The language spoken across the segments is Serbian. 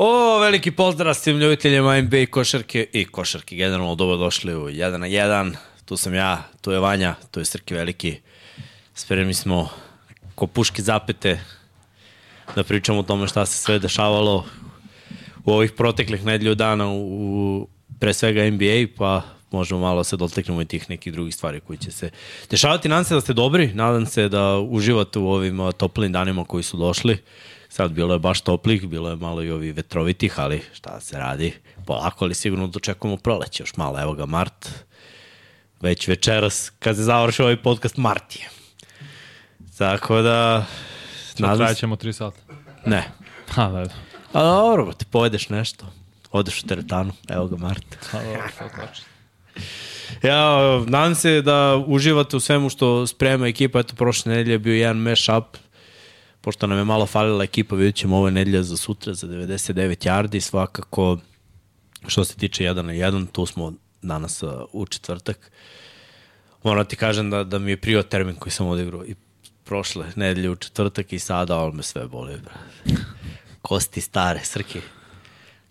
O, veliki pozdrav svim ljubiteljima NBA košarke i košarke. Generalno dobro došli u 1 na 1. Tu sam ja, tu je Vanja, tu je Srki Veliki. Spremni smo ko puške zapete da pričamo o tome šta se sve dešavalo u ovih proteklih nedelju dana u, u pre svega NBA, pa možemo malo se dotaknemo i tih nekih drugih stvari koji će se dešavati. Nadam se da ste dobri, nadam se da uživate u ovim toplim danima koji su došli. Sad bilo je baš toplih, bilo je malo i ovi vetrovitih, ali šta se radi? Polako, ali sigurno dočekamo proleće još malo. Evo ga, Mart. Već večeras, kad se završi ovaj podcast, Mart je. Tako da... Sad trajećemo 3 sata. Ne. Ha, da. A dobro, ti pojedeš nešto. Odeš u teretanu, evo ga Mart. Ha, dobro, to tačno. Ja, nadam se da uživate u svemu što sprema ekipa. Eto, prošle nedelje je bio jedan mash-up, pošto nam je malo falila ekipa, vidjet ćemo ove nedelje za sutra, za 99 yardi, svakako što se tiče 1 na 1, tu smo danas u četvrtak. Moram ti kažem da, da mi je prio termin koji sam odigrao i prošle nedelje u četvrtak i sada, ali me sve boli. Kosti stare, srki.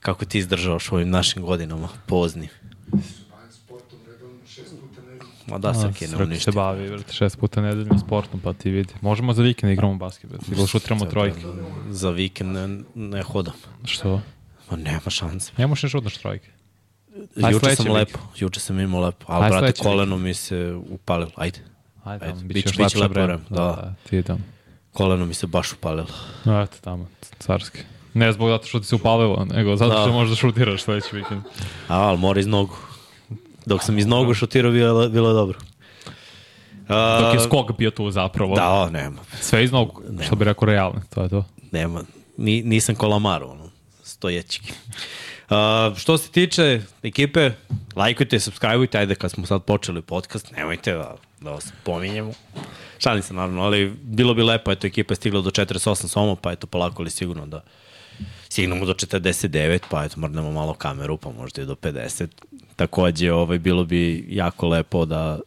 Kako ti izdržavaš ovim našim godinama, poznim? Ma da, Srki, ne ništa. se bavi, vrti, šest puta nedeljno sportom, pa ti vidi. Možemo za vikend da igramo basket, vrti, ili šutiramo trojke. Za vikend ne, ne hodam. Što? Ma nema šanse. Ne možeš šutnaš trojke. Aj, Juče sam vikend. lepo, juče sam imao lepo, ali Aj, brate, koleno mi se upalilo. Ajde, Ajde, Ajde, biće- biće lepo vreme. da. da. Ti tamo. koleno mi se baš upalilo. Eto, tamo, carski. Ne zbog zato što ti se upalilo, nego zato što Da. možeš da šutiraš sledeći vikend. A, ali mora iz nogu. Dok sam iz nogu šutirao, bilo, je- bilo je dobro. A, Dok je skok bio tu zapravo. Da, o, nema. Sve iz nogu, što bi rekao realno, to je to. nema. Ni, nisam kolamar, ono, stojećiki. Uh, što se tiče ekipe, lajkujte, subscribeujte, ajde kad smo sad počeli podcast, nemojte da, da vas pominjemo. Šalim se naravno, ali bilo bi lepo, eto ekipa je stigla do 48 soma, pa eto polako ali sigurno da stignemo do 49, pa eto mrnemo malo kameru, pa možda i do 50. Takođe, ovaj, bilo bi jako lepo da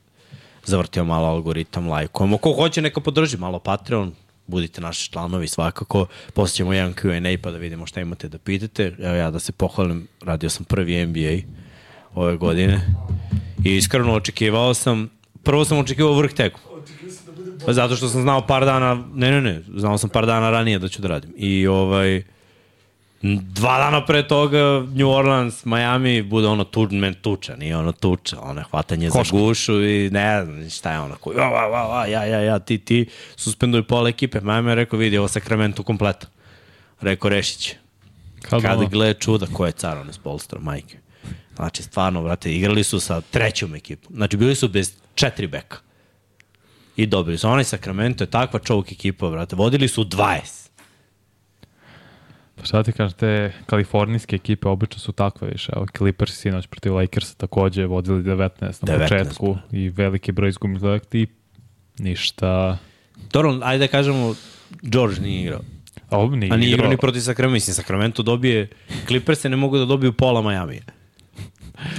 zavrtimo malo algoritam, lajkujemo. Ko hoće neka podrži malo Patreon, budite naši članovi svakako. Posle ćemo jedan Q&A pa da vidimo šta imate da pitate. Evo ja da se pohvalim, radio sam prvi NBA ove godine i iskreno očekivao sam, prvo sam očekivao vrh teku. Zato što sam znao par dana, ne, ne, ne, znao sam par dana ranije da ću da radim. I ovaj, dva dana pre toga New Orleans, Miami bude ono tu, men tuča, nije ono tuča, ono je hvatanje Koška. za gušu i ne znam šta je ono koji, ja, ja, ja, ja, ja, ja, ti, ti, suspenduju pola ekipe. Miami je rekao, vidi, ovo Sacramento kompleto. Rekao, rešit će. Kad, Kada ono, gleda čuda, ko je car, on je Spolstra, majke. Znači, stvarno, brate, igrali su sa trećom ekipom. Znači, bili su bez četiri beka. I dobili su. Onaj Sacramento je takva čovuk ekipa, brate. Vodili su 20. Pa šta ti kažeš, te kalifornijske ekipe obično su takve više. Evo, Clippers sinoć protiv Lakersa takođe vodili 19 na 19, početku i veliki broj izgubili i ništa. Dobro, ajde da kažemo, George nije igrao. A ovo nije A nije igrao ni protiv Sacramento. Mislim, Sacramento dobije, Clippers ne mogu da dobiju pola Miami.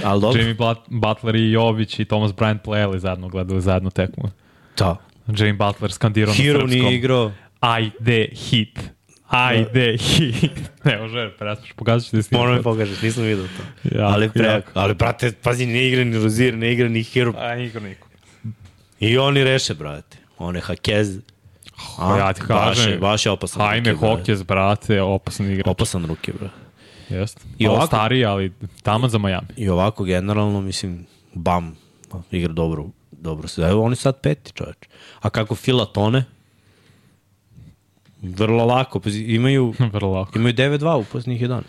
Ali dobro. Jimmy But- Butler i Jović i Thomas Bryant playali zajedno, gledali zajedno tekmu. Da. Jimmy Butler skandirao na Hero srpskom. nije igrao. Ajde, hit. Ajde. Ne može, prespaš, pokazat ću ti snimak. Moram mi pokažeš, nisam vidio to. Jako, ali pre, jako. ali brate, pazi, ne igra ni Rozier, ne igra ni Hero. A, niko, niko. I oni reše, brate. On je Hakez. Pa ja ti baš je, kažem, baš je opasan. Jaime ruki, brate. Hokes, brate, opasan igrač. Opasan ruke, bro. Jest. I ovako- stariji, ali taman za Miami. I ovako generalno, mislim, bam, igra dobro, dobro se. Evo, oni sad peti, čoveč. A kako Fila tone? Vrlo lako. Imaju, Vrlo lako. imaju 9-2 u posljednjih 11.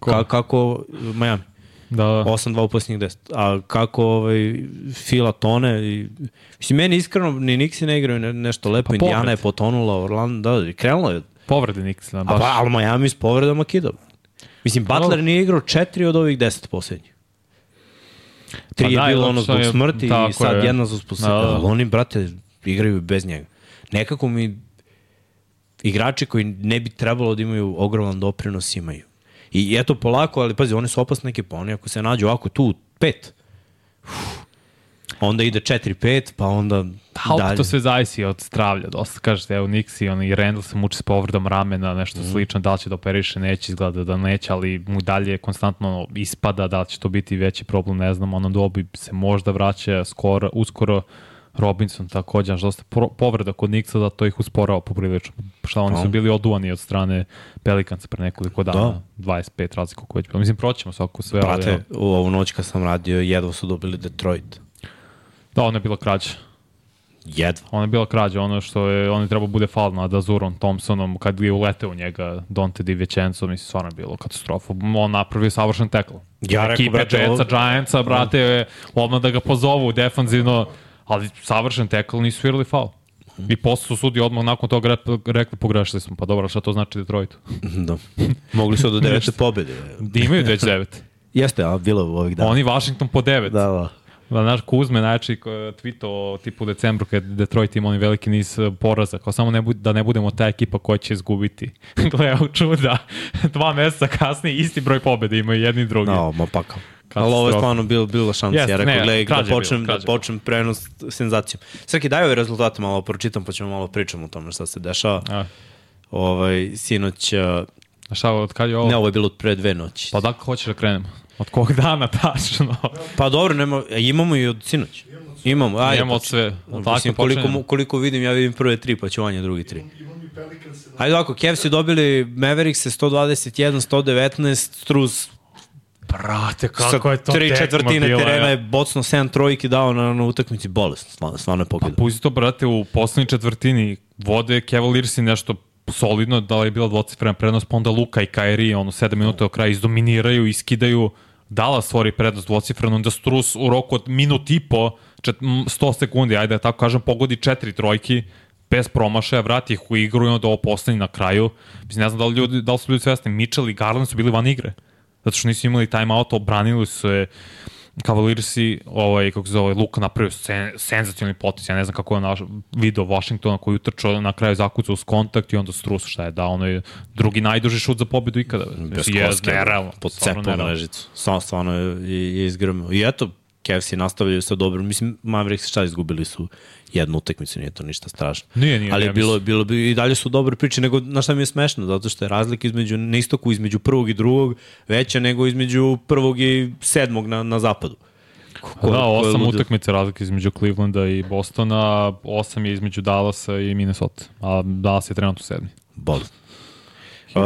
Ko? Ka, kako Miami? Da, da. 8-2 u posljednjih 10. A kako ovaj, Fila tone? I, mislim, meni iskreno, ni Nixi ne igraju ne, nešto lepo. Pa Indiana povred. je potonula, Orlando, da, krenulo je. Povrede Nixona, A baš. pa, ali Miami s povredama kidao. Mislim, Butler nije igrao četiri od ovih deset posljednjih. Tri Pa je da, bilo zato ono zbog je- smrti i sad je. jedna zbog smrti. Da, da. Ali oni, brate, igraju bez njega. Nekako mi igrači koji ne bi trebalo da imaju ogroman doprinos imaju. I eto polako, ali pazi, oni su opasne ekipa. Oni ako se nađu ovako tu, pet, onda ide 4-5, pa onda Da, dalje. to sve zavisi od zdravlja. Dosta kažete, evo Nixi, on i Randall se muči s povredom ramena, nešto mm. slično, da li će da operiše, neće izgleda da neće, ali mu dalje konstantno ispada, da li će to biti veći problem, ne znam, ono dobi se možda vraća skoro, uskoro, Robinson takođe, znaš, dosta povreda kod Nixa da to ih usporava poprilično. Šta oni su bili oduvani od strane Pelikanca pre nekoliko dana, da. 25 razliku koji će. Mislim, proćemo svako sve. Brate, ali, u ovu noć kad sam radio, jedva su dobili Detroit. Da, ona je bila krađa. Jedva. Ona je bila krađa, ono što je, on je trebao bude fal nad Azurom Thompsonom, kad je uleteo u njega Dante Di Vincenzo, mislim, stvarno je bilo katastrofa. On napravio savršen tekl. Ja rekao, brate, Jetsa, Giantsa, brate, odmah da ga pozovu defanzivno, ali savršen tekl nisu svirali faul. I posle su sudi odmah nakon toga rekli, pogrešili smo. Pa dobro, šta to znači Detroitu? Da. Mogli su do devete pobede. Da imaju već devet. Jeste, a bilo u ovih dana. Oni Washington po devet. Da, da. Da, znaš, Kuzme je tweetao tipu u decembru kad Detroit ima oni veliki niz e, poraza, kao samo ne bud, da ne budemo ta ekipa koja će izgubiti. Gle, čuda, dva meseca kasnije isti broj pobjede imaju jedni i drugi. No, ma pa kao. Ali ovo je stvarno bilo, bilo šansa. Jeste, ja rekao, ne, gledaj, da je počnem, bilo, da počnem prenos senzacijom. Srki, daj ove rezultate malo pročitam, pa ćemo malo pričamo o tome šta se dešava. A, Ovaj, sinoć, a, šta, od kad je ovo? ne, ovo je bilo od pre dve noći. Pa dakle hoćeš da krenemo? Od kog dana tačno? Pa dobro, nema, imamo i od sinoć. Imamo, ajde. Imamo pa- od sve. Od Mislim, koliko, koliko vidim, ja vidim prve tri, pa će Vanja drugi tri. Ajde ovako, Cavs su dobili Mavericks 121, 119, Struz Brate, kako je to tri četvrtine bila, terena ja. je bocno 7 trojki dao na, na utakmici bolest. Stvarno, stvarno je pogledao. Pusti to, brate, u poslednjoj četvrtini vode Cavaliersi nešto solidno, da li je bila dvocifrena prednost, pa onda Luka i Kairi, ono, 7 minuta do kraja, izdominiraju, iskidaju, Dala stvori prednost dvocifrenu, onda Strus u roku od minut i po, čet, m, 100 sekundi, ajde da tako kažem, pogodi četiri trojki, bez promašaja, vrati ih u igru i onda ovo postane na kraju. Mislim, ne znam da li, ljudi, da li su ljudi svesni, Mitchell i Garland su bili van igre. Zato što nisu imali timeout, obranili su se Cavaliersi, ovaj, kako se zove, Luka napravio sen, senzacionalni potis, ja ne znam kako je naš video Washingtona koji utrčao na kraju zakucao uz kontakt i onda Strus šta je dao, ono je drugi najduži šut za pobedu ikada. Bez je koske, nerealno. pod cepom ležicu. Stvarno, stvarno je, je, je izgrmio. I eto, Cavs je nastavljaju sa dobro. Mislim, Mavericks šta izgubili su jednu utakmicu, nije to ništa strašno. Nije, nije, Ali ja bilo, bilo bi i dalje su dobre priče, nego na šta mi je smešno, zato što je razlika između, na istoku između prvog i drugog veća nego između prvog i sedmog na, na zapadu. Ko, Da, ko je osam ludo. utakmica razlike između Clevelanda i Bostona, osam je između Dallasa i Minnesota, a Dallas je trenutno sedmi. Bolest. Uh,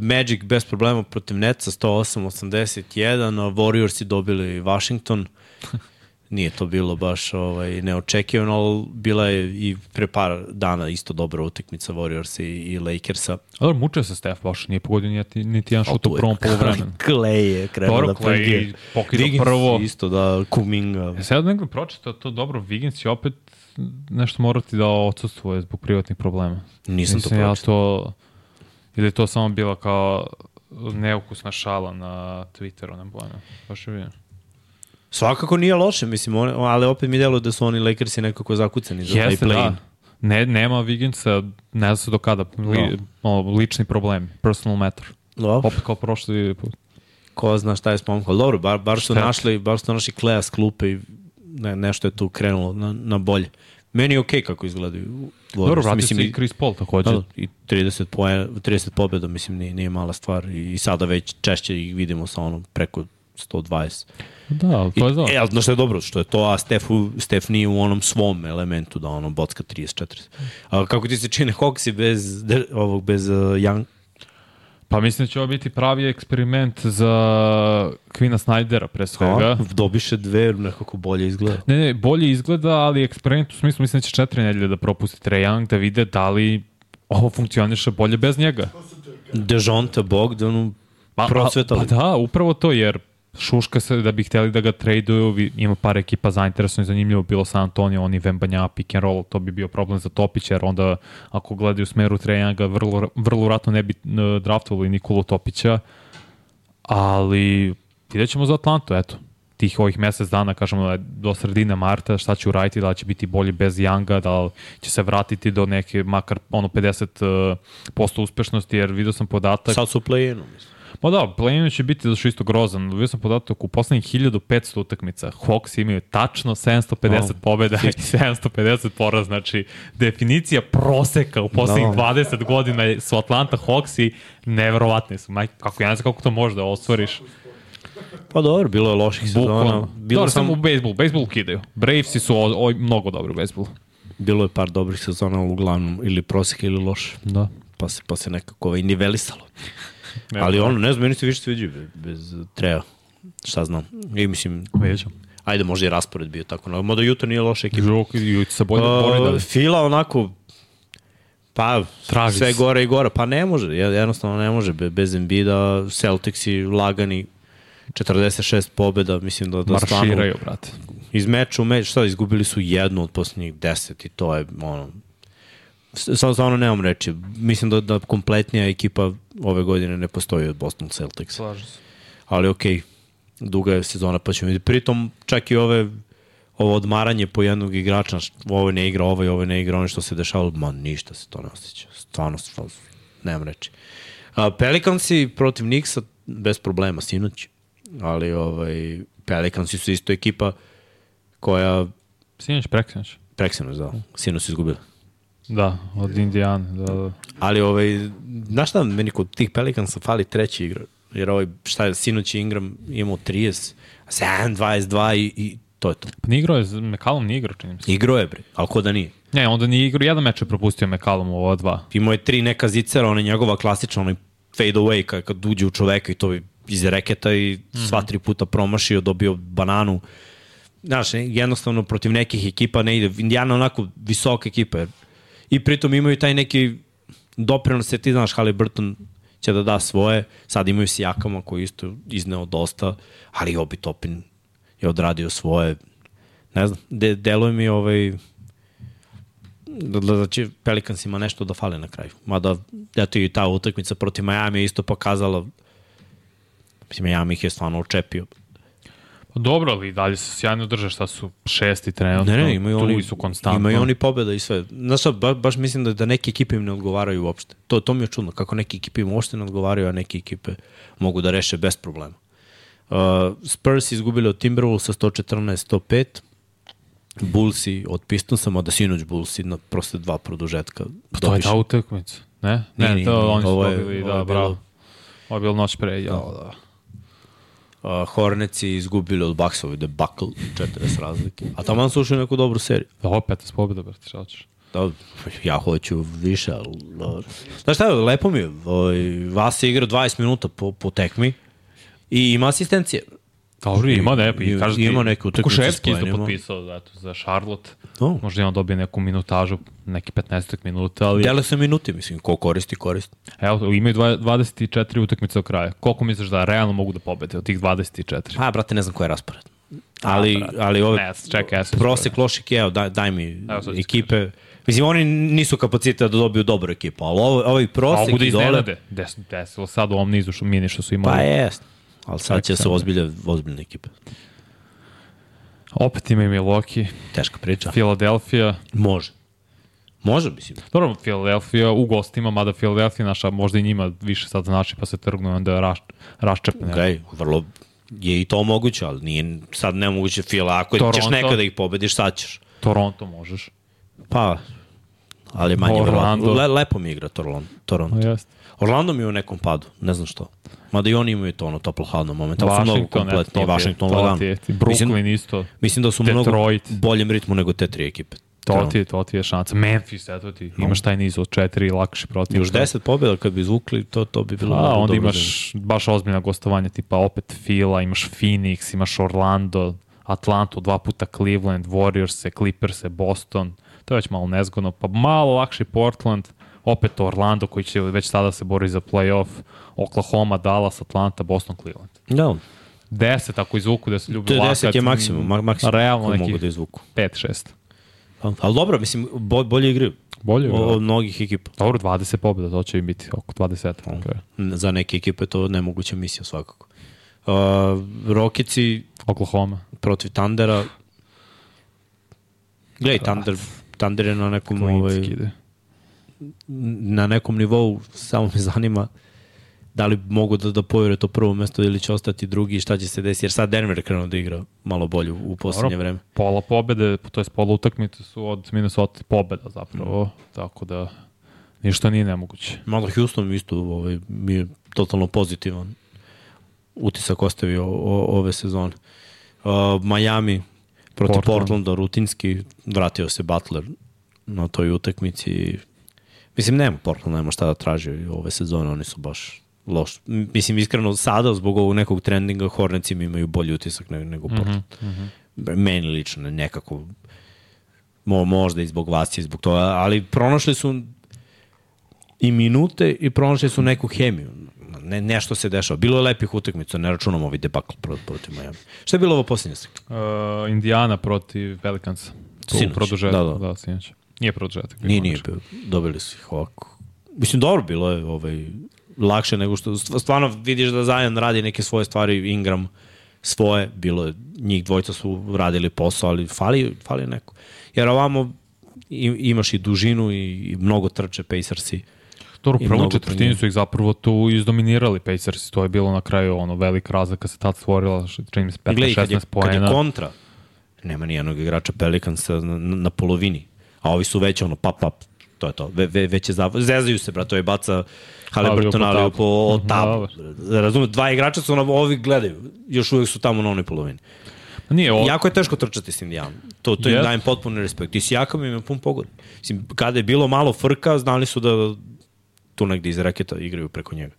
Magic bez problema protiv Netsa 108-81, a Warriorsi dobili Washington. Nije to bilo baš ovaj, neočekivano, ali bila je i pre par dana isto dobra utakmica Warriorsa i, i Lakersa. A dobro, mučio se Steph baš, nije pogodio niti, niti jedan šut u prvom polovremenu. Clay je krenuo Dobro, da Clay Wiggins prvo. Isto da, Kuminga. E sad negdje pročitao to dobro, Wiggins će opet nešto morati da odsustvuje zbog privatnih problema. Nisam to Mislim, ja pročitao. to, ili je to samo bila kao neukusna šala na Twitteru, ne bojno. Baš je vidim. Svakako nije loše, mislim, on, ali opet mi delo da su oni Lakersi nekako zakucani za Jeste, taj play da. Ne, nema Wigginsa, ne zna se do kada. Li, no. lični problemi, personal matter. Dobro. Opet kao prošli put. ko zna šta je spomkao. Dobro, bar, bar su našli, bar su našli Kleja s klupe i ne, nešto je tu krenulo na, na bolje. Meni je okej okay kako izgledaju. Dobro, vratio se Mislim, i Chris Paul takođe. Da, I 30, poen, 30 pobjeda, mislim, nije, nije mala stvar. I, sada već češće ih vidimo sa ono preko 120. Da, to je dobro. e, ali znaš što je dobro, što je to, a Stefu, Stef nije u onom svom elementu da ono bocka 30-40. A kako ti se čine Hawksi bez, de, ovog, bez uh, Young, Pa mislim da će ovo biti pravi eksperiment za Kvina Snydera pre svega. a, dobiše dve, nekako bolje izgleda. Ne, ne, bolje izgleda, ali eksperiment u smislu mislim da će četiri nedelje da propusti Trae Young da vide da li ovo funkcioniše bolje bez njega. Dejonte Bogdanu Pa, procvetali. Pa da, upravo to, jer šuška se da bi hteli da ga traduju, ima par ekipa zainteresno i zanimljivo bilo San Antonio, oni Vembanja, pick and roll, to bi bio problem za Topića, jer onda ako gledaju smeru Trae Younga, vrlo, vrlo vratno ne bi draftovali Nikolu Topića, ali vidjet ćemo za Atlantu, eto tih ovih mesec dana, kažemo do sredine marta, šta će uraditi, da će biti bolji bez Younga, da će se vratiti do neke, makar ono 50% uspešnosti, jer vidio sam podatak, Sad su play-inu, mislim. Pa da, play će biti su isto grozan. Dobio sam podatak u poslednjih 1500 utakmica. Hawks imaju tačno 750 Oh, pobjeda i 750 poraz. Znači, definicija proseka u poslednjih Da. 20 godina su Atlanta Hawks i neverovatni su. Majke, kako ja ne znam kako to može da ostvariš. Pa dobro, bilo je loših sezona. Bilo, Dobro, sam, samo u bejsbolu. Bejsbolu kidaju. Bravesi su o, o, mnogo dobri u bejsbolu. bilo je par dobrih sezona, uglavnom ili prosek ili loš. Da. Pa se, pa se nekako ovaj nivelisalo. Ali ono, ne znam, meni se više sviđa bez, bez treja. Šta znam. I mislim, Veđam. ajde možda i raspored bio tako. No, mada Juto nije loša ekipa. Žuk i se bolje Uh, Fila onako pa Traži sve gore i gore. Pa ne može, jed- jednostavno ne može be- bez Embida, Celticsi lagani 46 pobjeda, mislim da, da marširaju, brate. iz meča u meč, šta, izgubili su jednu od posljednjih deset i to je ono, s- sad stvarno nemam reći. Mislim da, da kompletnija ekipa ove godine ne postoji od Boston Celtics. Slažem se. Ali okej, duga je sezona pa ćemo vidjeti. Pritom čak i ove ovo odmaranje po jednog igrača, ovo ne igra, ovo i ovo ne igra, ono što se dešavalo, ma ništa se to ne osjeća. Stvarno, stvarno nemam reći. A, Pelicansi protiv Nixa bez problema, sinoć. Ali ovaj, Pelicansi su isto ekipa koja Sinoć, preksinoć. preksinu za sinoć su izgubili. Da, od Indijane. Da, da. Ali ovaj, znaš šta, meni kod tih Pelicansa fali treći igra. Jer ovaj, šta je, sinoć je Ingram imao 30, 7, 22 i, i to je to. Pa nije igrao je, McCallum nije igrao, čini se. Igro je, bre, ali ko da nije. Ne, onda nije igrao, jedan meč je propustio McCallum u ova dva. Imao je tri neka zicera, ona njegova klasična, onaj fade away, kad, kad uđe u čoveka i to bi iz reketa i sva tri puta promašio, dobio bananu. Znaš, jednostavno protiv nekih ekipa ne ide. Indiana onako visoka ekipa. Jer, I pritom imaju taj neki doprinos, jer ti znaš, Halliburton će da da svoje. Sad imaju Sijakama koji isto izneo dosta, ali Obi Topin je odradio svoje. Ne znam, de, deluje mi ovaj da, da, da će Pelicansima nešto da fale na kraju. Mada, eto i ta utakmica protiv Miami je isto pokazala mislim, Miami ih je stvarno očepio. Dobro, ali dalje se sjajno drže, šta su šesti trenutno. Ne, ne, imaju tu oni, su konstantno. imaju oni pobjeda i sve. Znaš šta, ba, baš mislim da, da neke ekipe im ne odgovaraju uopšte. To, to mi je čudno, kako neke ekipe im uopšte ne odgovaraju, a neke ekipe mogu da reše bez problema. Uh, Spurs izgubili od Timberwolvesa 114-105, Bullsi od Pistonsa, mada sinoć Bullsi na proste dva produžetka. Pa to je ta utakmica. Ne? Ne, Nije, nije, to oni su dobili, da, bravo. Ovo je bilo noć pre, ja, da. Uh, Horneci izgubili od Bucksova debakl, 40 razlike. A tamo su ušli u neku dobru seriju. Da, opet s pobjeda, brate, šta hoćeš? Da, ja hoću više, ali... Da. Znaš šta, lepo mi je. Ovaj, Vas je igra 20 minuta po, po tekmi i ima asistencije. Dobro, ima ne, pa i Ima- kaže ti, ima neke utakmice Kuševski isto potpisao eto, za Charlotte. O. Možda ima dobije neku minutažu, neki 15 minuta, ali Dele se minuti, mislim, ko koristi, koristi. evo, imaju dva- 24 utakmice do kraja. Koliko misliš da realno mogu da pobede od tih 24? A, brate, ne znam ko je raspored. Ali, brate. ali ove, Ne, čekaj, ja prosek loših je, evo, daj, daj mi Evo ekipe. Mislim, oni nisu kapacita da dobiju dobru ekipu, ali ovo, ovaj A prosek da i dole... iznenade. Des, desilo sad u ovom nizu što mini što su imali. Pa jest. Ali sad će se ozbilje, ozbiljne ekipe. Opet ima i Milwaukee, Teška priča. Philadelphia. Može. Može, mislim. Dobro, Philadelphia u gostima, mada Philadelphia naša možda i njima više sad znači pa se trgnu i onda raš, raščepne. Okay, vrlo je i to moguće, ali nije sad nemoguće Fila. Ako Toronto. ćeš nekada ih pobediš, sad ćeš. Toronto možeš. Pa, ali je manje Orlando. verovatno. Le, lepo mi igra Toronto. Toronto. No, jest. Orlando mi je u nekom padu, ne znam što. Mada i oni imaju to ono toplo hladno moment, ali su mnogo Washington, eto, kompletni. to ti je- Washington to lagano. je- Brooklyn Mislim, isto. mislim da su u mnogo Detroit. boljem ritmu nego te tri ekipe. To ti, je- to ti je šansa. Memphis, eto ti. Imaš taj niz od četiri lakši protiv. Još 10 pobjeda kad bi izvukli, to, to bi bilo A, onda dobro imaš baš ozbiljna gostovanja, tipa opet Fila, imaš Phoenix, imaš Orlando, Atlantu, dva puta Cleveland, Warriors, Clippers, Boston, to je već malo nezgodno, pa malo lakši Portland, opet Orlando koji će već sada se bori za playoff, Oklahoma, Dallas, Atlanta, Boston, Cleveland. Da, 10 ako izvuku da se ljubi to je lakat, 10 je maksimum, ma, maksimum Realno nekih mogu da izvuku. 5-6. Pa, Ali dobro, mislim, bo, bolje igre Bolje od, od, od mnogih ekipa. Dobro, 20 pobjeda, to će im biti oko 20. na kraju. Za neke ekipe to nemoguća misija svakako. Uh, Rokici Oklahoma. protiv Tandera. Gledaj, Thunder, Thunder je na nekom, ovaj, Klinci ide. Na nekom nivou, samo me zanima da li mogu da, da povjere to prvo mesto ili će ostati drugi i šta će se desiti, jer sad Denver krenuo da igra malo bolje u poslednje vreme. Pola pobede, to je pola utakmice su od Minnesota pobeda zapravo, mm. tako da ništa nije nemoguće. Malo Houston isto ovaj, mi je totalno pozitivan utisak ostavio o, ove sezone. Uh, Miami protiv Portland. Portlanda rutinski vratio se Butler na toj utakmici. Mislim, nema Portland, nema šta da traži ove sezone, oni su baš loš. Mislim, iskreno, sada, zbog ovog nekog trendinga, Hornets imaju bolji utisak nego, nego mhm, Portland. Mm -hmm. Meni lično, nekako, mo, možda i zbog vas i zbog toga, ali pronašli su i minute i pronašli su neku hemiju. Ne, nešto se dešava. Bilo je lepih utakmica, ne računamo ovaj debakl protiv Miami. Šta je bilo ovo posljednje? Uh, Indiana protiv Pelicansa. Sinoć. Da, da. da sinoć. Nije produžetak. Nije, nije bio. Dobili su ih ovako. Mislim, dobro bilo je ovaj, lakše nego što... Stvarno vidiš da Zajan radi neke svoje stvari, Ingram svoje, bilo je, njih dvojca su radili posao, ali fali, fali neko. Jer ovamo imaš i dužinu i, mnogo trče Pacersi. Dobro, u prvom četvrtini su ih zapravo tu izdominirali Pacers, to je bilo na kraju ono velika razlika se tad stvorila, čini mi se 15-16 poena. Kad je kontra, nema ni jednog igrača Pelicansa na, na polovini, a ovi su već ono pap pap, to je to, ve, ve, već je zav... zezaju se, brate, ovaj baca Halliburton, ali po tabu. Razumem, dva igrača su na ovi gledaju, još uvek su tamo na onoj polovini. Nije, ovo... Jako je teško trčati s Indijanom. To, to yes. im dajem potpuno respekt. I s Jakom im je pun pogod. Mislim, kada je bilo malo frka, znali su da tu negde iz reketa igraju preko njega.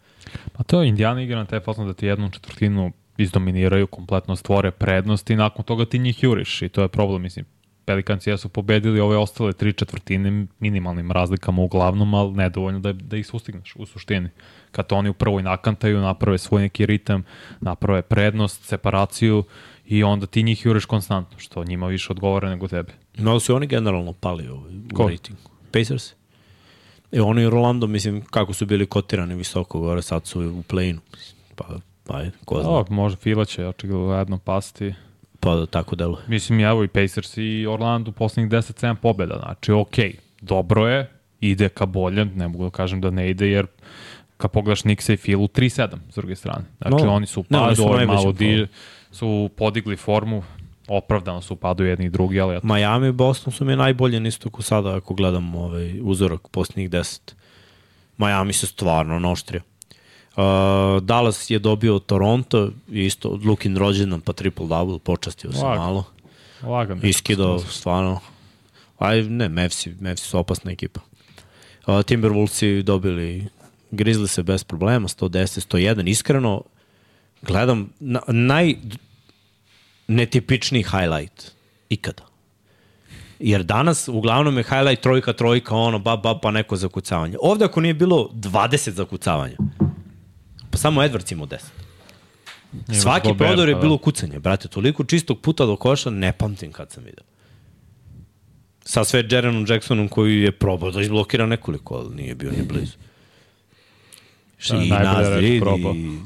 Pa to Indijana igra na taj fazon da ti jednu četvrtinu izdominiraju, kompletno stvore prednost i nakon toga ti njih juriš i to je problem, mislim. Pelikanci su pobedili ove ostale tri četvrtine minimalnim razlikama uglavnom, ali nedovoljno da, da ih sustigneš u suštini. Kad oni u prvoj nakantaju, naprave svoj neki ritam, naprave prednost, separaciju i onda ti njih juriš konstantno, što njima više odgovara nego tebe. No, su oni generalno pali ovaj, u Ko? ratingu. Pacers? E, oni i Rolando, mislim, kako su bili kotirani visoko gore, sad su u play-inu. Pa, pa ko zna. O, može Fila će očigledno pasti. Pa tako delo. Mislim, evo i Pacers i Orlando poslednjih 10-7 pobjeda, znači okej, okay, dobro je, ide ka bolje, ne mogu da kažem da ne ide, jer kad pogledaš Nixa i Filu, 3-7 s druge strane. Znači no, oni su padu, no, oni malo di, su podigli formu, opravdano su padu jedni i drugi, ali... Eto. Miami i Boston su mi najbolje na istoku sada ako gledam ovaj uzorak posljednjih deset. Miami se stvarno noštrio. Uh, Dallas je dobio Toronto, isto Lukin rođendan pa triple-double, počastio se Lag. malo. Lagano. Iskidao, stvarno. Aj, ne, Mavsi, Mavsi su opasna ekipa. Uh, Timberwolvesi dobili Grizzly se bez problema, 110, 101. Iskreno, gledam, na, naj, netipični highlight ikada. Jer danas uglavnom je highlight trojka, trojka, ono, ba, ba, pa neko zakucavanje. Ovde ako nije bilo 20 zakucavanja, pa samo Edwards imao 10. Nije Svaki prodor je pa bilo da. kucanje, brate, toliko čistog puta do koša, ne pamtim kad sam video. Sa sve Jerenom Jacksonom koji je probao da izblokira nekoliko, ali nije bio ni blizu. Da, I Nazrid,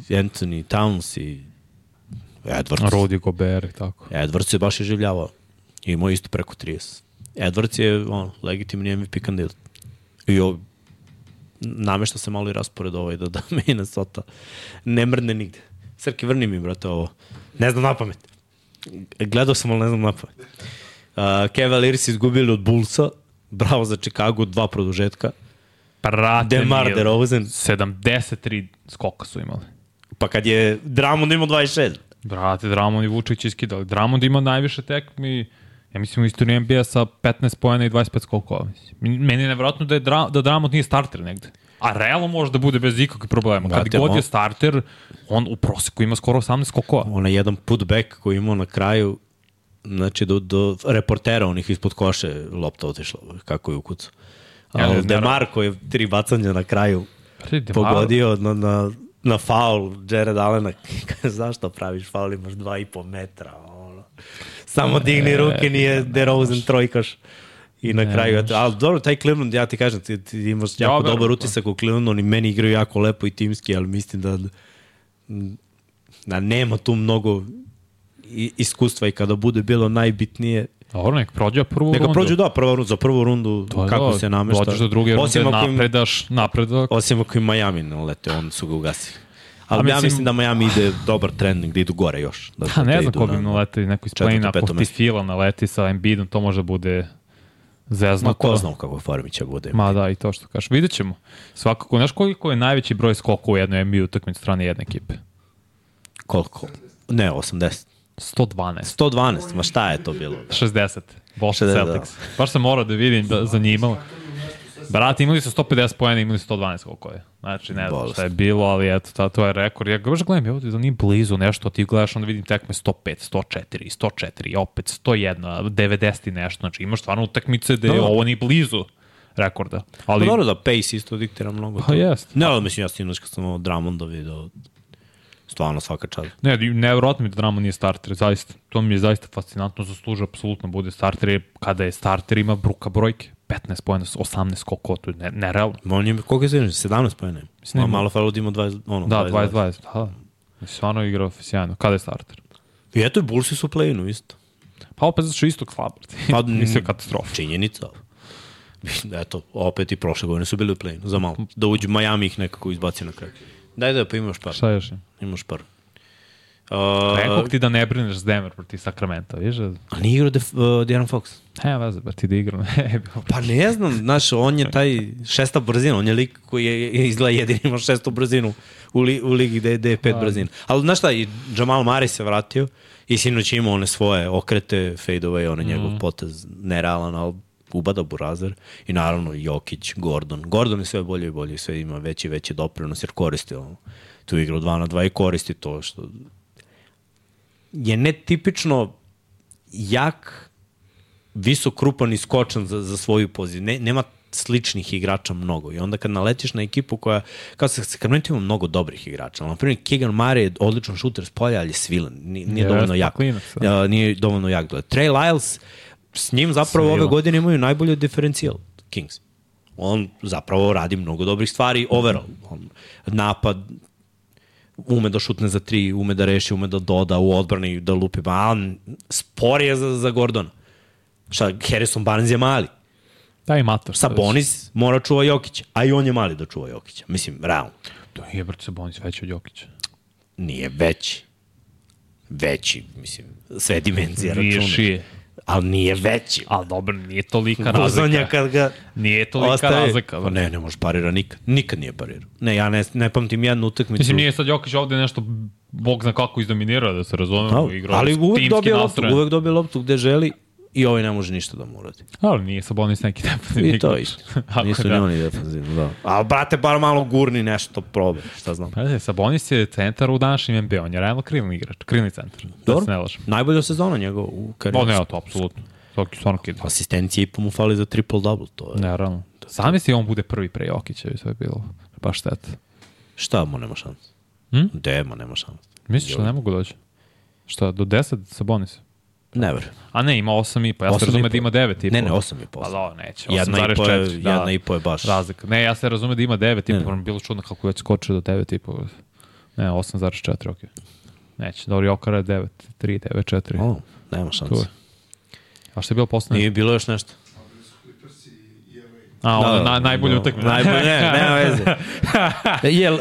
i Anthony Towns, i Edwards. Rudy Gobert, tako. Edwards je baš iživljavao. Imao isto preko 30. Edwards je on, legitimni MVP kandidat. I ovo, namešta se malo i raspored ovaj da, da Minnesota ne mrne nigde. Srki, vrni mi, brate, ovo. Ne znam na pamet. Gledao sam, ali ne znam na pamet. Uh, Cavaliers izgubili od Bullsa. Bravo za Chicago, dva produžetka. Prate Demar DeRozan. 73 skoka su imali. Pa kad je Dramond imao 26. Brate, Dramond i Vučić iskidali. Dramond ima najviše tekmi, ja mislim u istoriji NBA sa 15 pojena i 25 skokova. Meni je nevjerojatno da, je Dra, da Dramond nije starter negde. A realno može da bude bez ikakvih problema. Kad god je starter, on u proseku ima skoro 18 skokova. Ona jedan putback koji imao na kraju, znači do, do reportera onih ispod koše lopta otišla, kako je u kucu. Ali ja, Demar koji je tri bacanja na kraju pogodio na, na na faul Jared Allena, zašto praviš faul, imaš dva i po metra, ono. Samo digni ruke, nije DeRozan trojkaš. I na ne, kraju, eto, ali dobro, taj Cleveland, ja ti kažem, ti, ti imaš jako ja, dobar utisak u Clevelandu, oni meni igraju jako lepo i timski, ali mislim da, da nema tu mnogo iskustva i kada bude bilo najbitnije, Dobro, nek prođe prvu Neka rundu. prođu, da, prva, runda- za prvu rundu, To kako to, se namešta. Dođeš do druge runde, Osim im- napredaš, napredak. Osim ako i Miami ne lete, on su ga ugasili. Ali A ja mislim- mislim da Miami ide dobar trend, gde idu gore još. Da, Ha, ne da znam ko bi na- naleti, neko iz peto ako ti fila naleti sa Embiidom, to može bude zezno. Ma ko zna u kakvoj formi će bude. Ma da, i to što kažeš. Vidjet ćemo. Svakako, znaš koliko je najveći broj skokova u jednoj NBA utakmici strane jedne ekipe? Koliko? Ne, 80. 112. 112, ma šta je to bilo? 60. Boston 60, Celtics. Baš sam morao da vidim da, za njima. Brate, imali su 150 pojena, imali su 112 koliko je. Znači, ne znam Bolest. šta je bilo, ali eto, ta, to je rekord. Ja ga baš gledam, evo, da nije blizu nešto, ti gledaš, onda vidim tekme 105, 104, 104, opet 101, 90 i nešto. Znači, imaš stvarno utakmice gde Da. ovo nije blizu rekorda. Pa Ali, dobro da Pace isto diktira mnogo. Pa jest. Ne, ali mislim, ja sinoć kad sam ovo Drummonda video, stvarno svaka čast. Ne, nevjerojatno mi da Drama nije starter, zaista. To mi je zaista fascinantno, zaslužuje apsolutno bude starter, kada je starter ima bruka brojke. 15 pojena, 18 skokova, to je ne, nerealno. On je, koliko je sinoć? 17 pojene. Mislim, Ma ima- malo falo da ima 20, ono, Da, 20. 20-20, da. da. Mislim, stvarno igrao sjajno. Kada je starter? I eto, i Bullsi su u play-inu isto. Pa opet zato što istog slab. Pa, Mislim, katastrofa. Činjenica. Eto, opet i prošle godine su bili u play-inu, za malo. Da uđu Miami ih nekako izbaci na kraj. Daj da, pa imaš par. Šta još? Imaš par. Uh, Rekao ti da ne brineš za Denver protiv Sakramenta, viš? da- a nije igrao Def, uh, Fox? Ne, veze, ba ti da igram. Pa ne znam, znaš, on je taj šesta brzina, on je lik koji je izgleda jedini ima šestu brzinu u, li, u ligi gde, gde je pet brzina. Ali znaš šta, i Jamal Murray se vratio i sinoć je imao one svoje okrete, fade away, one njegov potez nerealan, ali ubada burazer i naravno Jokić, Gordon. Gordon je sve bolje i bolje, sve ima veći i veći doprinos jer koristi ono, tu igru 2 na 2 i koristi to što je netipično jak visok, krupan i skočan za, za svoju poziciju. Ne, nema sličnih igrača mnogo. I onda kad naletiš na ekipu koja, kao se Sacramento ima mnogo dobrih igrača. Na primjer, Keegan Murray je odličan šuter s polja, ali je svilan. Nije, nije Jeste, dovoljno jak. klinac, da. Ja, nije dovoljno jak. Trey Lyles, s njim zapravo Svilan. ove godine imaju najbolji diferencijal Kings. On zapravo radi mnogo dobrih stvari overall. On, napad, ume da šutne za tri, ume da reši, ume da doda u odbrani, da lupi, a on spor je za, za Gordona. Šta, Harrison Barnes je mali. Da i mator. Sabonis mora čuva Jokića, a i on je mali da čuva Jokića. Mislim, realno. To je brate Sabonis veći od Jokića. Nije veći. Veći, mislim, sve dimenzije Viši račune. je. Ali nije veći. Ali dobro, nije tolika razlika. kad ga Nije tolika ostaje. razlika. Pa ne, ne može parira nikad. Nikad nije parirao. Ne, ja ne, ne pamtim jednu utakmicu. Mislim, nije sad Jokić ovde nešto, bog zna kako izdominirao, da se razumemo, Da, igrao ali uvek dobije loptu, uvek dobije loptu gde želi i ovaj ne može ništa da mu uradi. Ali nije Sabonis neki defensivni I to igrač. isto. Nisu da. ni oni defensivno, da. A brate, bar malo gurni nešto, probe, šta znam. Pa je, Sabonis je centar u današnjem NBA, on je realno krilni igrač, krilni centar. Da Dobro. se ne lažem. Najbolja sezona njegov u karijeru. ne, to apsolutno. Svaki stvarno kid. Asistencije i po mu fali za triple-double, to je. Ne, realno. Zamisli on bude prvi pre Jokića i to je bilo baš šteta. Šta mu nema šans? Hm? Dema nema šans. Misliš da ne mogu doći? Šta, do 10 Sabonis? Ne verujem. A ne, ima 8 i po. Ja se razume da ima 9 i po. Ne, ne, osam i po. Pa da, neće. Jedna i po je- 8,4. jedna i po je baš. Razlika. Ne, ja se razume da ima 9 i Ne, po. Bilo čudno kako je već skočio do 9 i po. Ne, 8,4, okej. Neće. Dobro, Jokara je 9, 3, 9, 4. O, nema šans. Tu je. A što je bilo poslednje? Nije bilo još nešto. A, ono, na, najbolje da. utakmice. Najbolje, ne, nema veze. Je uh,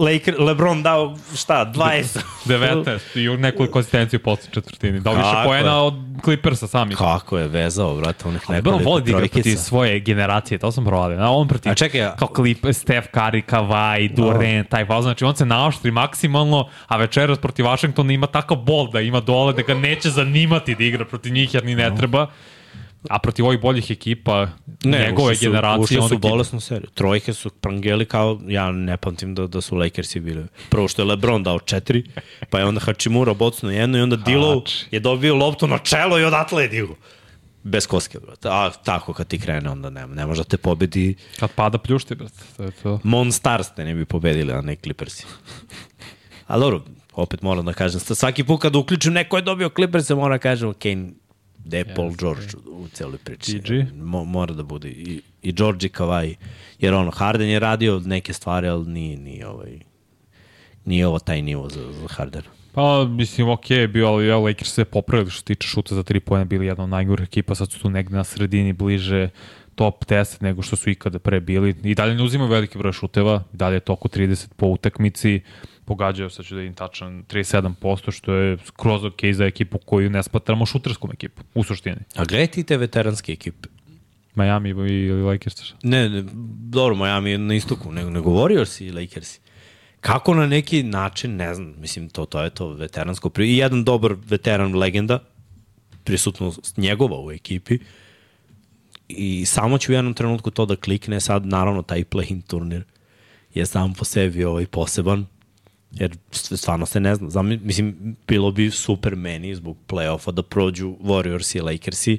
Laker, Lebron dao šta, 20? 19 i u nekoliko asistenciju u poslednjoj četvrtini. Dao više poena od Clippersa sami. Kako je vezao, brate, onih nekoliko voli da igra protiv svoje generacije, to sam provalio. A on protiv, A čekaj, kao Clip, Steph Curry, Kawhi, Durant, taj faz, znači on se naoštri maksimalno, a večeras protiv Washingtona ima takav bol da ima dole da ga neće zanimati da igra protiv njih jer ni ne treba. A protiv ovih boljih ekipa, ne, njegove su- generacije, Ušli su bolesnu seriju. Trojke su prangeli kao, ja ne pamtim da, da su Lakersi bili. Prvo što je Lebron dao četiri, pa je onda Hachimura bocnuo jedno i onda Dillow je dobio loptu na čelo i odatle je digo. Bez koske, brate. A tako kad ti krene, onda ne, ne može da te pobedi. kad pada pljušti, brate. To je to. Monstars te ne bi pobedili, a ne Clippersi. A dobro, opet moram da kažem, svaki put kad uključim neko je dobio Clippers, moram da kažem, ok, gde je Paul George u celoj priči. PG. Mo, mora da bude i, i George i Kawhi. Jer ono, Harden je radio neke stvari, ali nije, nije, ovaj, nije ovo taj nivo za, za Hardena. Pa, mislim, ok je bio, ali ja, Lakers se popravili što tiče šuta za tri pojene, bili jedna od najgorih ekipa, sad su tu negde na sredini bliže top 10 nego što su ikada pre bili. I dalje ne uzimaju veliki broj šuteva, i dalje je to oko 30 po utakmici, pogađaju, sad ću da im tačan 37%, što je skroz ok za ekipu koju ne spatramo šuterskom ekipu, u suštini. A gledaj ti te veteranske ekipe. Miami i Lakers. Ne, ne, dobro, Miami je na istoku, nego ne govorio si Lakersi. Kako na neki način, ne znam, mislim, to, to je to veteransko. I jedan dobar veteran legenda, prisutno njegova u ekipi, i samo će u jednom trenutku to da klikne, sad naravno taj play-in turnir je sam po sebi ovaj poseban, jer stvarno se ne zna. Znam, mislim, bilo bi super meni zbog play-offa da prođu Warriors i Lakersi,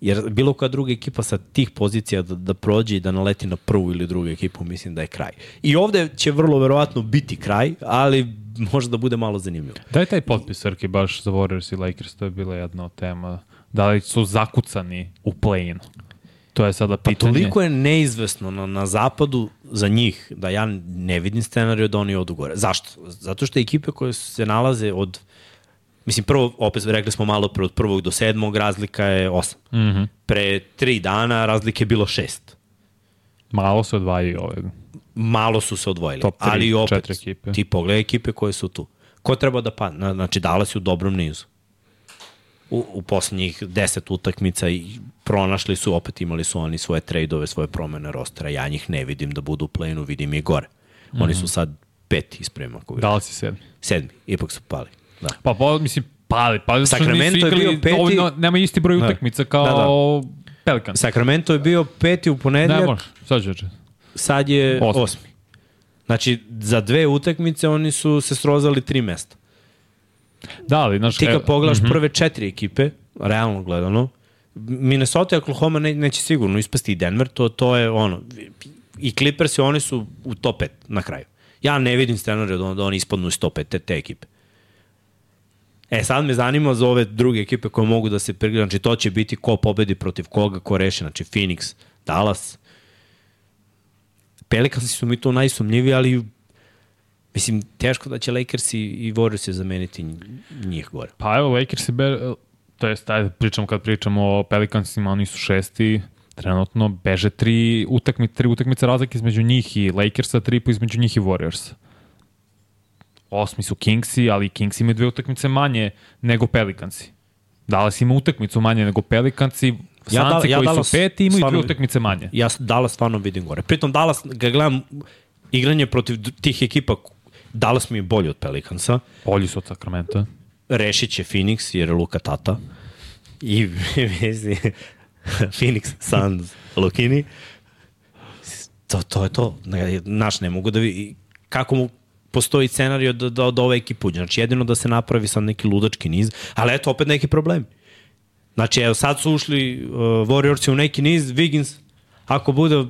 Jer bilo koja druga ekipa sa tih pozicija da, da prođe i da naleti na prvu ili drugu ekipu, mislim da je kraj. I ovde će vrlo verovatno biti kraj, ali može da bude malo zanimljivo. Daj taj potpis, Srki, baš za Warriors i Lakers, to je bila jedna od tema. Da li su zakucani u play-inu? To je sada Pa pitanje. toliko je neizvesno na, na zapadu za njih da ja ne vidim scenariju da oni odu gore. Zašto? Zato što ekipe koje se nalaze od Mislim, prvo, opet rekli smo malo pre od prvog do sedmog, razlika je osam. Mm. -hmm. Pre tri dana razlike je bilo šest. Malo se odvajaju ove. malo su se odvojili. Top tri, ali opet, četiri ekipe. ti pogledaj ekipe koje su tu. Ko treba da padne? Znači, Dallas je u dobrom nizu. U, u poslednjih deset utakmica i pronašli su, opet imali su oni svoje trejdove, svoje promene rostera. Ja njih ne vidim da budu u play-inu, vidim i gore. Oni Mhm. su sad peti isprema. Da li si sedmi? Sedmi, ipak su pali. Da. Pa, pa mislim, pali, pali su Sacramento nisu je bio peti. dovoljno, nema isti broj Da. utakmica kao da, da. Pelicans. Sacramento je bio peti u Ne ponedeljak, može, sad reći. sad je Osmi. osmi. Znači, za dve utakmice oni su se srozali tri mesta. Da, ali, znaš, Ti kad pogledaš mm -hmm. prve četiri ekipe, realno gledano, Minnesota i Oklahoma ne, neće sigurno ispasti i Denver, to, to je ono, i Clippers i oni su u top 5 na kraju. Ja ne vidim scenariju da, da oni ispadnu iz top 5 te, te ekipe. E sad me zanima za ove druge ekipe koje mogu da se prigraju, znači to će biti ko pobedi protiv koga, ko reši, znači Phoenix, Dallas. Pelicansi su mi tu najsumnjiviji, ali mislim, teško da će Lakers i, i Warriors zameniti njih gore. Pa evo, Lakers i Bear, to jest, ajde, pričamo kad pričamo o Pelicansima, oni su šesti, trenutno beže tri utakmice, tri utakmice razlike između njih i Lakersa, tri po između njih i Warriorsa. Osmi su Kingsi, ali Kings imaju dve utakmice manje nego Pelicansi. Dallas ima utakmicu manje nego Pelicansi, Ja da- Sanci ja koji Dallas su peti imaju stvarno- dve utakmice manje. Ja Dallas stvarno vidim gore. Pritom Dallas, ga gledam, igranje protiv tih ekipa, Dallas mi je bolji od Pelicansa. Bolji su od Sacramento. Rešit će Phoenix jer je Luka Tata. I mislim, Phoenix Suns Lukini. To, to je to. Naš ne mogu da vi... Kako mu postoji scenario da, da od ove ekipe uđe. Znači jedino da se napravi sad neki ludački niz, ali eto opet neki problem. Znači evo sad su ušli uh, Warriorsi u neki niz, Wiggins, ako bude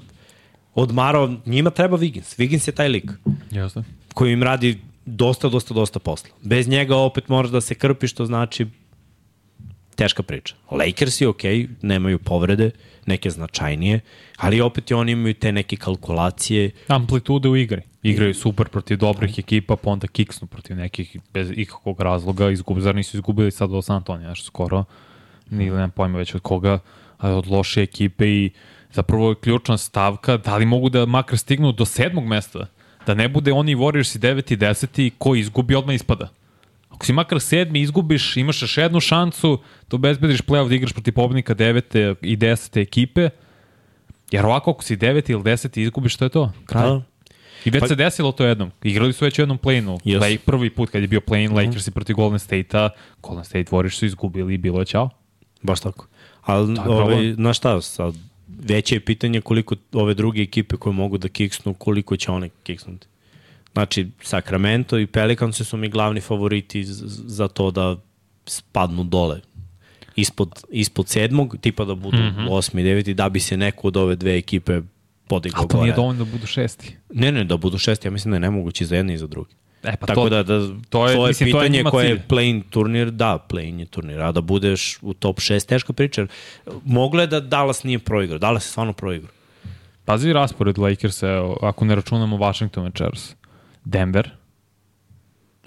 odmarao, njima treba Wiggins. Wiggins je taj lik Jasno. Koji im radi dosta, dosta, dosta posla. Bez njega opet moraš da se krpi, što znači teška priča. Lakersi, ok, nemaju povrede, neke značajnije, ali opet i oni imaju te neke kalkulacije. Amplitude u igri. Igraju super protiv dobrih ekipa, pa onda kiksnu protiv nekih bez ikakvog razloga. Izgub, zar nisu izgubili sad od San Antonija, nešto skoro. Ili nemam pojma već od koga, ali od loše ekipe i zapravo je ključna stavka da li mogu da makar stignu do sedmog mesta. Da ne bude oni Warriors i 9 i 10 i ko izgubi odmah ispada. Ako si makar sedmi izgubiš, imaš još jednu šansu da obezbediš playoff da igraš protiv pobednika 9. i 10. ekipe, jer ovako ako si 9 ili 10 izgubiš, to je to. Kraj. Da. I već Pa- se desilo to jednom. Igrali su već u jednom play-inu. Yes. Yes. prvi put kad je bio play-in mm -hmm. Lakersi protiv Golden State-a, Golden State Warriors su izgubili i bilo je čao. Baš tako. Ali, ovaj, znaš šta, sad, veće je pitanje koliko ove druge ekipe koje mogu da kiksnu, koliko će one kiksnuti. Znači, Sacramento i Pelicans su mi glavni favoriti za to da spadnu dole ispod, ispod sedmog, tipa da budu mm -hmm. osmi, deveti, da bi se neko od ove dve ekipe podigao Ali to gore. nije dovoljno da budu šesti. Ne, ne, da budu šesti, ja mislim da je nemoguće za jedne i za druge. E, pa Tako to, da, da to to je- je, mislim, to je pitanje koje je play-in turnir, da, play-in je turnir, a da budeš u top 6, teška priča. Moglo je da Dallas nije proigrao, Dallas je stvarno proigrao. pazi raspored Lakersa, evo, ako ne računamo Washington večeras. Denver,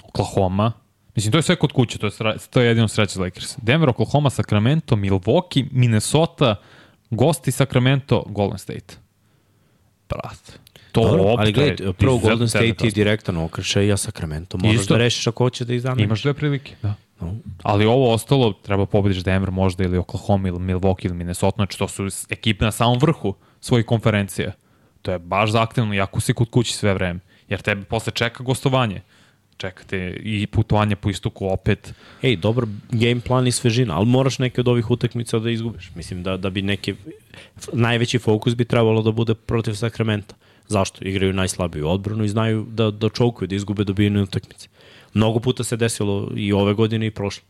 Oklahoma, Mislim, to je sve kod kuće, to je, sra- to je jedino sreće za Lakers. Denver, Oklahoma, Sacramento, Milwaukee, Minnesota, gosti Sacramento, Golden State. Brat. To Dobro, opet ali gledaj, prvo Golden State je direktan okršaj, a Sacramento moraš Isto. da rešiš ako hoće da ih zameniš. Imaš dve prilike, da. No. Ali ovo ostalo, treba pobediš Denver možda ili Oklahoma ili Milwaukee ili Minnesota, znači to su ekipe na samom vrhu svojih konferencija. To je baš zahtevno, jako si kod kući sve vreme. Jer tebe posle čeka gostovanje. Čekate i putovanje po istoku opet. Ej, dobar game plan i svežina, ali moraš neke od ovih utakmica da izgubiš. Mislim da, da bi neki, najveći fokus bi trebalo da bude protiv Sakramenta. Zašto? Igraju najslabiju odbranu i znaju da, da čovkuju, da izgube dobijene utakmice. Mnogo puta se desilo i ove godine i prošle.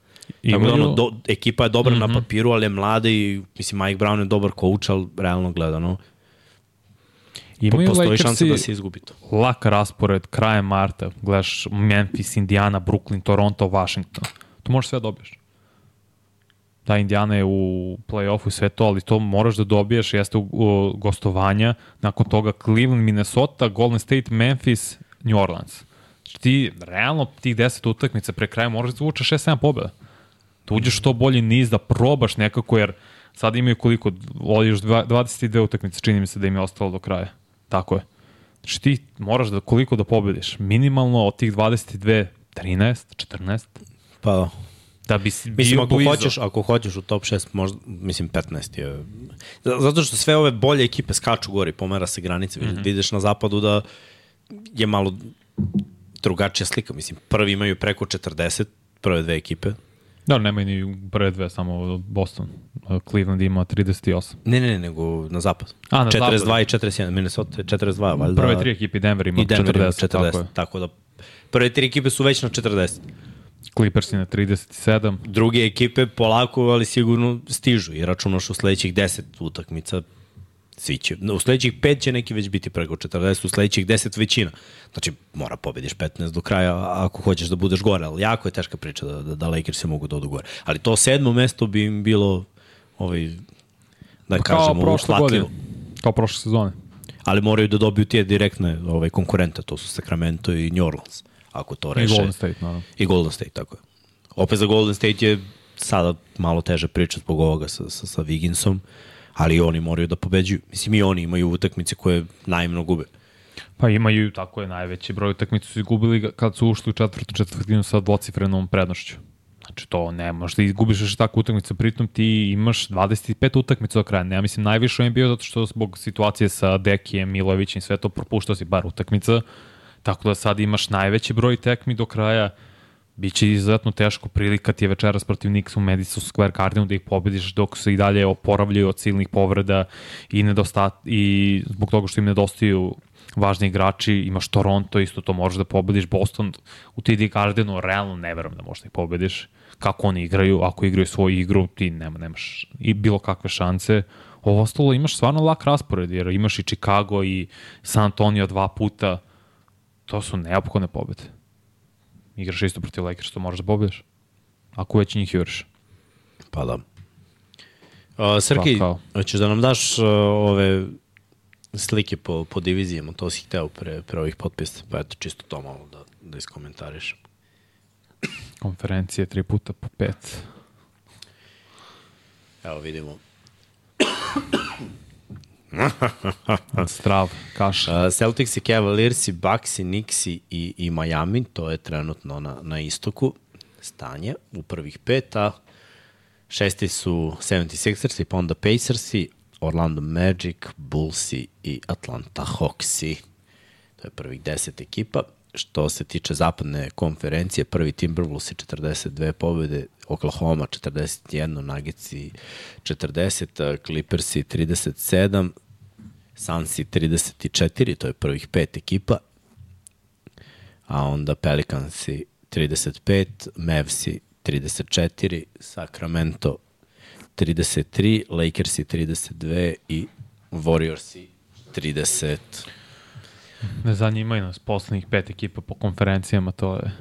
Tako da ono, do, ekipa je dobra mm -hmm. Mhm. na papiru, ali je mlada i mislim Mike Brown je dobar coach, ali realno gledano Imaju postoji šansa Lakersi da se izgubi to. lak raspored, krajem marta, gledaš Memphis, Indiana, Brooklyn, Toronto, Washington. To možeš sve da dobiješ. Da, Indiana je u play-offu i sve to, ali to moraš da dobiješ, jeste u, u gostovanja, nakon toga Cleveland, Minnesota, Golden State, Memphis, New Orleans. Ti, realno, tih 10 utakmica pre kraja moraš da zvuča 6-7 pobjeda. Da uđeš što bolji niz, da probaš nekako, jer sad imaju koliko, još dva- 22 utakmice, čini mi se da im je ostalo do kraja. Tako je. Znači ti moraš da koliko da pobediš? Minimalno od tih 22, 13, 14, Pa da. da bi si Mislim, bio ako blizu. hoćeš, ako hoćeš u top 6, možda, mislim, 15 je... Zato što sve ove bolje ekipe skaču gore i pomera se granice. Mm Mhm. -hmm. Vidiš na zapadu da je malo drugačija slika. Mislim, prvi imaju preko 40, prve dve ekipe. Da, nema ni prve dve, samo Boston. Cleveland ima 38. Ne, ne, ne, nego na zapadu. A, na 42 zapadu. i 41. Minnesota je 42, valjda. Prve tri ekipe Denver ima I Denver 40, Mhm. 40, 40 tako je. tako da prve tri ekipe su već na 40. Clippers je na 37. Druge ekipe polako, ali sigurno stižu i računaš u sledećih 10 utakmica svi će, u sledećih 5 će neki već biti preko 40, u sledećih 10 većina. Znači, mora pobediš 15 do kraja ako hoćeš da budeš gore, ali jako je teška priča da, da, da Lakers se mogu da odu gore. Ali to sedmo mesto bi im bilo ovaj, da Kao kažemo, prošle godine. uhvatljivo. Kao prošle sezone. Ali moraju da dobiju tije direktne ovaj, konkurente, to su Sacramento i New Orleans. Ako to I reše. Golden State, naravno. I Golden State, tako je. Opet za Golden State je sada malo teža priča zbog ovoga sa, sa, sa Wigginsom, ali i oni moraju da pobeđuju. Mislim, i oni imaju utakmice koje najmno gube. Pa imaju, tako je, najveći broj utakmica su izgubili kad su ušli u četvrtu četvrtinu sa dvocifrenom prednošću. Znači to ne možeš da izgubiš još takvu utakmicu, pritom ti imaš 25 utakmica do kraja. Ne, ja mislim najviše u NBA zato što zbog situacije sa Dekijem, Milovićem i sve to propuštao si bar utakmica. Tako da sad imaš najveći broj tekmi do kraja. Biće izuzetno teško prilika ti je večeras protiv Knicks u Madison Square Gardenu da ih pobediš dok se i dalje oporavljaju od silnih povreda i nedostat i zbog toga što im nedostaju važni igrači, imaš Toronto, isto to možeš da pobediš, Boston u TD Gardenu, realno ne verujem da možeš da ih pobediš. Kako oni igraju, ako igraju svoju igru, ti nema, nemaš i bilo kakve šanse. Ovo ostalo imaš stvarno lak raspored, jer imaš i Chicago i San Antonio dva puta, to su neophodne pobede. Igraš isto protiv Lakers, to možeš da pobediš. Ako već njih juriš. Pa da. Uh, Srki, Pa hoćeš da nam daš uh, ove slike po, po divizijama, to si hteo pre, pre ovih potpisa, pa eto čisto to malo da, da iskomentariš. Konferencije tri puta po pet. Evo vidimo. Strav, kaša. Uh, Celticsi, Cavaliersi, Bucksi, Knicksi i, i Miami, to je trenutno na, na istoku stanje u prvih pet, a šesti su 76ersi, pa onda Pacersi, Orlando Magic, Bullsi i Atlanta Hawksi. To je prvih deset ekipa. Što se tiče zapadne konferencije, prvi Timberwolves 42 pobjede, Oklahoma 41, Nuggetsi 40, Clippersi 37, Sunsi 34, to je prvih pet ekipa, a onda Pelicansi 35, Mavsi 34, Sacramento 33, Lakersi 32 i Warriorsi 30. Ne zanimaju nas poslednjih pet ekipa po konferencijama, to je...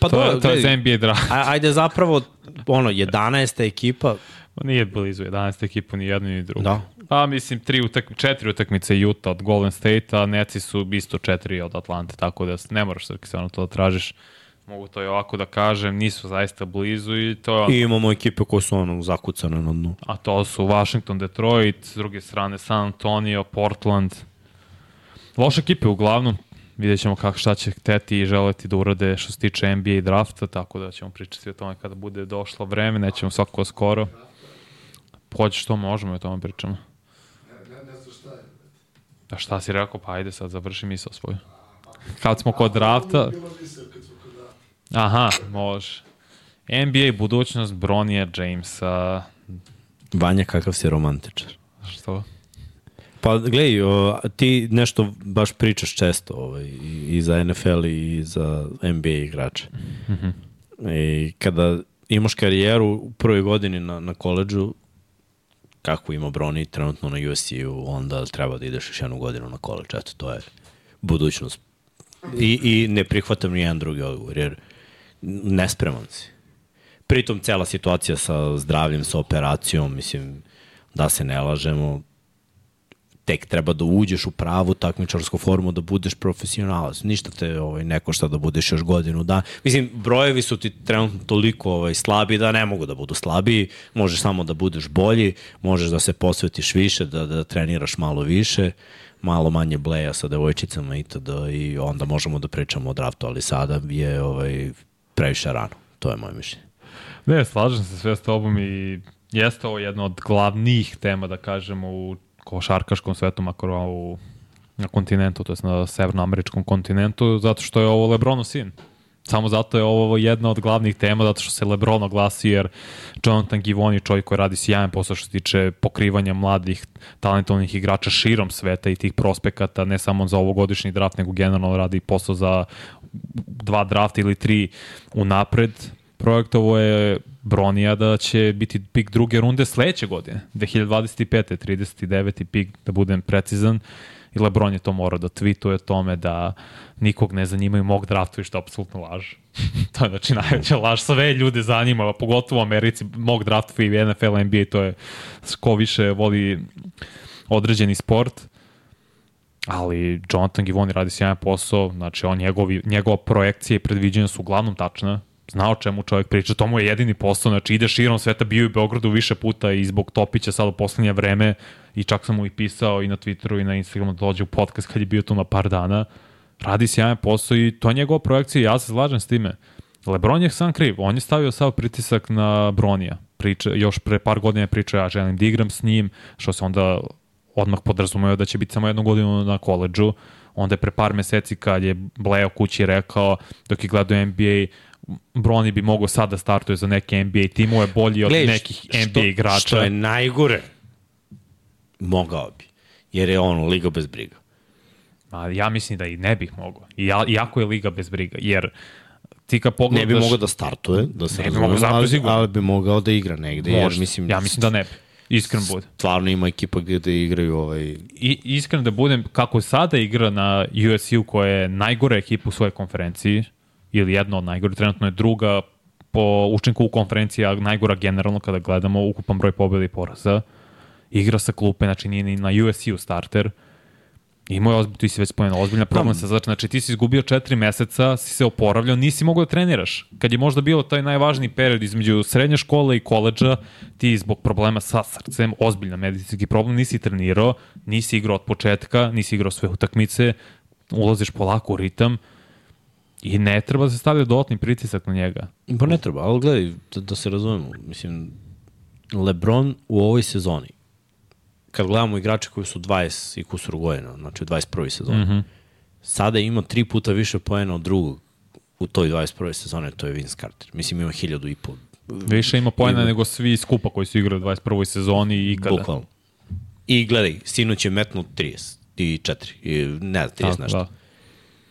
Pa to, je, dobro, to je za gledaj, NBA draft. ajde zapravo, ono, 11. ekipa, Nije blizu 11 ekipa ni jednu ni drugu. Da. Pa mislim, tri utak, četiri utakmice Utah od Golden State, a Netsi su isto četiri od Atlante, tako da ne moraš Srki stvarno to da tražiš. Mogu to i ovako da kažem, nisu zaista blizu i to I imamo ekipe koje su ono zakucane na dnu. A to su Washington, Detroit, s druge strane San Antonio, Portland. Loše ekipe uglavnom. Vidjet ćemo kako šta će hteti i želeti da urade što se tiče NBA drafta, tako da ćemo pričati o tome kada bude došlo vreme, nećemo svako skoro. Hoće što možemo i o tome pričamo. Da šta si rekao? Pa ajde sad, završi misao svoju. Kad smo kod drafta... Aha, može. NBA budućnost Bronija Jamesa. Vanja, kakav si romantičar. Što? Pa gledaj, o, ti nešto baš pričaš često ovaj, i, za NFL i za NBA igrače. Mm -hmm. I kada imaš karijeru u prvoj godini na, na koleđu, kako ima Broni trenutno na USC-u, onda treba da ideš još jednu godinu na koleđ. Eto, to je budućnost. I, i ne prihvatam ni jedan drugi odgovor, jer nespreman si. Pritom cela situacija sa zdravljem, sa operacijom, mislim, da se ne lažemo, tek treba da uđeš u pravu takmičarsku formu da budeš profesionalac. Ništa te ovaj, neko šta da budeš još godinu da. Mislim, brojevi su ti trenutno toliko ovaj, slabi da ne mogu da budu slabiji. Možeš samo da budeš bolji, možeš da se posvetiš više, da, da treniraš malo više, malo manje bleja sa devojčicama itd. I onda možemo da pričamo o draftu, ali sada je ovaj, previše rano. To je moje mišljenje. Ne, slažem se sve s tobom i jeste ovo jedna od glavnih tema, da kažemo, u košarkaškom svetu, makar u, na kontinentu, to je na severnoameričkom kontinentu, zato što je ovo Lebronov sin. Samo zato je ovo jedna od glavnih tema, zato što se Lebron oglasi, jer Jonathan Givoni, čovjek koji radi sjajan posao što se tiče pokrivanja mladih, talentovnih igrača širom sveta i tih prospekata, ne samo za ovogodišnji draft, nego generalno radi posao za dva drafta ili tri unapred. Projektovo je Bronija da će biti pik druge runde sledeće godine, 2025. 39. pik, da budem precizan, i Lebron je to morao da tweetuje tome da nikog ne zanimaju mog draftovi, što je apsolutno laž. to je znači najveća laž, sve ljude zanima, pogotovo u Americi, mog draftovi i NFL, NBA, to je ko više voli određeni sport ali Jonathan Givoni radi sjajan posao, znači on njegovi, njegova projekcija i predviđenja su uglavnom tačna, zna o čemu čovjek priča, to mu je jedini posao, znači ide širom sveta, bio u Beogradu više puta i zbog Topića sad u poslednje vreme i čak sam mu i pisao i na Twitteru i na Instagramu da dođe u podcast kad je bio tu na par dana, radi sjajan posao i to je njegova projekcija i ja se slažem s time. Lebron je sam kriv, on je stavio sav pritisak na Bronija. Priča, još pre par godina je pričao ja želim da igram s njim, što se onda odmah podrazumeo da će biti samo jednu godinu na koleđu. Onda je pre par meseci kad je Bleo kući rekao dok je gledao NBA Broni bi mogao sad da startuje za neke NBA timove bolji od Gledeš, nekih NBA što, igrača. Što je najgore, mogao bi. Jer je on liga bez briga. Ma, ja mislim da i ne bih mogao. I ja, iako je liga bez briga. Jer ti kad pogledaš... Ne bi mogao da startuje, da se ne bi mogao ali, ali bi mogao da igra negde. Možda. Jer, mislim, ja mislim da ne bi. Iskren bude. Stvarno ima ekipa gde da igraju ovaj... I, iskren da budem, kako sada igra na USU koja je najgore ekipa u svojoj konferenciji, ili jedna od najgore, trenutno je druga po učinku u konferenciji, a najgora generalno kada gledamo ukupan broj pobjeda i poraza. Igra sa klupe, znači nije ni na USU starter. Imao je ozbiljno, ti si već spomenuo, ozbiljna problem sa znači, znači ti si izgubio četiri meseca, si se oporavljao, nisi mogao da treniraš. Kad je možda bilo taj najvažniji period između srednje škole i koleđa, ti zbog problema sa srcem, ozbiljna medicinski problem, nisi trenirao, nisi igrao od početka, nisi igrao sve utakmice, ulaziš polako u ritam, I ne treba da se stavlja dodatni pritisak na njega. Pa ne treba, ali gledaj, da, da se razumemo, mislim, Lebron u ovoj sezoni, kad gledamo igrače koji su 20 i kusur godina, znači u 21. sezoni, mm -hmm. sada ima tri puta više poena od drugog u toj 21. sezone, to je Vince Carter. Mislim, ima hiljadu i pol. Više ima poena ima... nego svi skupa koji su igrali u 21. sezoni i kada. Bukvalno. I gledaj, sinoć je metnut 30 i 4, i ne 30 nešto. Da.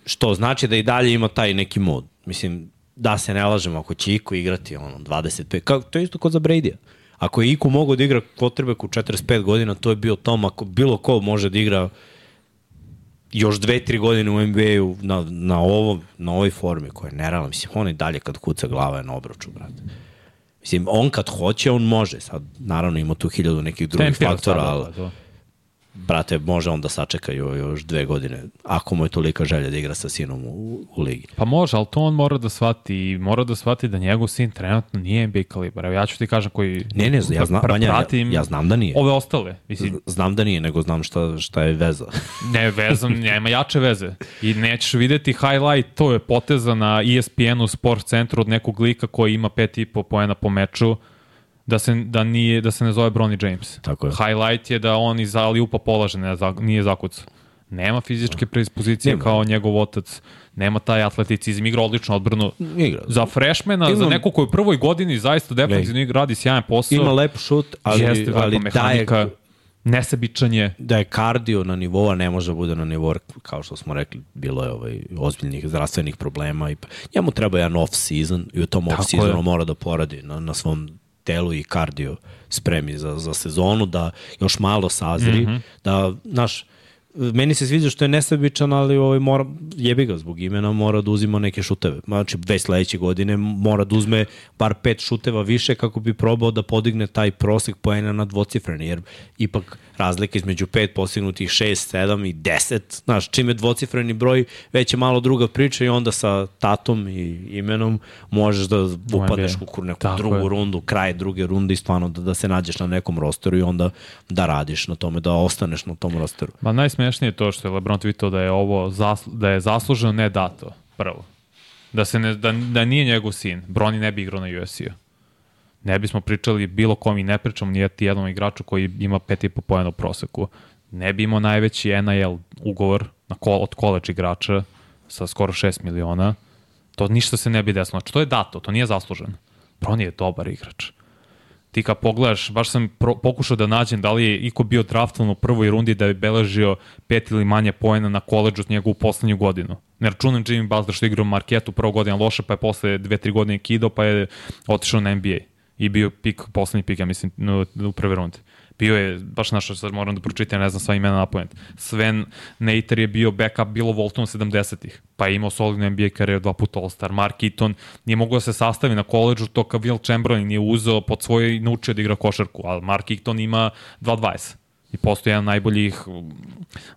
Što znači da i dalje ima taj neki mod. Mislim, da se ne lažemo, ako će Iko igrati ono, 25, kao, to je isto kod za Brady-a. Ako je Iko mogao da igra quarterback u 45 godina, to je bio Tom, ako bilo ko može da igra još dve, tri godine u NBA-u na, na, ovom, na ovoj formi koja je nerealna. Mislim, on i dalje kad kuca glava je na obroču, brate. Mislim, on kad hoće, on može. Sad, naravno, ima tu hiljadu nekih drugih Tempira faktora, ali... Da, brate, može on da sačeka jo- još dve godine, ako mu je tolika želja da igra sa sinom u, u ligi. Pa može, ali to on mora da shvati i mora da shvati da njegov sin trenutno nije NBA kalibar. Evo ja ću ti kažem koji Ne, ne, ja znam, pra- Vanja, ja, ja znam da nije. ove ostale. Mislim, Znam da nije, nego znam šta, šta je veza. ne vezam, nema jače veze. I nećeš videti highlight, to je poteza na ESPN-u Sport centru od nekog lika koji ima 5,5 poena po meču, da se, da, nije, da se ne zove Bronny James. Tako je. Highlight je da on iz Aliupa polaže, ne, nije zakucao. Nema fizičke predispozicije Nema. kao njegov otac, nema taj atleticizm, igra odlično odbranu. Igra. Za freshmana, Ima- za neko koji u prvoj godini zaista defensivno igra, radi sjajan posao. Ima lep šut, ali, jeste ali mehanika, daje, nesebičan je. da je kardio na nivou, a ne može da bude na nivou, kao što smo rekli, bilo je ovaj, ozbiljnih zdravstvenih problema. I, njemu treba jedan off-season i u tom off-seasonu mora da poradi na, na svom telu i kardio spremi za, za sezonu, da još malo sazri, mm -hmm. da, znaš, meni se sviđa što je nesebičan, ali ovaj mora, jebi ga zbog imena, mora da uzima neke šuteve. Znači, već sledeće godine mora da uzme bar pet šuteva više kako bi probao da podigne taj prosek poena na dvocifreni, jer ipak razlika između pet postignutih 6, 7 i 10, znaš, čim je dvocifreni broj, već je malo druga priča i onda sa tatom i imenom možeš da upadneš u neku Tako drugu je. rundu, kraj druge runde i stvarno da, da se nađeš na nekom rosteru i onda da radiš na tome, da ostaneš na tom rosteru. Ma najsmešnije je to što je LeBron tweetao da je ovo zaslu, da je zasluženo ne dato prvo. Da se ne, da, da nije njegov sin, Broni ne bi igrao na USC-u. Ne bismo pričali bilo kom i ne pričamo ni jednom igraču koji ima 5,5 pojena u proseku. Ne bi imao najveći NIL ugovor na kol, od koleđ igrača sa skoro 6 miliona. To ništa se ne bi desilo. Znači, to je dato, to nije zasluženo. Broni je dobar igrač ti kad pogledaš, baš sam pro, pokušao da nađem da li je iko bio draftovan u prvoj rundi da je beležio pet ili manje poena na koleđu od njegovu poslednju godinu. Ne računam Jimmy Butler što je igrao u Marketu prvo godina loše, pa je posle dve, tri godine kidao, pa je otišao na NBA. I bio pik, poslednji pik, ja mislim, u, u prve runde. Bio je, baš našo, sad moram da pročitam, ne znam sva imena na point. Sven Nater je bio backup bilo Voltonu 70-ih, pa je imao solidnu NBA karijeru, dva puta All-Star. Mark Eaton nije mogao da se sastavi na koleđu, to kao Will Chamberlain je uzeo pod svoje i naučio da igra košarku, ali Mark Eaton ima 2.20 i postoji jedan najboljih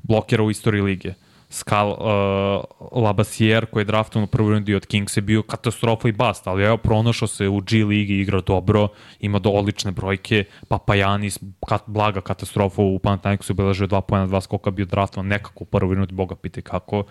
blokera u istoriji lige. Skal uh, Labassier koji je draftovan u prvoj rundi od Kings je bio katastrofa i bast, ali evo pronašao se u G ligi, igra dobro, ima do odlične brojke, Papajanis, kat, blaga katastrofa u Panathinaikosu obeležio 2 pojena, 2 skoka, bio draftovan nekako u prvoj rundi, boga pite kako.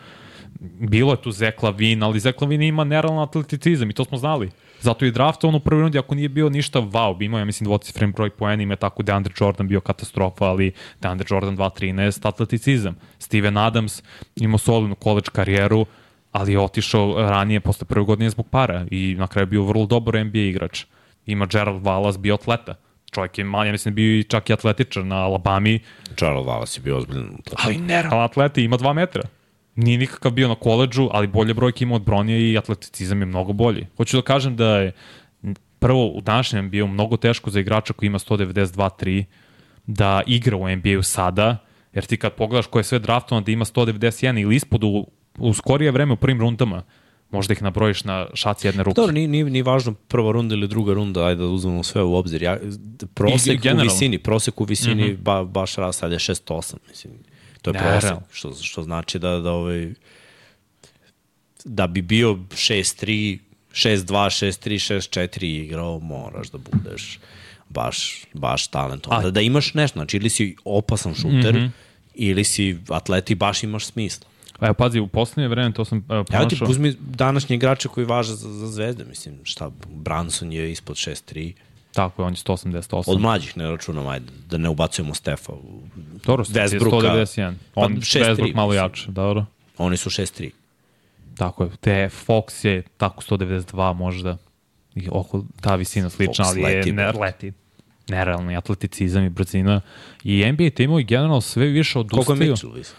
Bilo je tu Zek Lavin, ali Zek Lavin ima nerealan atleticizam i to smo znali. Zato je draftovan u prvoj rundi, ako nije bio ništa wow, bi imao, ja mislim, dvocifren broj poena, ima tako DeAndre Jordan bio katastrofa, ali DeAndre Jordan 2.13, atleticizam. Steven Adams imao solidnu college karijeru, ali je otišao ranije, posle prve godine zbog para i na kraju bio vrlo dobar NBA igrač. Ima Gerald Wallace, bio atleta. Čovjek je mal, ja mislim, bio i čak i atletičar na Alabami, Charles Wallace je bio ozbiljan. ali nerealan atleta i ima 2 metra. Nije nikakav bio na koleđu, ali bolje brojke ima od Bronija i atleticizam je mnogo bolji. Hoću da kažem da je prvo u današnjem bio mnogo teško za igrača koji ima 192-3 da igra u NBA-u sada, jer ti kad pogledaš ko je sve draftovan da ima 191 ili ispod u, u skorije vreme u prvim rundama, možda ih nabrojiš na šaci jedne ruke. Dobro, nije, nije, nije važno prva runda ili druga runda, ajde da uzmemo sve u obzir. Ja, prosek u generalno. visini, prosek u visini mm -hmm. ba, baš je 6-8, mislim. To je prosek, što, što znači da, da, ovaj, da bi bio 6-3, 6-2, 6-3, 6-4 igrao, moraš da budeš baš, baš talentovan. Da, da imaš nešto, znači ili si opasan šuter, mm -hmm. ili si atleti, baš imaš smisla. Evo, pazi, u poslednje vreme to sam uh, Evo ti pronašao. uzmi današnje igrače koji važe za, za zvezde, mislim, šta, Branson je ispod 6-3, Tako je, on je 188. od mlađih ne računam, ajde, da ne ubacujemo Stefa. Dobro, Westbrooka, Westbrooka. 191. Pa On, 6-3, Westbrook malo jače, dobro. Oni su 6-3. Tako je. Te Fox je tako 192 možda. I oko ta visina slična, Fox ali leti, je ne, leti. Nerealni atleticizam i brzina. I NBA timovi generalno sve više Koliko je odustaju. Mitchell? Visu?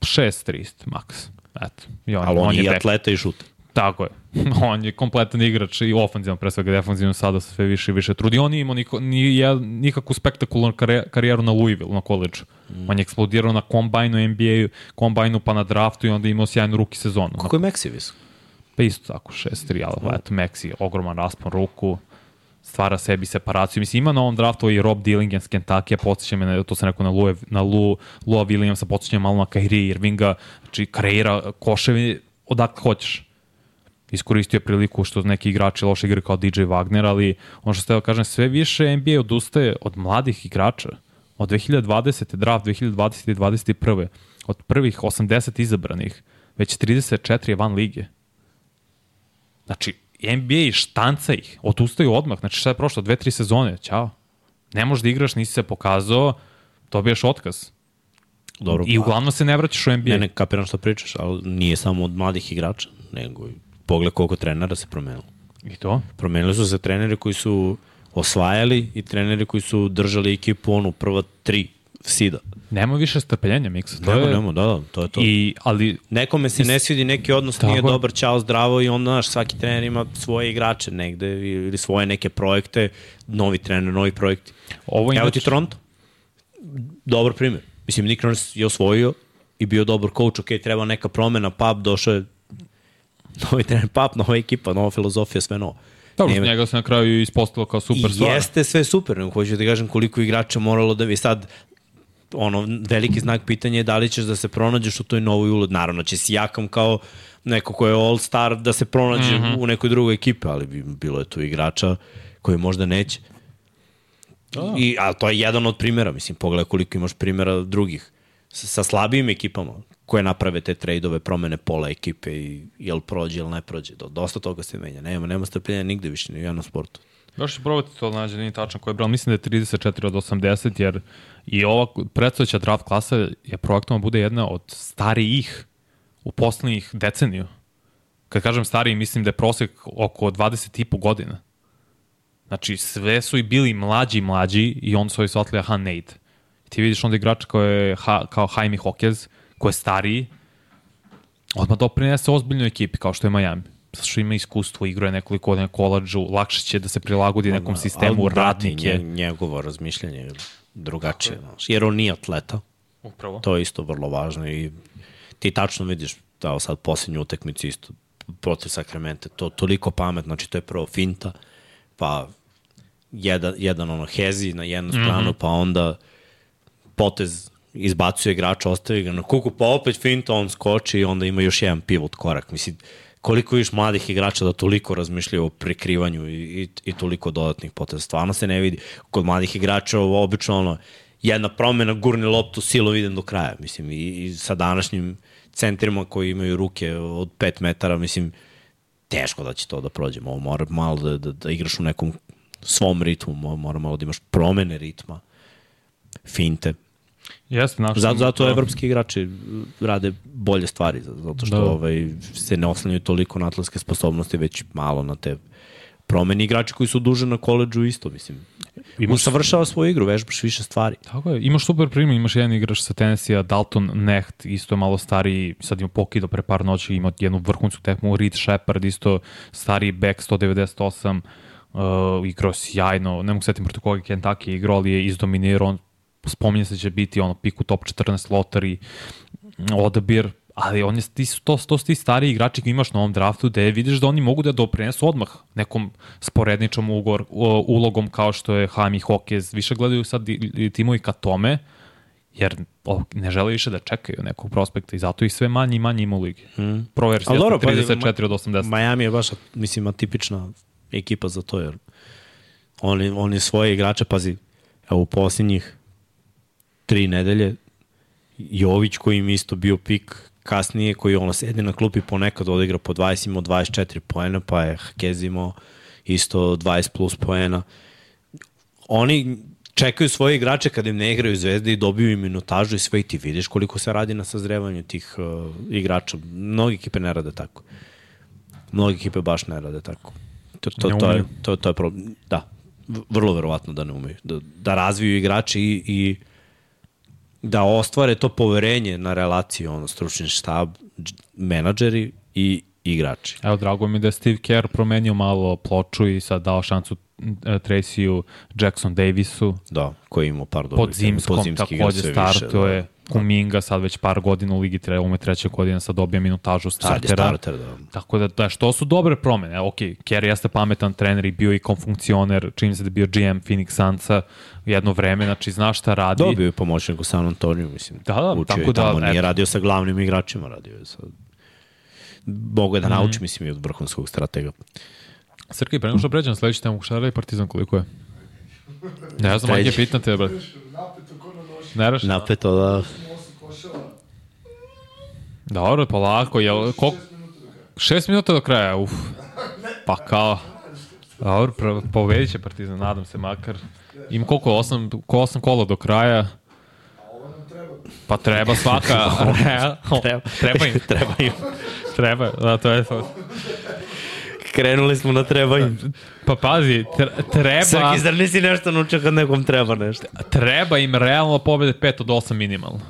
6-3, maks. Eto. I on, Ali on, je je i atleta i šuta. Tako je. on je kompletan igrač i ofanzivno, pre svega defanzivno sada se sve više i više trudi. On nije imao niko, ni, jed- nikakvu spektakularnu karijeru na Louisville, na koleđu. Mm. On je eksplodirao na kombajnu NBA, kombajnu pa na draftu i onda je imao sjajnu ruki sezonu. Koliko je Maxi visok? Pa isto tako, 6-3, ali eto, Maxi, ogroman raspon ruku, stvara sebi separaciju. Mislim, ima na ovom draftu i Rob Dillingham s Kentucky, podsjeća me, na, to sam rekao na, Lue, na Lu, Lua Williamsa, podsjeća malo na Kyrie Irvinga, znači karijera koševi odakle hoćeš. Iskoristio priliku što neki igrači loše igre kao DJ Wagner, ali ono što ste da kažem, sve više NBA odustaje od mladih igrača. Od 2020. draft, 2020. i 2021. Od prvih 80 izabranih, već 34 je van lige. Znači, NBA štanca ih, odustaju odmah. Znači, šta je prošlo? Dve, tri sezone, ćao. Ne možeš da igraš, nisi se pokazao, dobiješ otkaz. Dobro, I uglavnom se ne vraćaš u NBA. Ne, ne, kapiram što pričaš, ali nije samo od mladih igrača, nego pogled koliko trenera se promenilo. I to? Promenili su se treneri koji su osvajali i treneri koji su držali ekipu onu prva tri sida. Nema više strpljenja, Miksa. To Nema, je... nema, da, da, to je to. I, ali Nekome se ne svidi neki odnos, Tako nije je. dobar, čao, zdravo i onda, znaš, svaki trener ima svoje igrače negde ili svoje neke projekte, novi trener, novi projekti. ovo Evo inače... ti Toronto. Dobar primjer. Mislim, Nick Nurse je osvojio i bio dobar coach, ok, treba neka promena, pap, došao je novi trener, pap, nova ekipa, nova filozofija, sve novo. Dobro, Nema- njega se na kraju ispostavilo kao super stvar. Jeste sve super, nego hoću da kažem koliko igrača moralo da vi sad ono, veliki znak pitanja je da li ćeš da se pronađeš u toj novoj ulog. Naravno će si jakam kao neko ko je all star da se pronađe mm -hmm. u nekoj drugoj ekipe, ali bi bilo je tu igrača koji možda neće. Da. I, ali to je jedan od primjera, mislim, pogledaj koliko imaš primjera drugih sa, sa slabijim ekipama koje naprave te trejdove, promene pola ekipe i jel prođe ili ne prođe. Do, dosta toga se menja. Nema, nema strpljenja nigde više, ni u jednom sportu. Još ću probati to nađe, nije tačno koji je brao. Mislim da je 34 od 80, jer i ova predstojeća draft klasa je projektovano bude jedna od starijih u poslednjih deceniju. Kad kažem stariji, mislim da je prosek oko 20 i po godina. Znači, sve su i bili mlađi mlađi i on su ovi shvatili, aha. I ti vidiš onda igrača kao, je, ha, kao Jaime Hokez, ko je stariji, odmah doprinese ozbiljnoj ekipi kao što je Miami. Zato što ima iskustvo, igruje nekoliko godina koladžu, lakše će da se prilagodi nekom sistemu, Ali, brate, radnik je. nje- Njegovo razmišljanje je drugačije. Znaš, jer on nije atleta. Upravo. To je isto vrlo važno i ti tačno vidiš, da sad posljednju utekmicu isto protiv Sakramente, to toliko pametno, znači to je prvo finta, pa jedan, jedan ono hezi na jednu stranu, mm -hmm. pa onda potez izbacuje igrača, ostavi ga na kuku, pa opet finta, on skoči i onda ima još jedan pivot korak. Mislim, koliko viš mladih igrača da toliko razmišljaju o prekrivanju i, i, i toliko dodatnih poteza. Stvarno se ne vidi. Kod mladih igrača ovo obično ono, jedna promena, gurni loptu, silo idem do kraja. Mislim, i, i sa današnjim centrima koji imaju ruke od 5 metara, mislim, teško da će to da prođe. Ovo mora malo da, da, da igraš u nekom svom ritmu, mo- mora malo da imaš promene ritma, finte. Jeste, naš Zato, zato evropski igrači rade bolje stvari, zato što Da. da. ovaj, se ne oslanjaju toliko na atletske sposobnosti, već malo na te promeni igrači koji su duže na koleđu isto, mislim. Imaš- Usavršava svoju igru, vežbaš više stvari. Tako je, imaš super primjer, imaš jedan igrač sa Tennessee, Dalton Necht, isto je malo stariji, sad ima pokido pre par noći, ima jednu vrhunsku tekmu, Reed Shepard, isto stariji back 198, uh, igrao sjajno, ne mogu setim protiv koga je Kentucky igrao, ali je izdominirao, spominje se da će biti ono piku top 14 lottery, odabir, ali on je, ti su, to, to su ti stariji igrači koji imaš na ovom draftu gde vidiš da oni mogu da doprinesu odmah nekom sporedničom ugor, ulogom kao što je Hami Hokez. Više gledaju sad timovi ka tome, jer o, ne žele više da čekaju nekog prospekta i zato ih sve manje i manje ima u ligi. Mm. Pazi, 34 od 80. Miami je baš, mislim, atipična ekipa za to, jer oni, oni svoje igrače, pazi, evo u posljednjih tri nedelje, Jović koji im isto bio pik kasnije, koji ono sedi na klupi ponekad odigra po 20, imao 24 poena, pa je Hakez imao isto 20 plus poena. Oni čekaju svoje igrače kada im ne igraju zvezde i dobiju im minutažu i sve i ti vidiš koliko se radi na sazrevanju tih uh, igrača. Mnogi ekipe ne rade tako. Mnogi ekipe baš ne rade tako. To, to, Ne to, je, to, to je problem. Da, vrlo verovatno da ne umeju. Da, da razviju igrače i, i da ostvare to poverenje na relaciju, ono, stručni štab, dž- menadžeri i igrači. Evo, drago mi da je Steve Kerr promenio malo ploču i sad dao šansu e, Tracyu Jackson Davisu. Da, koji ima par dobrih. Pod zimskom pod zimski igra takođe startuje. da. Kuminga sad već par godina u ligi treba ume treća godina sad dobija minutažu Sad je startera. starter, da. Tako da, da, što su dobre promene. Ok, Kerry jeste pametan trener i bio i konfunkcioner, čini se da bio GM Phoenix Sunsa jedno vreme, znači zna šta radi. Dobio je pomoćnik u San Antoniju, mislim. Da, da, Učio tako tamo, da, nije eto. radio sa glavnim igračima, radio je sa... Mogu je da nauči, mislim, i od vrhunskog stratega. Srki, pre nego što pređem sledeći temu, šta radi Partizan koliko je? Ne znam, Treći. pitan te, brate. Napeto ko na noši. Ne raš? Napeto, da... Dobro, polako, jel, koliko? Šest minuta do kraja, uf. Pa kao. Dobro, pobedit će Partizan, nadam se makar. Ima koliko, osam, ko osam kola do kraja? Pa treba svaka. treba, treba im. treba im. Treba, da, to je to. Krenuli smo na treba im. Pa pazi, tre- treba, Srki, zar nisi nešto naučio kad nekom treba nešto? treba im realno pobede 5 od 8 minimalno.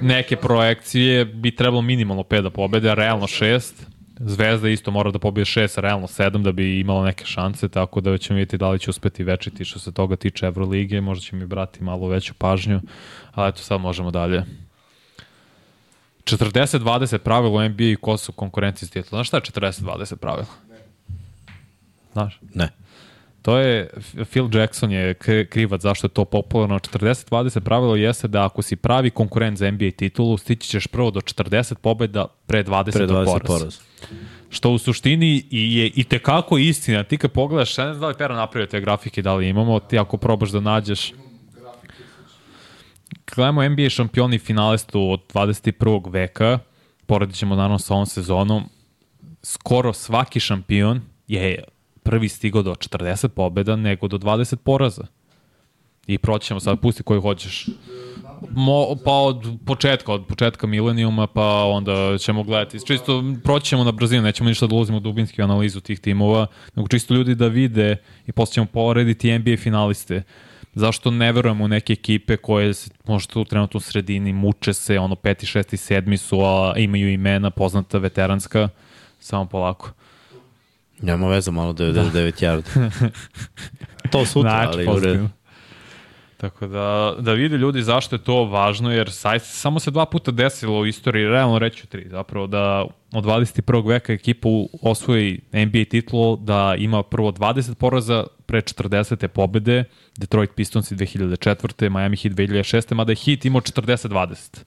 Neke projekcije bi trebalo minimalno 5 da pobede, a realno 6. Zvezda isto mora da pobije 6, a realno 7 da bi imala neke šanse, tako da ćemo vidjeti da li će uspeti večiti što se toga tiče Evrolige, možda će mi brati malo veću pažnju, ali eto sad možemo dalje. 40-20 pravilo u NBA i ko su konkurenci s titula. Znaš šta je 40-20 pravilo? Znaš? Ne. To je, Phil Jackson je krivac zašto je to popularno. 40-20 pravilo jeste da ako si pravi konkurent za NBA titulu, stići ćeš prvo do 40 pobjeda pre 20, Pre 20 poraz. poraz. Što u suštini i je i tekako istina. Ti kad pogledaš, ja ne znam da li Pera napravio te grafike, da li imamo, ti ako probaš da nađeš gledamo NBA šampioni finalistu od 21. veka, poredit ćemo naravno sa ovom sezonom, skoro svaki šampion je prvi stigao do 40 pobjeda nego do 20 poraza. I proći ćemo sad, pusti koji hoćeš. Mo, pa od početka, od početka milenijuma, pa onda ćemo gledati. Čisto ćemo na brzinu, nećemo ništa da ulazimo u analizu tih timova, nego čisto ljudi da vide i posle ćemo porediti NBA finaliste. Zašto ne verujemo u neke ekipe koje se, možda trenutno u sredini muče se, ono peti, šesti, sedmi su, a imaju imena poznata veteranska, samo polako. Nema veze, malo 99 yard. to sutra, Znači, ali u redu. pozitivno. Tako da, da vide ljudi zašto je to važno, jer saj, samo se dva puta desilo u istoriji, realno reću tri, zapravo da od 21. veka ekipa osvoji NBA titulu, da ima prvo 20 poraza pre 40. pobede, Detroit Pistons 2004. Miami Heat 2006. Mada je Heat imao 40-20.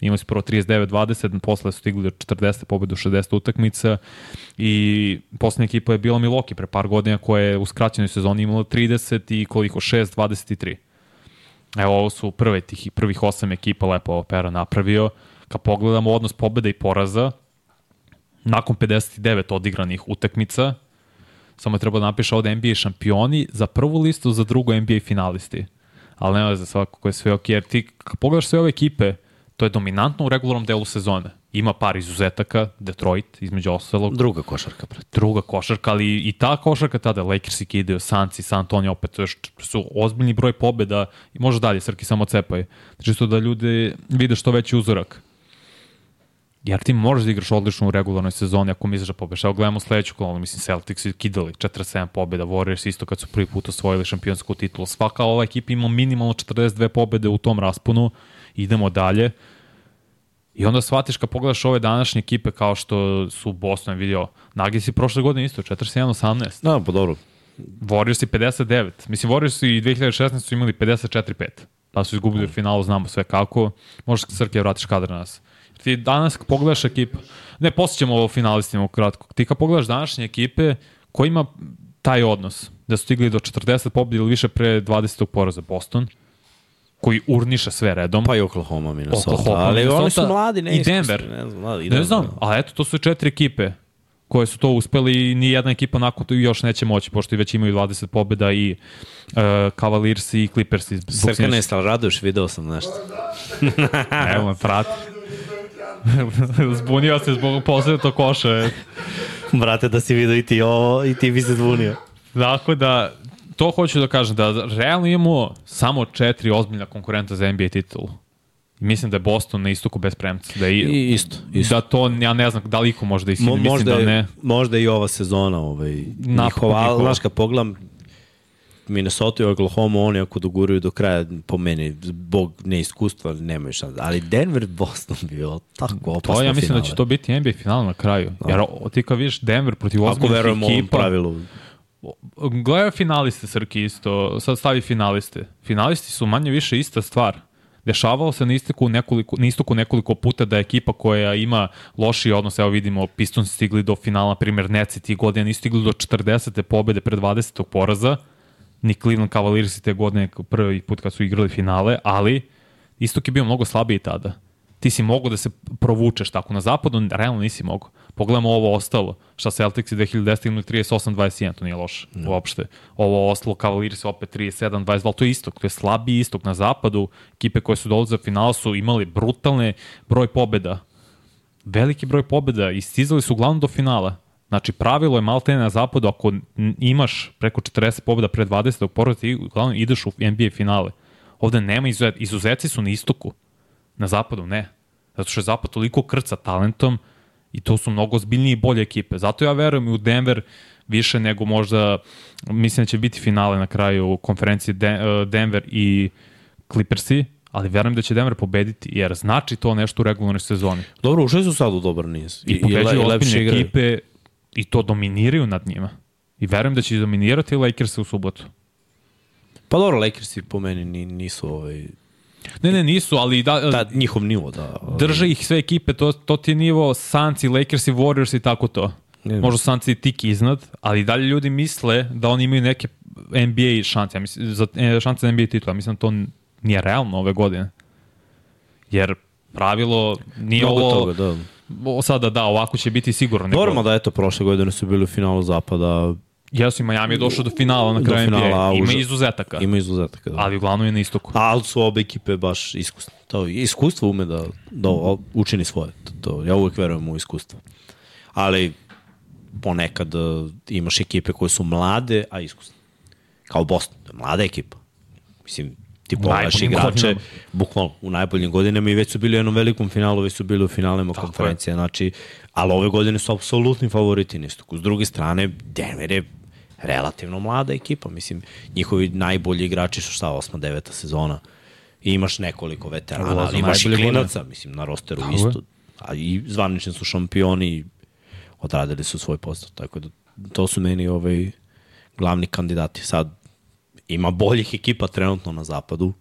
Imali su prvo 39-20, posle su stigli do 40 pobeda u 60 utakmica i poslednja ekipa je bila Milwaukee pre par godina koja je u skraćenoj sezoni imala 30 i koliko 6-23. Evo, ovo su prve tih, prvih osam ekipa lepo Pera napravio. Kad pogledamo odnos pobeda i poraza, nakon 59 odigranih utakmica, samo treba da napiše ovde NBA šampioni za prvu listu, za drugu NBA finalisti. Ali nema za svako koje je sve ok, jer ti pogledaš sve ove ekipe, to je dominantno u regularnom delu sezone. Ima par izuzetaka, Detroit, između ostalog, Druga košarka, brate. druga košarka, ali i ta košarka tada, Lakers i kidaju, Sanci, San Antonio, opet to još su ozbiljni broj pobjeda i može dalje, Srki, samo cepaj. Čisto da ljudi vide što veći uzorak. Jer ti možeš da igraš odlično u regularnoj sezoni ako misliš da pobeš. Evo gledamo sledeću kolonu, mislim Celtics su kidali 47 pobjeda, Warriors isto kad su prvi put osvojili šampionsku titulu. Svaka ova ekipa ima minimalno 42 pobjede u tom rasponu. Idemo dalje. I onda shvatiš kad pogledaš ove današnje ekipe kao što su Boston vidio, Nuggets i prošle godine isto, 41-18. Da, pa dobro. Warriors i 59. Mislim, Warriors i 2016 su imali 54-5. Pa su izgubili u finalu, znamo sve kako. Možeš Srke vratiš kadar na nas. Ti danas pogledaš ekipu, ne, posle ćemo o finalistima ukratko. Ti kad pogledaš današnje ekipe, ko ima taj odnos, da su stigli do 40 pobjede ili više pre 20. poraza Boston, koji urniše sve redom. Pa i Oklahoma, Minnesota. Oklahoma, ali Minnesota oni su mladi, ne i Denver. Ne znam, mladi, Ne znam, ali eto, to su četiri ekipe koje su to uspeli i ni jedna ekipa nakon to još neće moći, pošto i već imaju 20 pobjeda i uh, Cavaliers i Clippers. Iz Srka ne, ali raduješ, video sam nešto. Evo me, prati. Zbunio se zbog poslednjeg koša. Brate, da si video i ti ovo, i ti bi se zvunio. Dakle da, to hoću da kažem, da realno imamo samo četiri ozbiljna konkurenta za NBA titulu. Mislim da je Boston na istoku bez premca. Da, je, I isto, isto. da to, ja ne znam da li iko može da isini, Mo, mislim možda, da je, ne. možda i ova sezona, ovaj, Napokon njihova, njihova. znaš, kad pogledam, Minnesota i Oklahoma, oni ako doguraju do kraja, po meni, zbog neiskustva, nemaju šanse. Ali Denver, Boston bio tako opasno To ja mislim finale. da će to biti NBA final na kraju. Jer o, ti kad vidiš Denver protiv Ako ozbiljnih verujemo ovom ekipa, pravilu. Gledaj finaliste, Srki, isto. Sad stavi finaliste. Finalisti su manje više ista stvar. Dešavalo se na istoku nekoliko, na istoku nekoliko puta da je ekipa koja ima loši odnos, evo vidimo, Pistons stigli do finala, na primjer Neci tih godina nisu stigli do 40. pobede pre 20. poraza, ni Cleveland Cavaliers te godine prvi put kad su igrali finale, ali istok je bio mnogo slabiji tada. Ti si mogao da se provučeš tako na zapadu, realno nisi mogao. Pogledamo ovo ostalo, šta Celtics 2010 imali 38-21, to nije loše no. uopšte. Ovo ostalo, Cavaliers opet 37-22, ali to je istok, to je slabiji istok na zapadu. Ekipe koje su dolaze za final su imali brutalne broj pobeda. Veliki broj pobeda i stizali su uglavnom do finala. Znači, pravilo je malte na zapadu, ako imaš preko 40 pobeda pre 20. porada, ti uglavnom ideš u NBA finale. Ovde nema izuzet, izuzeci su na istoku. Na zapadu ne. Zato što je zapad toliko krca talentom i to su mnogo zbiljnije i bolje ekipe. Zato ja verujem i u Denver više nego možda, mislim da će biti finale na kraju konferencije Denver i Clippersi, ali verujem da će Denver pobediti, jer znači to nešto u regularnoj sezoni. Dobro, ušli su sad u dobar niz. I, I pobeđuju ozbiljne ekipe i to dominiraju nad njima. I verujem da će dominirati Lakers u subotu. Pa dobro, Lakersi po meni nisu ovaj, Ne, ne, nisu, ali da... Da, njihov nivo, da. Drže ih sve ekipe, to, to ti je nivo Sanci, Lakers i Warriors i tako to. Ne, Možda Sanci tik iznad, ali dalje ljudi misle da oni imaju neke NBA šanse, ja mislim, za, šanse za NBA titula, mislim da to nije realno ove godine. Jer pravilo nije Mnogo ovo... Toga, da. O, sada da, ovako će biti sigurno. Normalno da eto, prošle godine su bili u finalu zapada, Jesu, Miami je došao do finala na kraju do finala, NBA. Ima uža, izuzetaka. Ima izuzetaka, da. Ali uglavnom je na istoku. Ali su obe ekipe baš iskusne. To iskustvo ume da, da učini svoje. To, to, ja uvek verujem u iskustvo. Ali ponekad uh, imaš ekipe koje su mlade, a iskusne. Kao Boston, mlada ekipa. Mislim, ti pogledaš igrače, godinama. bukvalno u najboljim godinama i već su bili u jednom velikom finalu, već su bili u finalima Tako konferencije, je. znači, ali ove godine su apsolutni favoriti na istoku. S druge strane, Denver je relativno mlada ekipa, mislim, njihovi najbolji igrači su šta, osma, deveta sezona i imaš nekoliko veterana, Ulazno ali imaš i klinaca, mislim, na rosteru Tako isto, a i zvanični su šampioni odradili su svoj posao, tako da to su meni ovaj, glavni kandidati. Sad, ima boljih ekipa trenutno na zapadu,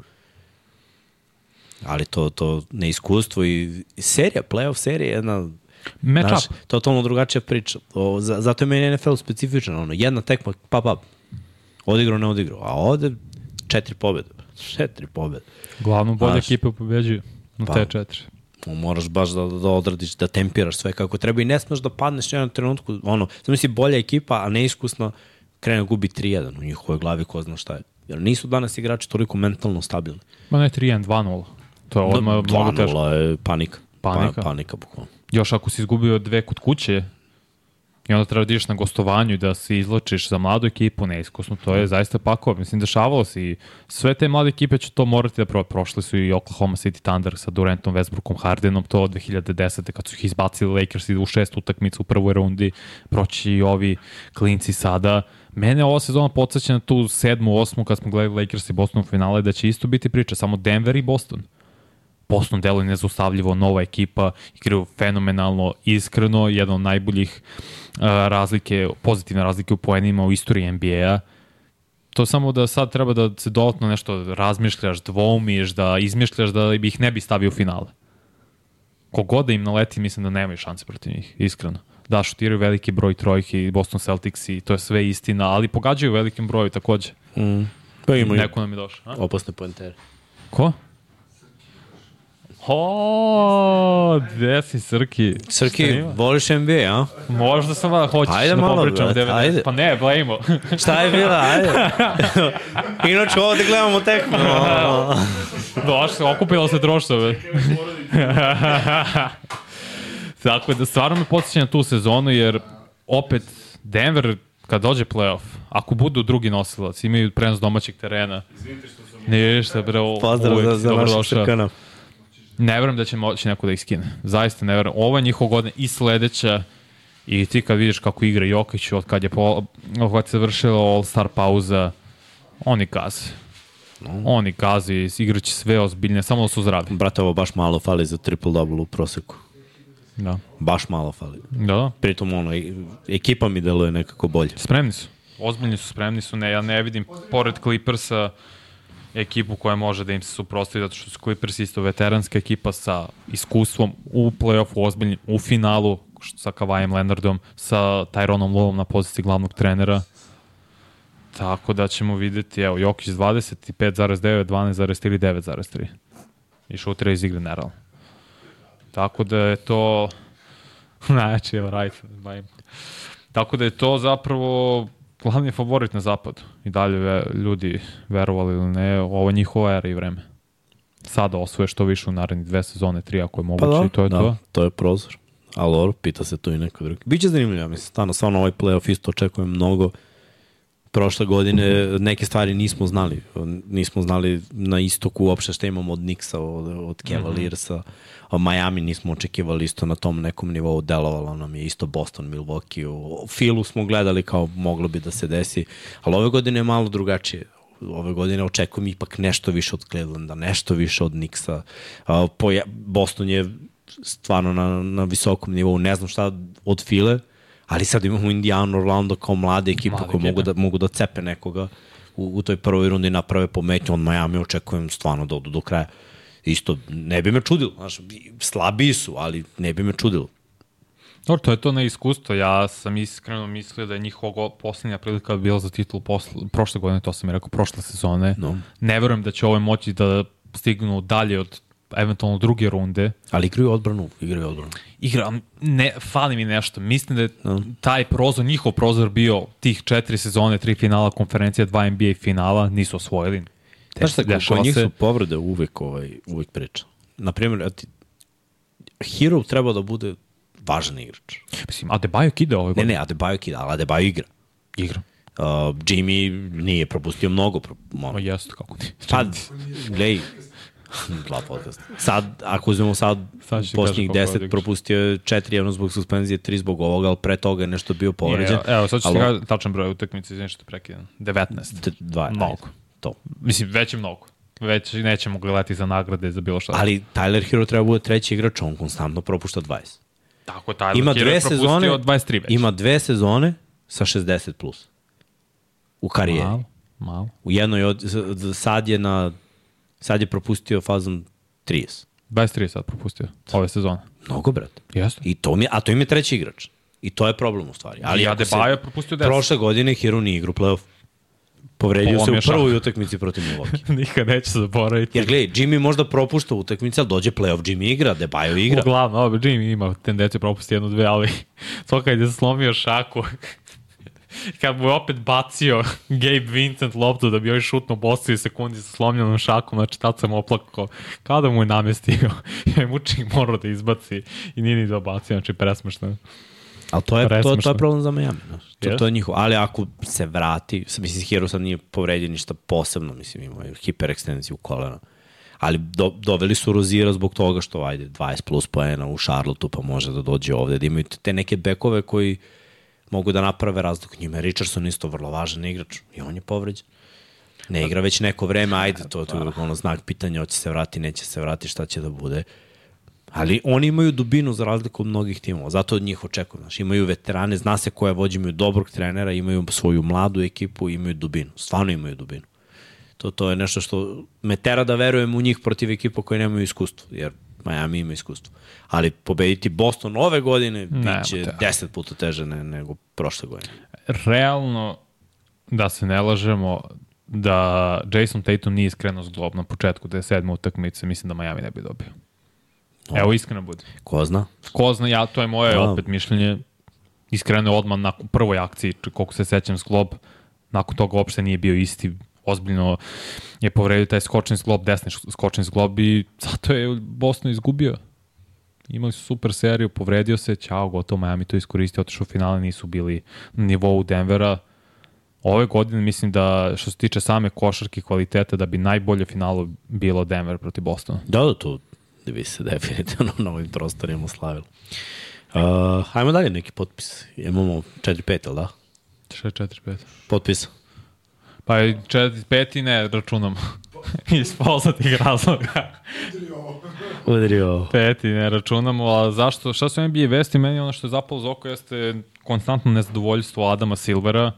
ali to, to neiskustvo i, serija, playoff serija je jedna Match Znaš, up. totalno drugačija priča. O, za, zato je meni NFL specifičan. Ono, jedna tekma, pa pa, odigrao, ne odigrao. A ovde četiri pobjede. Četiri pobjede. Glavno bolje Znaš, ekipe pobeđuju na pa. te četiri. Moraš baš da, da odradiš, da tempiraš sve kako treba i ne smeš da padneš u jednom trenutku. Ono, zamisli bolja ekipa, a neiskusno krene gubi 3-1 u njihovoj glavi, ko zna šta je. Jer nisu danas igrači toliko mentalno stabilni. Ma ne 3-1, 2-0. To je odmah mnogo teško. 2-0 je panika. Panika. Pa, panika, bukvalno. Još ako si izgubio dve kod kuće i onda treba da ideš na gostovanju i da se izločiš za mladu ekipu neiskusno, to je zaista pakova. Mislim, dešavalo se i sve te mlade ekipe će to morati da proba. Prošli su i Oklahoma City Thunder sa Durantom, Westbrookom, Hardenom, to od 2010. kad su ih izbacili Lakers u šest utakmica u prvoj rundi, proći i ovi klinci sada. Mene ova sezona podsjeća na tu sedmu, osmu kad smo gledali Lakers i Boston u finale da će isto biti priča, samo Denver i Boston. Boston deluje nezaustavljivo, nova ekipa, igraju fenomenalno, iskreno, jedan od najboljih uh, razlike, pozitivne razlike u poenima u istoriji NBA-a. To samo da sad treba da se dodatno nešto razmišljaš, dvoumiš, da izmišljaš da ih ne bi stavio u finale. Kogod da im naleti, mislim da nemaju šanse protiv njih, iskreno. Da, šutiraju veliki broj trojki, Boston Celtics i to je sve istina, ali pogađaju velikim broju takođe. Mm. Pa imaju Neko nam je došao. A? opasne poentere. Ko? O, gde si, Srki? Srki, voliš NBA, a? Možda sam da hoćeš Ajde da malo, popričam brate, 90. ajde. Pa ne, blejmo. Šta je bila, ajde. Inače ovde gledamo tekmu. Došli, okupilo se droštove. Tako da stvarno me podsjeća na tu sezonu, jer opet Denver kad dođe playoff, ako budu drugi nosilac, imaju prenos domaćeg terena. Ništa, bre, o- Pozdrav uvek za, za našeg. Srkana. Ne verujem da će moći neko da ih skine. Zaista ne verujem. Ovo je njihov godina i sledeća i ti kad vidiš kako igra Jokić od kad je po, od kad se završila All-Star pauza, Oni gaze. Oni gaze, igraće sve ozbiljne, samo da su zdravi. Brate, ovo baš malo fali za triple-double u proseku. Da. Baš malo fali. Da, da. Pritom, ono, ekipa mi deluje nekako bolje. Spremni su. Ozbiljni su, spremni su. Ne, ja ne vidim, pored Clippersa, ekipu koja može da im se suprostavi, zato što su Clippers isto veteranska ekipa sa iskustvom u play-offu, ozbiljnim, u finalu, sa Kavajem Leonardom, sa Tyronom Lovom na poziciji glavnog trenera. Tako da ćemo videti, evo, Jokić 25,9, 12,3 ili 9,3. I šutira iz igre, nerealno. Tako da je to... Najjači, evo, right. Bajim. Tako da je to zapravo glavni favorit na zapadu. I dalje ve, ljudi, verovali ili ne, ovo je njihova era i vreme. Sada osvoje što više u narednih dve sezone, tri ako je moguće Pa da, i to je da, to. to je prozor. Ali dobro, pita se tu i neko drugi. Biće zanimljivo, ja mislim. Stvarno, stvarno ovaj playoff isto očekujem mnogo. Prošle godine neke stvari nismo znali. Nismo znali na istoku uopšte šta imamo od Nixa, od, od Cavaliersa. A Miami nismo očekivali isto na tom nekom nivou. Delovalo nam je isto Boston, Milwaukee. U Filu smo gledali kao moglo bi da se desi. Ali ove godine je malo drugačije ove godine očekujem ipak nešto više od Clevelanda, nešto više od Nixa. Uh, Boston je stvarno na, na visokom nivou, ne znam šta od File, ali sad imamo Indiana, Orlando kao mlade ekipe Mlade koje mogu da, mogu da cepe nekoga u, u toj prvoj rundi naprave pometnju od Miami, očekujem stvarno da odu do kraja. Isto, ne bi me čudilo, znaš, slabiji su, ali ne bi me čudilo. Dobro, to je to na iskustvo. Ja sam iskreno mislio da je njihova poslednja prilika bila za titul posle, prošle godine, to sam i rekao, prošle sezone. No. Ne verujem da će ove moći da stignu dalje od eventualno druge runde. Ali igraju odbranu, igraju odbranu. Igra, ne, fali mi nešto. Mislim da je taj prozor, njihov prozor bio tih četiri sezone, tri finala konferencija, dva NBA finala, nisu osvojili. Znaš šta, Dešava kod njih su povrede uvek, ovaj, uvek priča. Naprimjer, ti, Hero treba da bude važan igrač. Mislim, Adebayo kide ove Ne, godine. ne, Adebayo kida, ali Adebayo igra. Igra. Uh, Jimmy nije propustio mnogo. Pro, Ma ono. jeste, kako ti. Pa, glej, dva podcast. Sad, ako uzmemo sad, Sad posljednjih kažem koliko 10 odigraš. propustio je 4 jedno zbog suspenzije, 3 zbog ovoga, ali pre toga je nešto bio povređen. Evo, evo, sad ću ti Ali- tačan broj utakmice, izvim što prekidam. 19. D- Dva, Mnogo. ajde, To. Mislim, već je mnogo. Već nećemo gledati za nagrade, za bilo šta. Ali Tyler Hero treba da bude treći igrač, on konstantno propušta 20. Tako Tyler Ima Hero je dve propustio sezone, 23 već. ima dve sezone sa 60 plus. U karijeri. Malo, malo. U jednoj od, sad je na sad je propustio fazom 30. 23 sad propustio ove sezone. Mnogo, brate. Jeste. I to mi, a to im je treći igrač. I to je problem u stvari. Ali se- Adebayo propustio 10. Prošle godine Hero nije igrao playoff. Povredio se u prvoj utakmici protiv Milwaukee. Nikad neće zaboraviti. Jer gledaj, Jimmy možda propušta utakmice, ali dođe playoff, Jimmy igra, Debajo igra. Uglavnom, Jimmy ima tendenciju propusti jednu, dve, ali to kad je slomio šaku, kad mu je opet bacio Gabe Vincent loptu da bi joj šutno postoji sekundi sa slomljenom šakom, znači tad sam oplakao, kao da mu je namestio. je mučnik morao da izbaci i nije ni dobacio, znači presmešno. Ali to je, to, to je problem za Miami. Znaš. To, Jest. to je njihov. Ali ako se vrati, mislim, Hero sad nije povredio ništa posebno, mislim, imao je hiperekstenziju kolena. Ali do, doveli su Rozira zbog toga što, ajde, 20 plus poena u Charlotteu, pa može da dođe ovde, da imaju te neke bekove koji mogu da naprave razliku. Njima je Richardson isto vrlo važan igrač i on je povređen. Ne igra već neko vreme, ajde, to, to je ono znak pitanja, hoće se vrati, neće se vrati, šta će da bude. Ali oni imaju dubinu za razliku od mnogih timova, zato od njih očekujem. Znaš, imaju veterane, zna se koja vođa, imaju dobrog trenera, imaju svoju mladu ekipu, imaju dubinu. Stvarno imaju dubinu. To, to je nešto što me tera da verujem u njih protiv ekipa koje nemaju iskustvo, jer Miami ima iskustvo. Ali pobediti Boston ove godine Nema biće deset puta teže ne, nego prošle godine. Realno, da se ne lažemo, da Jason Tatum nije skrenuo zglob na početku da je sedma utakmica, mislim da Miami ne bi dobio. Evo, iskreno bude. Ko zna? Ko zna, ja, to je moje Da. opet mišljenje. Iskreno je odmah na prvoj akciji, koliko se sećam zglob, nakon toga uopšte nije bio isti, ozbiljno je povredio taj skočni zglob, desni skočni zglob i zato je Boston izgubio. Imali su super seriju, povredio se, ćao, gotovo, Miami to iskoristio, otišao u finale, nisu bili na nivou Denvera. Ove godine mislim da što se tiče same košarke i kvalitete da bi najbolje finalo bilo Denver protiv Bostona. Da, da, to da bi se definitivno na ovim prostorima slavilo. Uh, hajmo dalje neki potpis. Imamo 4-5, ili da? 6-4-5. Potpis. Pa i četiri, peti ne računam. Iz poznatih razloga. Udri ovo. Udri ovo. Peti ne računamo, a zašto, šta su NBA vesti? Meni ono što je zapalo za oko jeste konstantno nezadovoljstvo Adama Silvera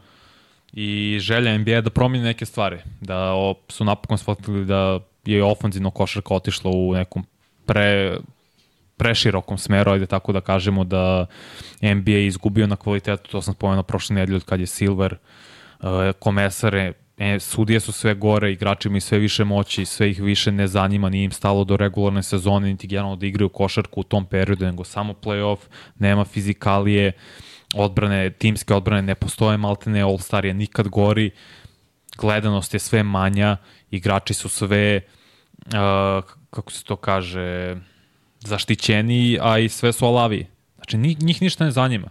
i želja NBA da promeni neke stvari. Da su napokon shvatili da je ofanzivno košarka otišla u nekom pre, preširokom smeru, ajde tako da kažemo da NBA izgubio na kvalitetu, to sam spomenuo prošle nedelje od kad je Silver, uh, komesare, e, sudije su sve gore, igrači imaju sve više moći, sve ih više ne zanima, nije im stalo do regularne sezone, niti generalno da igraju košarku u tom periodu, nego samo playoff, nema fizikalije, odbrane, timske odbrane ne postoje, maltene All-Star je nikad gori, gledanost je sve manja, igrači su sve, uh, kako se to kaže, zaštićeniji, a i sve su alavi. Znači, njih, njih ništa ne zanima.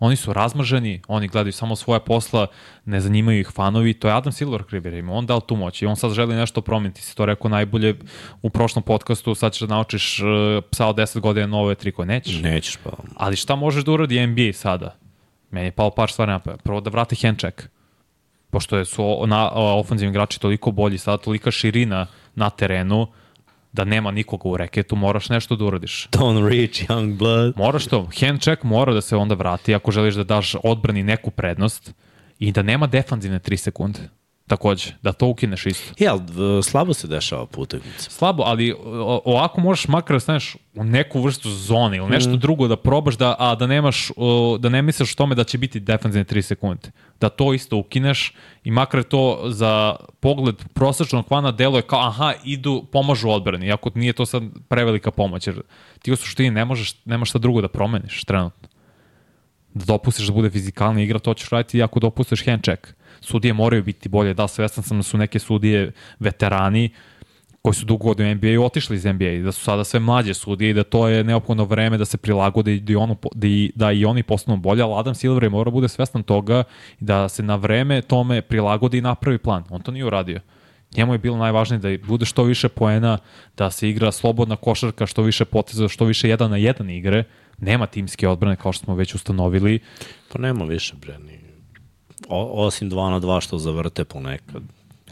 Oni su razmrženi, oni gledaju samo svoje posla, ne zanimaju ih fanovi, to je Adam Silver kriver, ima on dal tu moć i on sad želi nešto promeniti, si to rekao najbolje u prošlom podcastu, sad ćeš da naučiš uh, psa od 10 godina nove triko, nećeš? Nećeš pa. Ali šta možeš da uradi NBA sada? Meni je pao par stvari napada. Prvo da vrate hand check. Pošto su na, ofenzivni igrači toliko bolji, sada tolika širina na terenu, da nema nikoga u reketu, moraš nešto da uradiš. Don't reach, young blood. Moraš to, hand check mora da se onda vrati ako želiš da daš odbrani neku prednost i da nema defanzivne 3 sekunde. Takođe, da to ukineš isto. Ja, ali slabo se dešava po utakmici. Slabo, ali ovako možeš makar da staneš u neku vrstu zone ili nešto mm. drugo da probaš, da, a da nemaš, da ne misliš o tome da će biti defanzivne 3 sekunde. Da to isto ukineš i makar to za pogled prosečnog fana deluje kao aha, idu, pomažu odbrani, iako nije to sad prevelika pomoć, jer ti u suštini ne možeš, nemaš šta drugo da promeniš trenutno. Da dopustiš da bude fizikalna igra, to ćeš raditi i ako dopustiš hand check sudije moraju biti bolje. Da, svestan sam da su neke sudije veterani koji su dugo u NBA i otišli iz NBA i da su sada sve mlađe sudije i da to je neophodno vreme da se prilagode da i, ono, da i, da i oni postanu bolje, ali Adam Silver je mora da bude svestan toga i da se na vreme tome prilagodi i napravi plan. On to nije uradio. Njemu je bilo najvažnije da bude što više poena, da se igra slobodna košarka, što više poteza, što više jedan na jedan igre. Nema timske odbrane kao što smo već ustanovili. Pa nema više, bre, ni o, osim 2 na 2 što zavrte ponekad.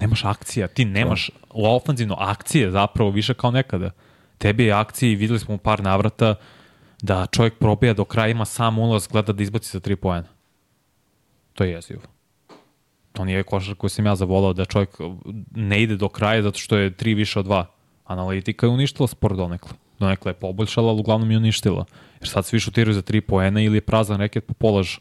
Nemaš akcija, ti nemaš u ofanzivno akcije zapravo više kao nekada. Tebi je akcije i videli smo par navrata da čovjek probija do kraja, ima sam ulaz, gleda da izbaci za 3 poena. To je jezivo. To nije košar koji sam ja zavolao, da čovjek ne ide do kraja zato što je 3 više od 2. Analitika je uništila sport donekle. Donekle je poboljšala, ali uglavnom je uništila. Jer sad svi šutiraju za 3 poena ili je prazan reket po polažu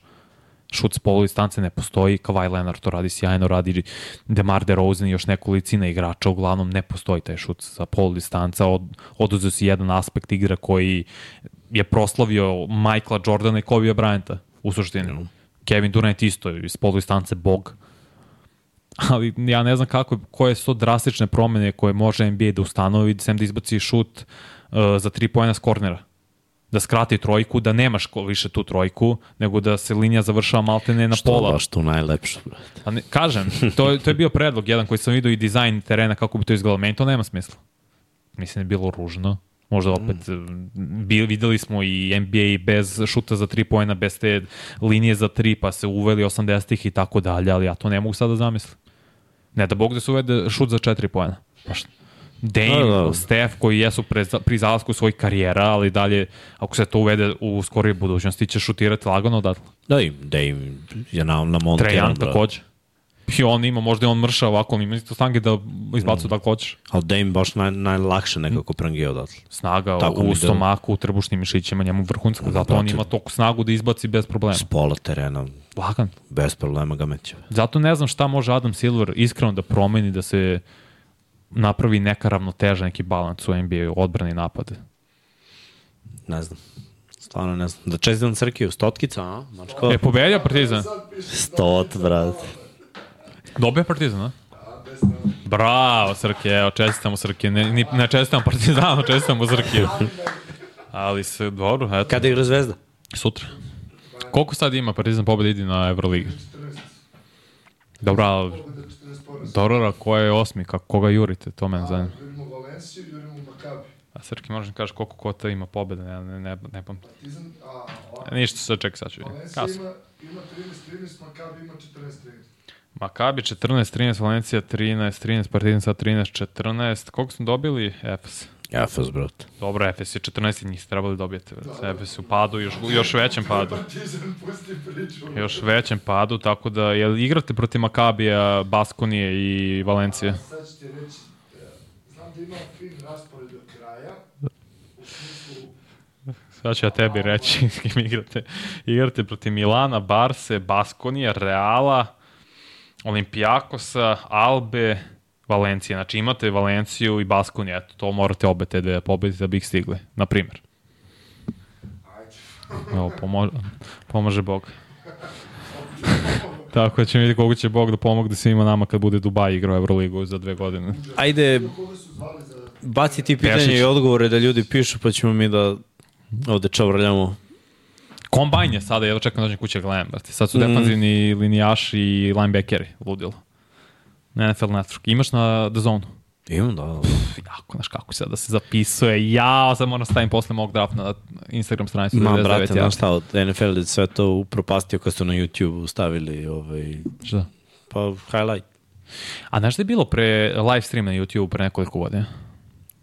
šut s polu distance ne postoji, Kawhi Leonard to radi sjajno, radi Demar DeRozan i još nekolicina igrača, uglavnom ne postoji taj šut sa polu distanca, od, oduzeo si jedan aspekt igra koji je proslavio Michaela Jordana i Kobe Bryanta u suštini. Mm. Kevin Durant isto, iz polu distance bog. Ali ja ne znam kako, koje su to drastične promene koje može NBA da ustanovi, sem da izbaci šut uh, za tri pojena s kornera da skrati trojku, da nemaš više tu trojku, nego da se linija završava maltene na Što pola. Što baš tu najlepše, brate? Pa ne, kažem, to, to je bio predlog jedan koji sam vidio i dizajn terena kako bi to izgledalo. Meni to nema smisla. Mislim da je bilo ružno. Možda opet, mm. bi, videli smo i NBA bez šuta za 3 pojena, bez te linije za 3, pa se uveli 80-ih i tako dalje, ali ja to ne mogu sada da zamislim. Ne da Bog da se uvede šut za 4 pojena. Pa šta? Dame, da, da. Steph koji jesu pre, pri zalasku svojih karijera, ali dalje, ako se to uvede u skorije budućnosti, će šutirati lagano odatle. Da, i Dame je na, na Montana. Trajan takođe. I on ima, možda je on mrša ovako, on ima isto snage da izbacu mm. da hoćeš. Ali Dame baš naj, najlakše nekako prangije odatle. Snaga Tako u stomaku, u trbušnim mišićima, njemu vrhunska, zato on ima toku snagu da izbaci bez problema. S pola terena. Lagan. Bez problema ga meće. Zato ne znam šta može Adam Silver iskreno da promeni, da se napravi neka ravnoteža, neki balans u NBA, odbrani napade? Ne znam. Stvarno ne znam. Da čestitam Crkiju, stotkica, a? Mačko? E, pobedio Partizan? Stot, brat. Dobio Partizan, a? Bravo, Srke, evo, čestitamo Srke. Ne, ne, ne čestitamo Partizanu, čestitamo Srke. Ali se, dobro, eto. Kada igra Zvezda? Sutra. Koliko sad ima Partizan pobeda idi na Euroligi? Dobro, ali Dorora, ko je osmi, kako, koga jurite, to mene zanima. Jurimo Valenciju, jurimo Makabi. A Srki, možeš mi kažeš koliko kota ima pobjede, ne, ne, ne, ne pam. Partizan, a... a Ništa, sad ček, sad ću vidim. Valencija ima, ima 13-13, Makabi ima 14-13. Makabi 14, 13, Valencija 13, 13, Partizan sad 13, 14. Koliko smo dobili? Efes. Efes, brate. Dobro, Efes je 14 i njih ste trebali dobijete. Da, Efes u padu, još, još većem padu. Još većem padu, tako da, jel igrate protiv Makabija, Baskonije i Valencije? Sad ću ti reći, e, znam da ima fin raspored do kraja, u smislu Sad ću ja tebi reći s kim igrate. Igrate protiv Milana, Barse, Baskonija, Reala, Olimpijakosa, Albe, Valencije. Znači imate Valenciju i Baskoniju, eto, to morate obe te dve pobediti da bi ih stigli, na primjer. Evo, pomo pomaže Bog. Tako da ćemo vidjeti koliko će Bog da pomogne svima nama kad bude Dubaj igrao Euroligu za dve godine. Ajde, koga baci ti pitanje Pešić. i odgovore da ljudi pišu, pa ćemo mi da ovde čavrljamo. Kombajn je sada, jedno čekam da dođem kuće gledam, brate. Sad su defanzivni linijaši i linebackeri, ludilo. Na NFL Network. Imaš na The Zone? Imam, da, da. Jako, znaš kako se da se zapisuje. Ja, sad moram stavim posle mog draft na Instagram stranicu. Ma, 99 brate, znaš šta, od NFL je sve to upropastio kad su na YouTube stavili ovaj, Šta? pa highlight. A znaš da je bilo pre live stream na YouTube pre nekoliko godina?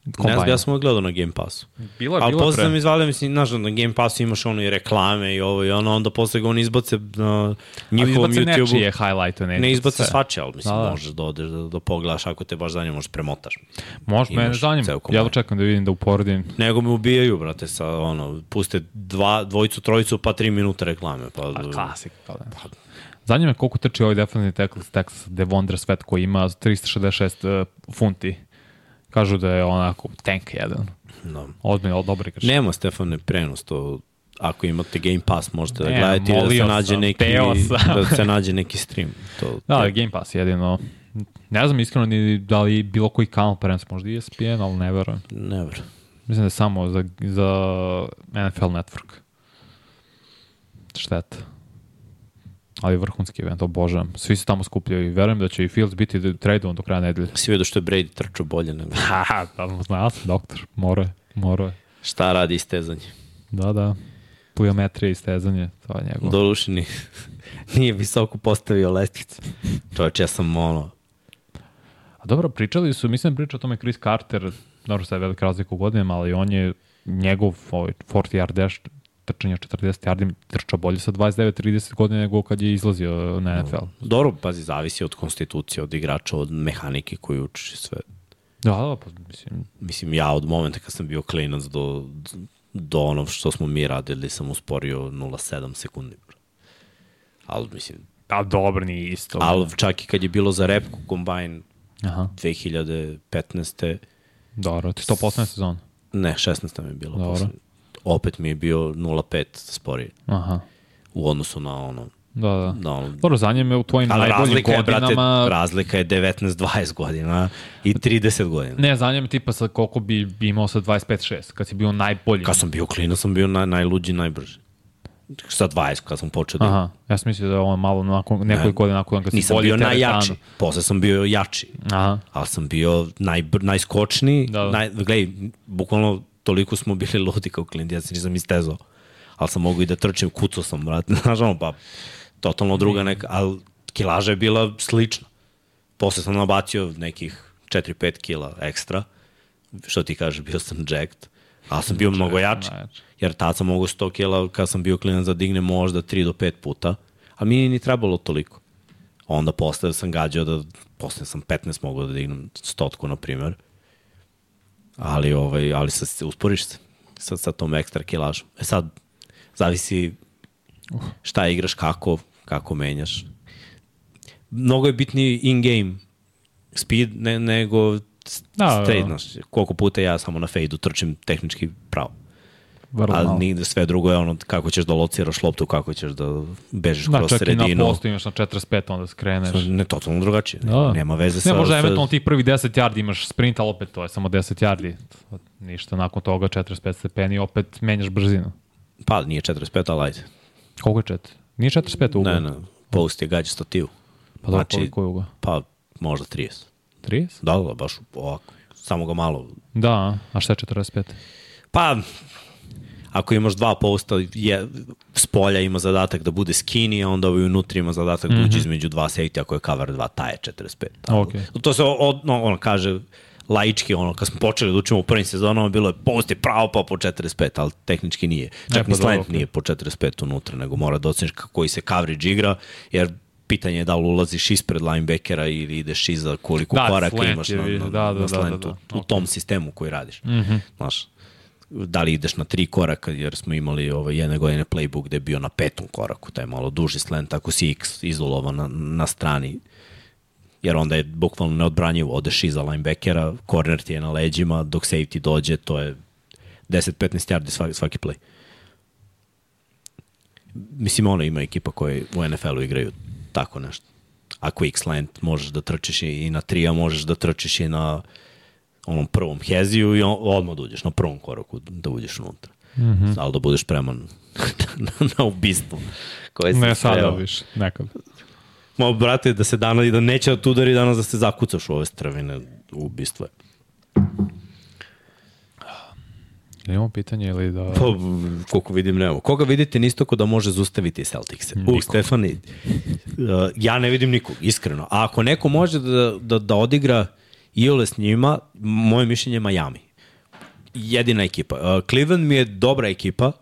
Ne znam, Kombajna. ja sam gledao na Game Passu. Bilo je, Ali bilo je posle pre. sam izvalio, mislim, znaš, na Game Passu imaš ono i reklame i ovo i ono, onda posle ga oni izbace na Ali njihovom izbace YouTube-u. nečije highlight ne, Ne izbace sve. svače, ali mislim, Da, da. možeš da odeš da, da pogledaš ako te baš zanima, možeš premotaš. Može, mene Imaš zanima. Ja čekam da vidim da uporedim. Nego me ubijaju, brate, sa ono, puste dva, dvojicu, trojicu, pa tri minuta reklame. Pa, A klasik. Pa da. Zanima me koliko trči ovaj defensivni tackle Texas Devondre Svet koji ima 366 uh, funti. Kažu da je onako tank jedan. da. Ozbiljno, dobar igrač. Nema Stefane prenos, to ako imate Game Pass možete da Ne, gledate i da se nađe sam, neki da se nađe neki stream. To, Da, to- Game Pass jedino. Ne znam iskreno ni da li bilo koji kanal prenosi, možda ESPN, ali ne verujem. never. Mislim da je samo za, za NFL Network. Šteta. Ali vrhunski event, obožavam. Svi se tamo skupljaju i verujem da će i Fields biti tradovan do kraja nedelje. Si vidio što je Brady trčao bolje nego Ha, da, znao sam, doktor. Mora je. šta radi istezanje. Da, da. Pliometrija i stezanje, to je njegovo. Doduše ni, nije visoko postavio lestvicu. Čovječ, ja sam ono, A dobro, pričali su, mislim da priča o tome Chris Carter, dobro sad je velika razlika u godinama, ali on je njegov ovaj, 40 yard dash trčanje 40 yardi trčao bolje sa 29-30 godina nego kad je izlazio na NFL. dobro, pazi, zavisi od konstitucije, od igrača, od mehanike koju učiš sve. Da, da, pa mislim, Mislim, ja od momenta kad sam bio klinac do, do ono što smo mi radili sam usporio 0,7 sekundi. Ali, mislim, a dobro nije isto. ali čak i kad je bilo za repku kombajn Aha, 2015. dobro, ti 100% sezon. Ne, 16. mi je bilo. Dobro. Posle. Opet mi je bio 0,5 sporije Aha, u odnosu na ono. da, da. Na ono Dobro, zanima me u tvojim Ali najboljim razlika je, brate, godinama... razlika je 19-20 godina i 30 godina. Ne, zanima me tipa sad koliko bi imao sa 25-6, kad si bio najbolji. Kad sam bio klinac, sam bio naj, najluđi, najbrži. Sa 20, kad sam počeo da... Aha, ja sam mislio da je on malo nakon, nekoliko godina nakon kad si Nisam bolji bio najjači, posle sam bio jači. Aha, ali sam bio najbr, najskočniji. Da, da. Naj, gledaj, bukvalno toliko smo bili ludi kao klinti, ja se nisam istezao. Ali sam mogu i da trčim, kucao sam, brate, znaš ono, pa totalno druga neka, ali kilaža je bila slična. Posle sam nabacio nekih 4-5 kila ekstra, što ti kaže, bio sam jacked, ali sam bio mnogo jači. najjači. Jer tad sam mogao 100 kila, kad sam bio klinac, da digne možda 3 do 5 puta, a mi ni trebalo toliko. Onda posle sam gađao da, posle sam 15 mogao da dignem stotku, na primjer. Ali, ovaj, ali sad usporiš se sa, sa tom ekstra kilažom. E sad, zavisi šta igraš, kako, kako menjaš. Mnogo je bitniji in-game speed ne, nego Da, da, da, straight, da. koliko puta ja samo na fejdu trčim tehnički pravo. Vrlo Ali malo. nigde sve drugo je ono kako ćeš da lociraš loptu, kako ćeš da bežiš Da, kroz čak i na sredinu. postu imaš na 45, onda skreneš. Ne, totalno drugačije. Da, da. Nema veze Ne, sa... možda sa- eventualno tih prvi 10 yardi imaš sprint, ali opet to je samo 10 yardi. Ništa, nakon toga 45 stepeni, opet menjaš brzinu. Pa, nije 45, ali ajde. Koliko je 4? Nije 45 ugla? Ne, ne, post je gađa stativu. Pa dobro, Znači- koliko je ugla? Pa, možda 30. 30? Da, da, baš ovako. Samo ga malo. Da, a šta je 45? Pa, ako imaš dva posta, je, s polja ima zadatak da bude skinny, a onda ovaj unutra ima zadatak da Mhm. uđe između dva safety, ako je cover 2, taj je 45. Tako. Ok. To se od, no, ono, kaže laički, ono, kad smo počeli da učimo u prvim sezonama, bilo je pusti pravo pa po 45, ali tehnički nije. Čak pa ni slant ok. nije po 45 unutra, nego mora da oceniš kako koji se coverage igra, jer pitanje je da li ulaziš ispred linebackera ili ideš iza koliko Da, koraka imaš je, na, na, da, da, na da, da, slantu, da. u tom sistemu koji radiš. Mm -hmm. Znaš, da li ideš na tri koraka, jer smo imali ovaj, jedne godine playbook gde je bio na petom koraku, taj malo duži slant, ako si X izolovan na, na strani, jer onda je bukvalno neodbranjivo, odeš iza linebackera, corner ti je na leđima, dok safety dođe, to je 10-15 yardi svaki, svaki play. Mislim, ono ima ekipa koje u NFL-u igraju tako nešto. A quick slant možeš da trčiš i na trija, možeš da trčiš i na onom prvom heziju i on, odmah da uđeš na prvom koraku da uđeš unutra. Mm. -hmm. Ali da budeš spreman na, na ubistvo. Koje Ne sada sprema. više, nekad. Ma, brate, da se danas, da neće da te udari danas da se zakucaš u ove stravine ubistva. Ili imamo pitanje ili da... Pa, koliko vidim, nema. Koga vidite nisto ko da može zaustaviti Celtics? U, Stefani, uh, ja ne vidim nikog, iskreno. A ako neko može da, da, da odigra Iole s njima, moje mišljenje je Miami. Jedina ekipa. Uh, Cleveland mi je dobra ekipa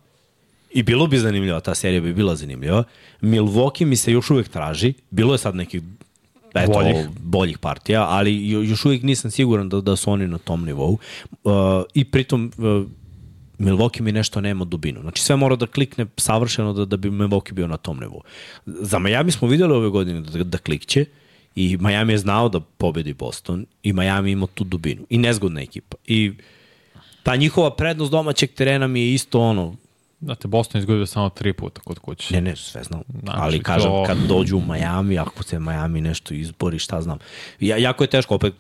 i bilo bi zanimljiva, ta serija bi bila zanimljiva. Milwaukee mi se još uvek traži. Bilo je sad nekih eto, Boljih. boljih. partija, ali jo- još uvijek nisam siguran da, da su oni na tom nivou. Uh, I pritom uh, Milwaukee mi nešto nema dubinu. Znači sve mora da klikne savršeno da, da bi Milwaukee bio na tom nivou. Za Miami smo videli ove godine da, da klikće i Miami je znao da pobedi Boston i Miami ima tu dubinu. I nezgodna ekipa. I ta njihova prednost domaćeg terena mi je isto ono, Znate, Boston izgubio samo tri puta kod kuće. Ne, ne, sve znam. Znači, Ali kažem, to- kad dođu u Miami, ako se Miami nešto izbori, šta znam. Ja, jako je teško, opet,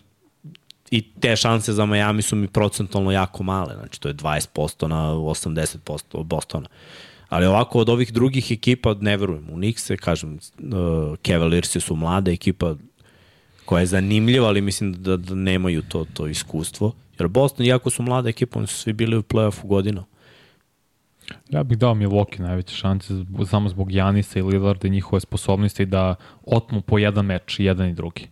i te šanse za Miami su mi procentualno jako male. Znači, to je 20% na 80% od Bostona. Ali ovako, od ovih drugih ekipa, ne verujem. U Knicks-e, kažem, uh, Cavaliersi su mlada ekipa koja je zanimljiva, ali mislim da, da nemaju to, to iskustvo. Jer Boston, iako su mlada ekipa, oni su svi bili u play-offu godina. Ja bih dao Milwaukee najveće šanse samo zbog Janisa i Lillarda i njihove sposobnosti da otmu po jedan meč, jedan i drugi.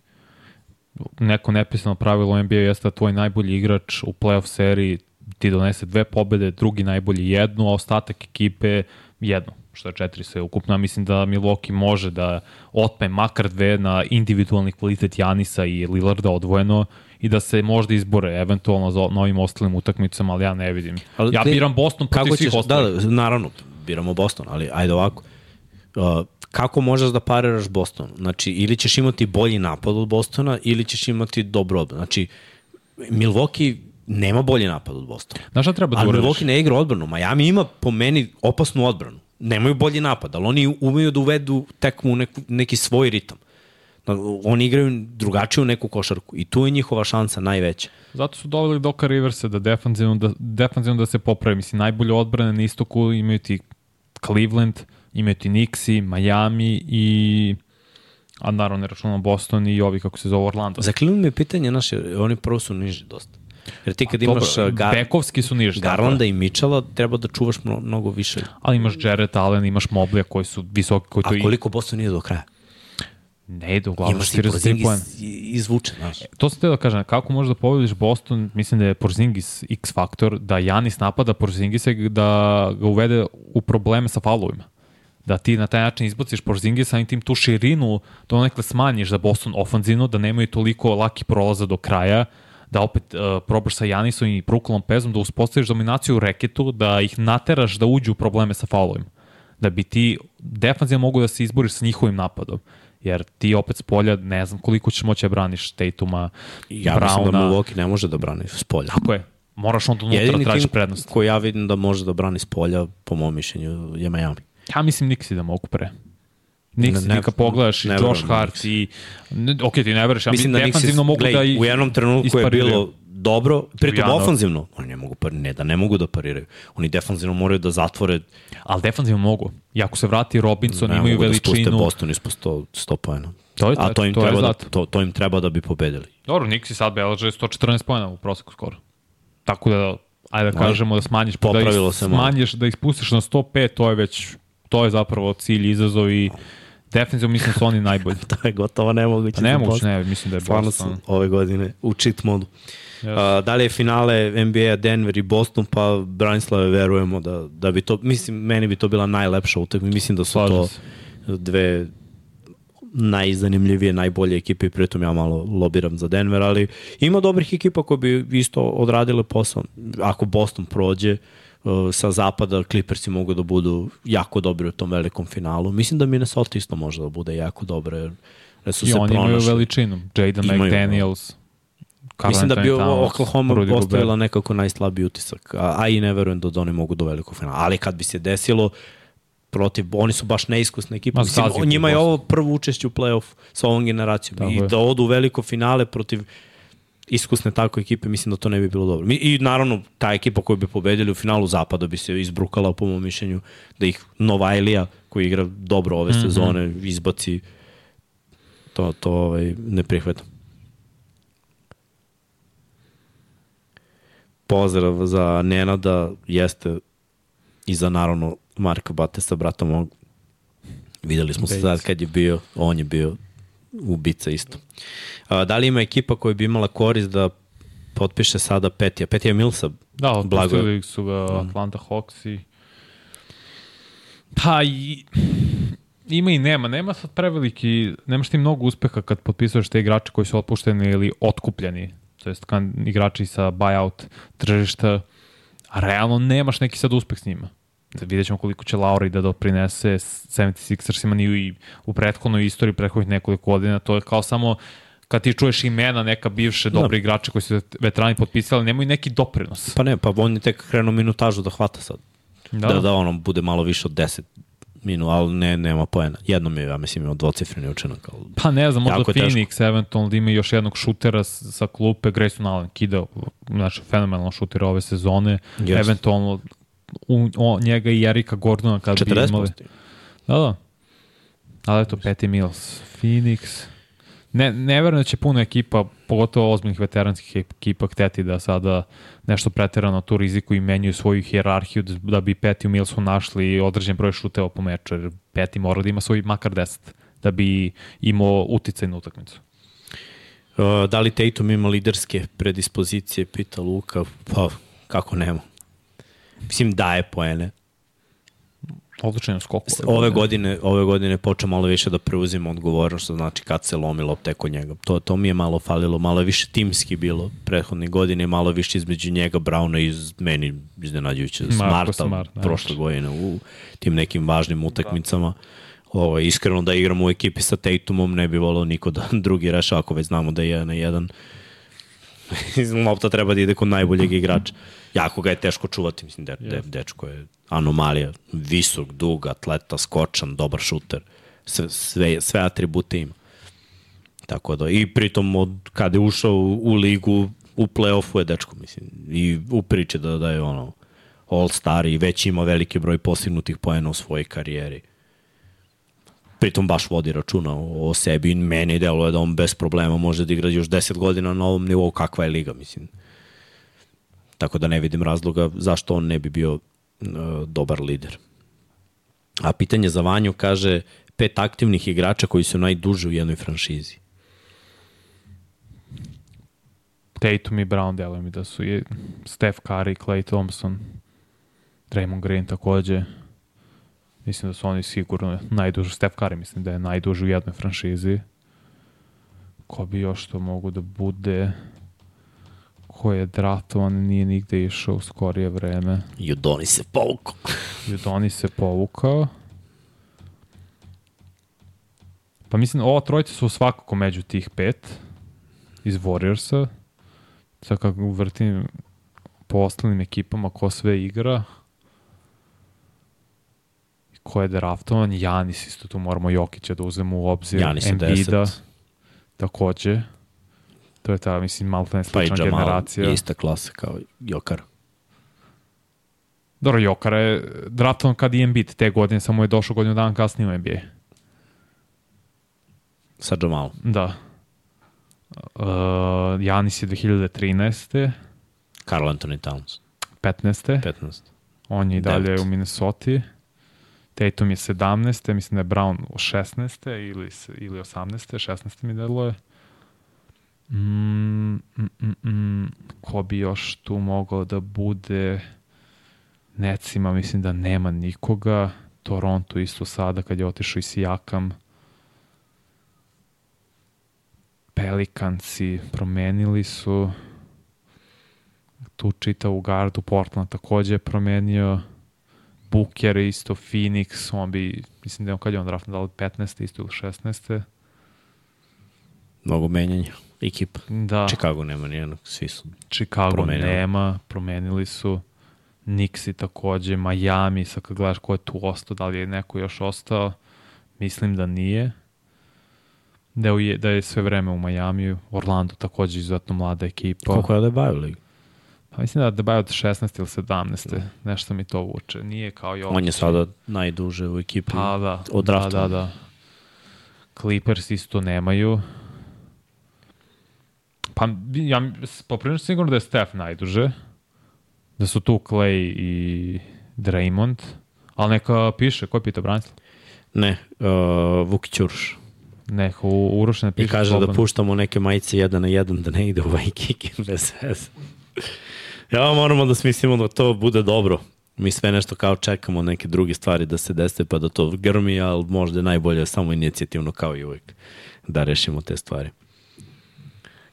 Neko nepisano pravilo NBA jeste da tvoj najbolji igrač u playoff seriji ti donese dve pobede, drugi najbolji jednu, a ostatak ekipe jednu, što je četiri sve ukupno. Mislim da Milwaukee može da otme makar dve na individualni kvalitet Janisa i Lillarda odvojeno i da se možda izbore eventualno za novim ostalim utakmicama, ali ja ne vidim. Ali ja te- biram Boston protiv svih ćeš, ostalih. Da, da, naravno, biramo Boston, ali ajde ovako. Uh, kako možeš da pariraš Boston? Znači, ili ćeš imati bolji napad od Bostona, ili ćeš imati dobro odbranu. Znači, Milwaukee nema bolji napad od Bostona. Znaš šta treba da Ali uradiš? Milwaukee ne igra odbranu. Miami ima po meni opasnu odbranu. Nemaju bolji napad, ali oni umeju da uvedu tekmu u neku, neki svoj ritam. Oni igraju drugačiju neku košarku i tu je njihova šansa najveća. Zato su doveli Doka Riversa da defanzivno da, defanzivno da se popravi. Mislim, najbolje odbrane na istoku imaju ti Cleveland, imaju ti Nixi, Miami i a naravno ne računam Boston i ovi kako se zove Orlando. Za Cleveland je pitanje, naše, oni prvo su niži dosta. Jer ti kad imaš Dobro, uh, Gar bekovski su niži. Garlanda i Mitchella, treba da čuvaš mno, mnogo više. Ali imaš Jared Allen, imaš Moblija koji su visoki, koji to A i koliko Boston nije do kraja? ne ide uglavnom Imaš i 43 Porzingis poena. i- izvuče, znaš. To sam te da kažem, kako možeš da pobediš Boston, mislim da je Porzingis X faktor, da Janis napada Porzingisa i da ga uvede u probleme sa faulovima. Da ti na taj način izbaciš Porzingisa i tim tu širinu da onekle smanjiš za Boston ofanzivno, da nemaju toliko laki prolaza do kraja, da opet uh, probaš sa Janisom i Bruklom Pezom, da uspostaviš dominaciju u reketu, da ih nateraš da uđu u probleme sa faulovima. Da bi ti defanzivno mogu da se izboriš sa njihovim napadom. Jer ti opet s polja ne znam koliko ćeš moći da braniš Tatuma, Ja Browna. mislim da Milwaukee ne može da brani s polja. Tako je. Moraš onda unutra Jedini tražiš tim prednost. koji ja vidim da može da brani s polja, po mom mišljenju, je Miami. Ja mislim Nixi da mogu pre. Nixi, Ne- ne, ne- ti kad pogledaš i ne Josh Hart i... Ne, ok, ti ne veruješ, ja Mislim da defanzivno mogu gledaj, da i u jednom trenutku je bilo dobro, pritom ofanzivno, oni ne mogu, par, ne da ne mogu da pariraju. Oni defanzivno moraju da zatvore, Ali defanzivno mogu. I ako se vrati Robinson, ne imaju mogu da spuste veličinu... Boston ispod 100, 100 pojena. To je A to im, to treba da, to, to im treba da bi pobedili. Dobro, Nixi sad beleže 114 pojena u proseku skoro. Tako da, ajde da kažemo da smanjiš, da malo. smanjiš, da ih spustiš na 105, to je već To je zapravo cilj, izazov i definitivno mislim da su oni najbolji. to je gotovo nemoguće. Pa ne za mogu, Boston. ne, mislim da je Stvarno Boston. su ove godine u cheat modu. Yes. Uh, da li je finale NBA Denver i Boston, pa Branislave verujemo da, da bi to, mislim, meni bi to bila najlepša utakmica. Mislim da su Slažem to se. dve najzanimljivije, najbolje ekipe i pritom ja malo lobiram za Denver, ali ima dobrih ekipa koje bi isto odradile posao. Ako Boston prođe uh, sa zapada, Clippersi mogu da budu jako dobri u tom velikom finalu. Mislim da Minnesota isto može da bude jako dobra, jer jer su I se oni imaju pronašli. veličinu. Jaden Imaju, McDaniels. Karl Mislim da bi Towns, Oklahoma Rudy Gobert. ostavila nekako najslabiji utisak, a, a i ne verujem da oni mogu do velikog finala. Ali kad bi se desilo, protiv, oni su baš neiskusna ekipa. Ma, Mislim, njima je ovo prvo učešće u play-off sa ovom generacijom. Tako I je. da odu u veliko finale protiv iskusne tako ekipe, mislim da to ne bi bilo dobro. I naravno, ta ekipa koju bi pobedili u finalu zapada bi se izbrukala po mom mišljenju da ih Novajlija, koji igra dobro ove Mhm. sezone, izbaci to, to ovaj, ne prihvatam. Pozdrav za Nenada, jeste i za naravno Marka Batesa, brata mog. Videli smo se sad kad je bio, on je bio ubica isto. Da li ima ekipa koja bi imala korist da potpiše sada Petija? Petija Milsa, Da, otpustili su ga Atlanta Hawks i... Pa i... Ima i nema. Nema sad preveliki... Nemaš ti mnogo uspeha kad potpisuješ te igrače koji su otpušteni ili otkupljeni. To jest kan, igrači sa buyout tržišta. A realno nemaš neki sad uspeh s njima. Vidjet ćemo koliko će Lauri da doprinese 76ersima ni u, u prethodnoj istoriji prethodnih nekoliko godina. To je kao samo kad ti čuješ imena neka bivše dobre igrače koji su veterani potpisali, nemaju neki doprinos. pa ne, pa on je tek krenuo minutažu da hvata sad. Da, Da, da, ono bude malo više od 10 minu, ali ne, nema poena. Jednom je, ja mislim, imao dvocifreni učinak. Ali... Pa ne znam, možda teško. Phoenix eventualno da ima još jednog šutera sa klupe, Grayson Allen kida, znači fenomenalno šuter ove sezone, Jeste. eventualno u, o, njega i Erika Gordona kad bi imali. 40%. Da, da. Ali eto, Patty Mills, Phoenix. Ne, ne verujem da će puno ekipa, pogotovo ozbiljnih veteranskih ekipa, hteti da sada nešto preterano tu riziku i menjuju svoju hjerarhiju da- bi Patty Millsu našli određen broj šuteva po meču, jer Patty mora da ima svoj makar 10 da bi imao uticaj na utakmicu. Uh, da li Tatum ima liderske predispozicije, pita Luka, pa kako nema. Mislim, daje poene. Odličan je u skoku. Ove godine, ove godine počeo malo više da preuzima odgovornost, što znači kad se lomi lopte kod njega. To, to mi je malo falilo, malo više timski bilo prethodne godine, malo više između njega, Brauna i iz, meni iznenađujuće Marko Smarta Smart, najviše. prošle godine u tim nekim važnim utakmicama. Ovo, iskreno da igramo u ekipi sa Tatumom ne bi volao niko da drugi reša ako već znamo da je jedan na jedan. lopta treba da ide kod najboljeg igrača. Jako ga je teško čuvati, mislim, de, de, dečko je anomalija, visok, dug, atleta, skočan, dobar šuter, sve, sve, sve atribute ima. Tako da, i pritom od kada je ušao u, u ligu, u play-offu je dečko, mislim, i u priči da, da je ono, all-star i već ima veliki broj postignutih poena u svojoj karijeri. Pritom baš vodi računa o, o sebi i meni deluje da on bez problema može da igra još 10 godina na ovom nivou kakva je liga, mislim. Tako da ne vidim razloga zašto on ne bi bio uh, dobar lider. A pitanje za Vanju kaže pet aktivnih igrača koji su najduže u jednoj franšizi. Tatum i Brown delujem mi da su i Steph Curry, Clay Thompson, Draymond Green takođe. Mislim da su oni sigurno najduži. Steph Curry mislim da je najduži u jednoj franšizi. Ko bi još to mogu da bude? Ko je draftovan, nije nigde išao u skorije vreme. Judoni se povukao. Judoni se povukao. Pa mislim, ova trojica su svakako među tih pet iz Warriorsa. Sad kako vrtim po ostalim ekipama ko sve igra ko je draftovan, Janis isto tu moramo Jokića da uzmemo u obzir, Janis 10. takođe. To je ta, mislim, malo ne Pa i slična Jamal generacija. je ista klasa kao Jokar. Dobro, Jokara je draftovan kad i Embiid te godine, samo je došao godinu dana kasnije u NBA. Sa Jamalom. Da. Uh, Janis je 2013. Carl Anthony Towns. 15. 15. On je i dalje Devet. u Minnesota. Tatum je 17. Mislim da je Brown 16. ili, ili 18. 16. mi deluje. Mm, mm, mm, mm, ko bi još tu mogao da bude? Necima mislim da nema nikoga. Toronto isto sada kad je otišao i Sijakam. Pelikansi promenili su. Tu čitavu gardu Portland takođe je promenio. Booker isto Phoenix on bi, mislim da je on kad je on draftan da li 15. isto ili 16. Mnogo menjanja ekipa. Da. Chicago nema nijednog, svi su. Chicago Promenili. nema, promenili su. Nixi takođe, Miami, sad kad gledaš ko je tu ostao, da li je neko još ostao, mislim da nije. Da je, da je sve vreme u Majamiju, Orlando takođe izuzetno mlada ekipa. Koliko je da baju ligi? Pa mislim da da je od 16 ili 17. Nešto mi to vuče. Nije kao Jokić. On je sada najduže u ekipi. Pa da, od da, drafta. da, da. Clippers isto nemaju. Pa ja poprilično sigurno da je Steph najduže. Da su tu Clay i Draymond. Ali neka piše, ko je pitao Branislav? Ne, uh, Vukić Uroš. Neka u, Uroš ne piše. I kaže slobodno. da puštamo neke majice jedan na jedan, da ne ide ovaj kick bez veze. Ja moramo da smislimo da to bude dobro. Mi sve nešto kao čekamo neke druge stvari da se dese pa da to grmi, ali možda je najbolje samo inicijativno kao i uvek da rešimo te stvari.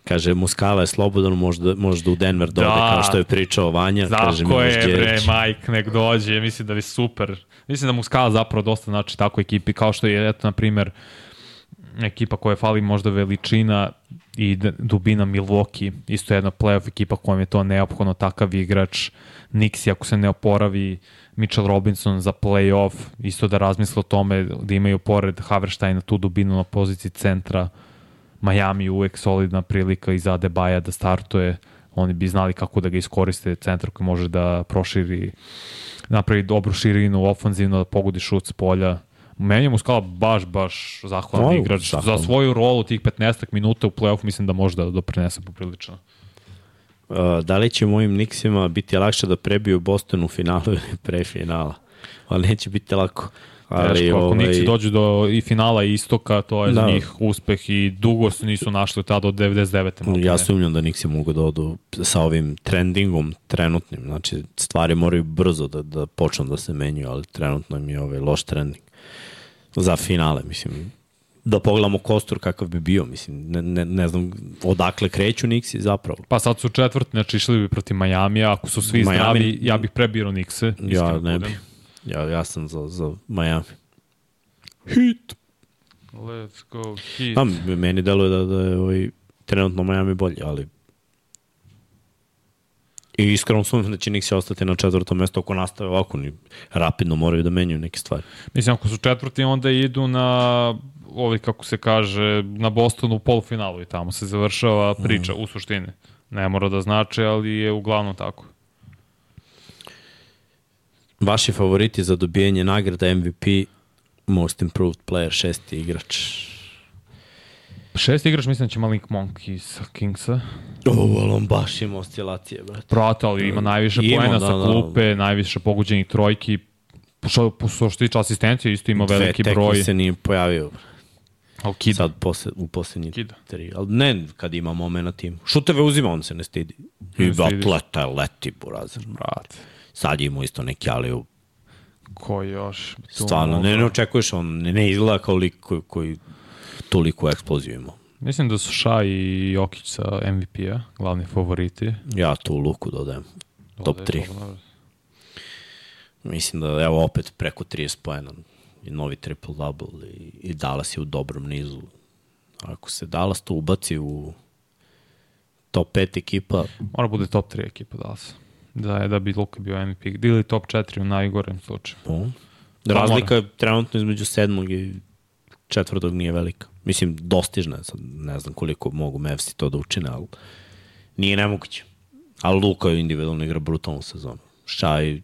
Kaže, Muskala je slobodan, možda, možda u Denver dode, Da. kao što je pričao Vanja. kaže Tako Miloš je, bre. Mike, nek dođe, mislim da bi super. Mislim da mu skala zapravo dosta znači tako ekipi, kao što je, eto, na primer, ekipa koja fali možda veličina i dubina Milwaukee, isto jedna playoff ekipa kojom je to neophodno takav igrač. Nixi ako se ne oporavi, Mitchell Robinson za playoff, isto da razmisle o tome da imaju pored Haversteina tu dubinu na poziciji centra. Miami uvek solidna prilika i za Adebaja da startuje. Oni bi znali kako da ga iskoriste centar koji može da proširi napravi dobru širinu ofanzivno, da pogodi šut s polja. Meni je Muskala baš, baš zahvalan O, igrač. zahvalan. Za svoju rolu tih 15 minuta u play-offu mislim da može da doprinese poprilično. Uh, da li će mojim Nixima biti lakše da prebiju Boston u finalu ili pre finala? Ali neće biti lako. Ali, Teško, ako ovaj, Nixi dođu do i finala i istoka, to je da. za njih uspeh i dugo se nisu našli tada od 99. maltene. Ja sumnjam da Nixi mogu da odu sa ovim trendingom trenutnim. Znači, stvari moraju brzo da, da počnu da se menjaju, ali trenutno im je ovaj loš trending. Za finale, mislim. Da pogledamo kostur kakav bi bio, mislim. Ne, ne, ne znam odakle kreću Nixi zapravo. Pa sad su četvrti, znači išli bi protiv Majamija, ako su svi Miami- zdravi, ja bih prebirao Nixe. Ja ne budem. Ja, ja sam za, za Miami. Hit. Let's go, hit. Pa, meni deluje da, da je ovaj, trenutno Miami bolji, ali I iskreno sumnjam da će Nixi ostati na četvrtom mestu ako nastave ovako, ni rapidno moraju da menjaju neke stvari. Mislim, ako su četvrti, onda idu na ovi, kako se kaže, na Bostonu u polufinalu i tamo se završava priča u suštini. Ne mora da znači, ali je uglavnom tako. Vaši favoriti za dobijanje nagrada MVP, Most Improved Player, šesti igrač. Šest igrač mislim da će Malik Monk iz Kingsa. O, ali on baš ima oscilacije, brate. Prate, ali ima najviše Ima, poena da, sa da. klupe, najviše pogođenih trojki. Što, što tiče asistencije, isto ima veliki Dve broj. tekme se nije pojavio. Ali kida. Sad posle, u poslednji Kida. tri. Ali ne kad ima moment tim. Šuteve uzima, on se ne stidi. I Ne stidi. atleta leti, burazer. Brate. Sad je imao isto neki aliju. Ko još? Stvarno, ne, ne očekuješ, on ne, ne izgleda kao lik koji, koji toliko eksploziju ima. Mislim da su Ša i Jokić sa MVP-a, glavni favoriti. Ja tu Luku dodajem. Top Ovde je 3. to, dobro. Mislim da evo opet preko 30 pojena i novi triple-double i, i Dallas je u dobrom nizu. Ako se Dallas tu ubaci u top 5 ekipa, Mora bude top 3 ekipa Dallas. Da je da bi Luka bio MVP. Ili top 4 u najgorem slučaju. o, Pa razlika je trenutno između sedmog i četvrtog nije velika. Mislim, dostižna je, sad ne znam koliko mogu Mavsi to da učine, ali nije nemoguće. Ali Luka je individualno igra brutalnu sezonu. Šaj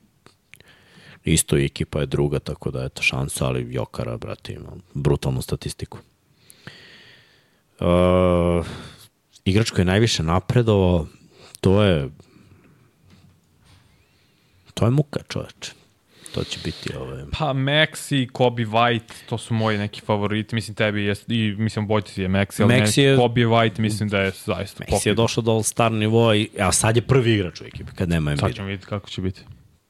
isto i ekipa je druga, tako da eto šansa, ali Jokara, brate, ima brutalnu statistiku. Uh, igrač koji je najviše napredovao, to je to je muka čoveče. to će biti ovaj... Pa Maxi, Kobe White, to su moji neki favoriti. Mislim tebi je, i mislim Bojti je Maxi, ali Maxi je- je... Kobe White mislim da je zaista Messi je došao do All-Star nivoa, i, a sad je prvi igrač u ekipi kad nema Sad Embiida. ćemo vidjeti kako će biti.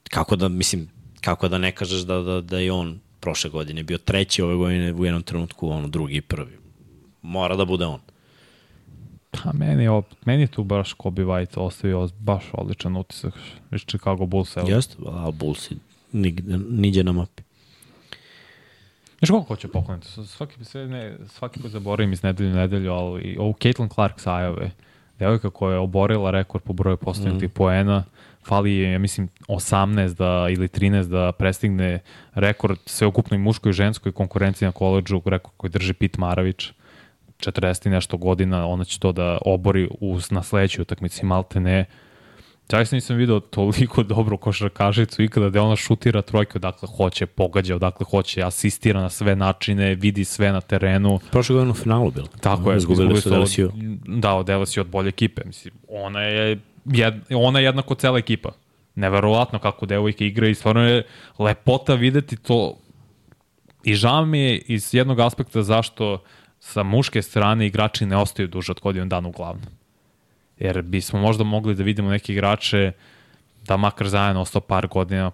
Kako da, mislim, kako da ne kažeš da, da, da je on prošle godine bio treći, ove godine u jednom trenutku ono drugi i prvi. Mora da bude on. Pa meni op- meni je tu baš Kobe White ostavio baš odličan utisak iz Chicago Bulls. Evo. Jeste, a Bulls nigde, niđe na mapi. Znaš koliko hoće pokloniti? Svaki, sve ne, svaki put zaboravim iz nedelju u nedelju, ali i ovu Caitlin Clark sa Ajove, devojka koja je oborila rekord po broju postavljenih mm. poena, fali je, ja mislim, 18 da, ili 13 da prestigne rekord sveukupnoj muškoj i ženskoj konkurenciji na koleđu, rekord koji drži Pit Maravić, 40 i nešto godina, ona će to da obori uz, na sledećoj utakmici Malte ne. Zaista nisam video toliko dobru košarkašicu ikada da ona šutira trojke odakle hoće, pogađa odakle hoće, asistira na sve načine, vidi sve na terenu. Prošle godine u finalu bilo. Tako je, Izgubili su od- Delsiju. Da, od Delesiju od bolje ekipe. Mislim, ona je, jed, ona je jednako cela ekipa. Neverovatno kako devojke igra i stvarno je lepota videti to i žao mi je iz jednog aspekta zašto sa muške strane igrači ne ostaju duže od godinu dana uglavnom. Jer bismo možda mogli da vidimo neke igrače da makar zajedno ostao par godina,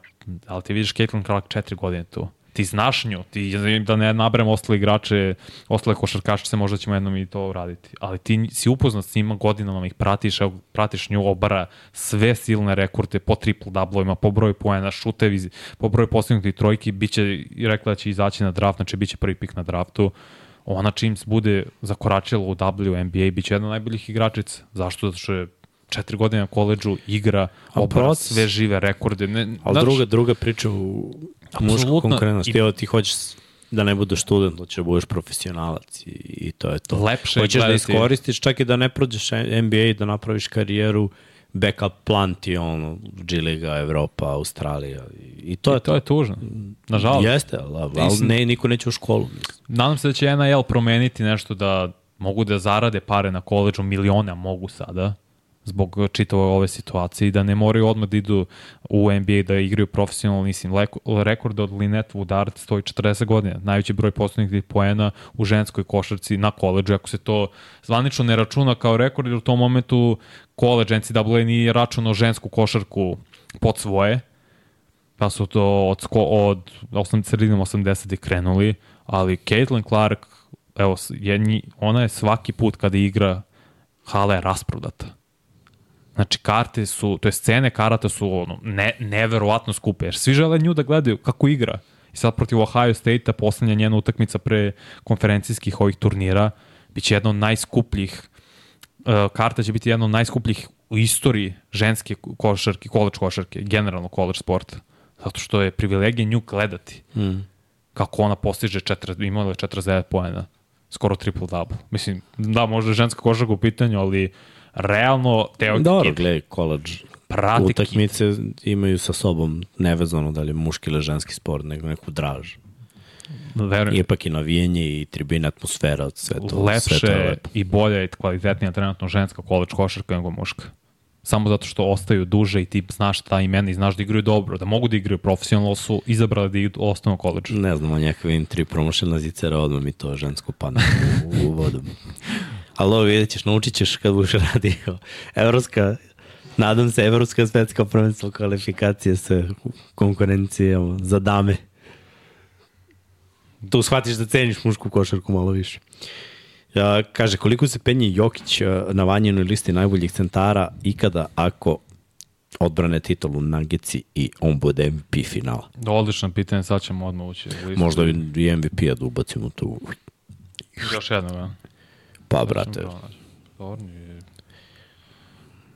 ali ti vidiš Caitlin Clark četiri godine tu. Ti znaš nju, ti, da ne nabrem ostale igrače, ostale košarkašice, možda ćemo jednom i to uraditi. Ali ti si upoznat s njima godinama, ih pratiš, evo, pratiš nju, obara sve silne rekorde po triple dublovima, po broju poena, šutevi, po broju postignutih trojki, biće, i rekla da će izaći na draft, znači biće prvi pik na draftu ona čim se bude zakoračila u WNBA, bit će jedna od najboljih igračica. Zašto? Zato što je četiri godine na koleđu, igra, obara proces. sve žive rekorde. Ne, Ali znaš, druga, druga priča u mušku Apsolutno. konkurenciju. I- Ti, evo, ti hoćeš da ne budeš student, hoćeš da budeš profesionalac i, i to je to. Lepše Hoćeš da iskoristiš čak i da ne prođeš NBA i da napraviš karijeru backup plan ti ono, G Liga, Evropa, Australija i, to I je to je tužno. Nažalost. Jeste, ali, ali ne, niko neće u školu. Mislim. Nadam se da će NIL promeniti nešto da mogu da zarade pare na koleđu, milione a mogu sada, zbog čitave ove situacije i da ne moraju odmah da idu u NBA da igraju profesionalno, mislim, rekord od Linet Woodard stoji 40 godina, najveći broj postavljenih poena u ženskoj košarci na koleđu, ako se to zvanično ne računa kao rekord, jer u tom momentu koleđ NCAA nije računao žensku košarku pod svoje, pa su to od, sko, od 8, sredinom 80 krenuli, ali Caitlin Clark, evo, je, ona je svaki put kada igra, hala je rasprodata. Znači, karte su, to je scene karata su ono, ne, neverovatno skupe, jer svi žele nju da gledaju kako igra. I sad protiv Ohio State-a, poslednja njena utakmica pre konferencijskih ovih turnira, bit će jedna od najskupljih uh, karta će biti jedna od najskupljih u istoriji ženske košarke, koleđ košarke, generalno koleđ sporta. Zato što je privilegija nju gledati. Mm. Kako ona postiže, četiri, imala je 49 poena, skoro triple double. Mislim, da, možda je ženska košarka u pitanju, ali realno te Dobro, gledaj, college prati utakmice imaju sa sobom nevezano da li je muški ili ženski sport, nego neku draž. verujem, Ipak i navijenje i tribina atmosfera, sve to, sve to lepše je lepo. i bolja i kvalitetnija trenutno ženska koleđ košarka nego muška. Samo zato što ostaju duže i ti znaš ta imena i znaš da igraju dobro, da mogu da igraju profesionalno, su izabrali da idu ostanu koleđu. Ne znam, on njaka vidim tri promošena zicera, odmah mi to žensko padne u, u vodu. Ali ovo vidjet ćeš, naučit ćeš kad budeš radio. Evropska, nadam se, Evropska svetska prvenstvo kvalifikacije sa konkurencijama za dame. Tu shvatiš da ceniš mušku košarku malo više. Ja, kaže, koliko se penji Jokić a, na vanjenoj listi najboljih centara ikada ako odbrane titulu Nuggets i on bude MVP finala. Odlično pitanje, sad ćemo odmah ući. Možda i MVP-a da ubacimo tu. Još jedno, ja. Pa, brate, Zorni je...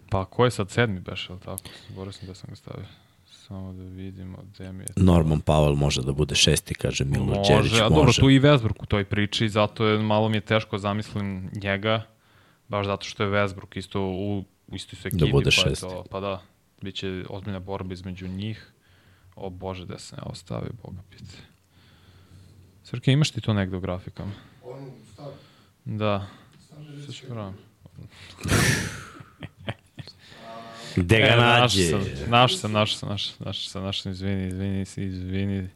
Pa ko je sad sedmi beš, ali tako? Borio sam da sam ga stavio. Samo da vidimo gde mi je... Norman Powell može da bude šesti, kaže Milo Đerić. Može, a dobro, tu i Westbrook u toj priči, zato je malo mi je teško zamislim njega, baš zato što je Westbrook isto u u istoj su ekipi. bude pa, šesti. to, pa da, bit će ozbiljna borba između njih. O Bože, da se ne ostavi, Boga pite. Srke, imaš ti to negde u grafikama? Onu stav, Da, pravim. Gde ga E, nađe? Našao sam, našao sam, našao sam, našao sam, našao sam, izvini, izvini, izvini.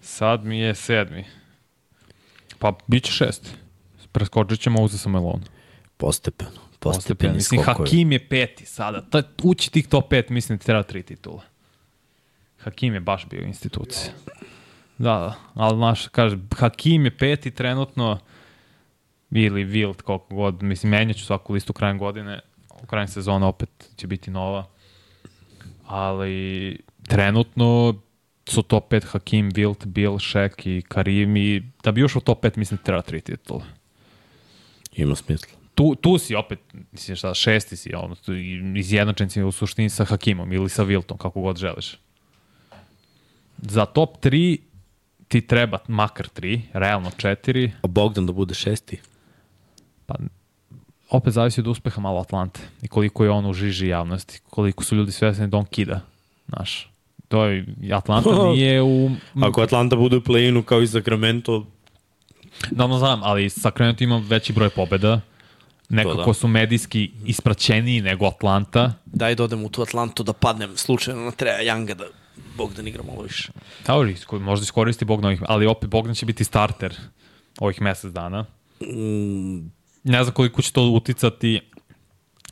Sad mi je sedmi. Pa, bit će šesti. Preskočit ćemo, uzeo sam Elon. Postepeno. Postepeno. Mislim. Hakim je peti sada. Ta, ući tih top pet, mislim da treba tri titula. Hakim je baš bio institucija. Da, da. Ali, znaš, kaže, Hakim je peti trenutno, ili Wild, koliko god, mislim, menjat ću svaku listu krajem godine, u krajem sezona opet će biti nova. Ali, trenutno su top 5 Hakim, Wild, Bill, Shaq i Karim i da bi ušao u top 5, mislim da treba tri titula Ima smisla. tu, tu si opet, mislim šta, šesti si, ono, tu, izjednačen si u suštini sa Hakimom ili sa Wiltom, kako god želiš. Za top 3 ti treba makar 3, realno 4, A Bogdan da bude šesti? Pa opet zavisi od uspeha malo Atlante i koliko je on u žiži javnosti, koliko su ljudi svesni da on kida, znaš. To je, Atlanta nije u... Ako Atlanta bude u play-inu kao i Sacramento, Da, no znam, ali Sacramento ima veći broj pobeda, nekako da. su medijski ispraćeniji nego Atlanta, daj da odem u tu Atlantu da padnem slučajno na Treja Younga da Bogdan igra malo više. Tauri, možda iskoristi Bogdan ovih, ali opet Bogdan će biti starter ovih mesec dana. Mm, Ne znam koliko će to uticati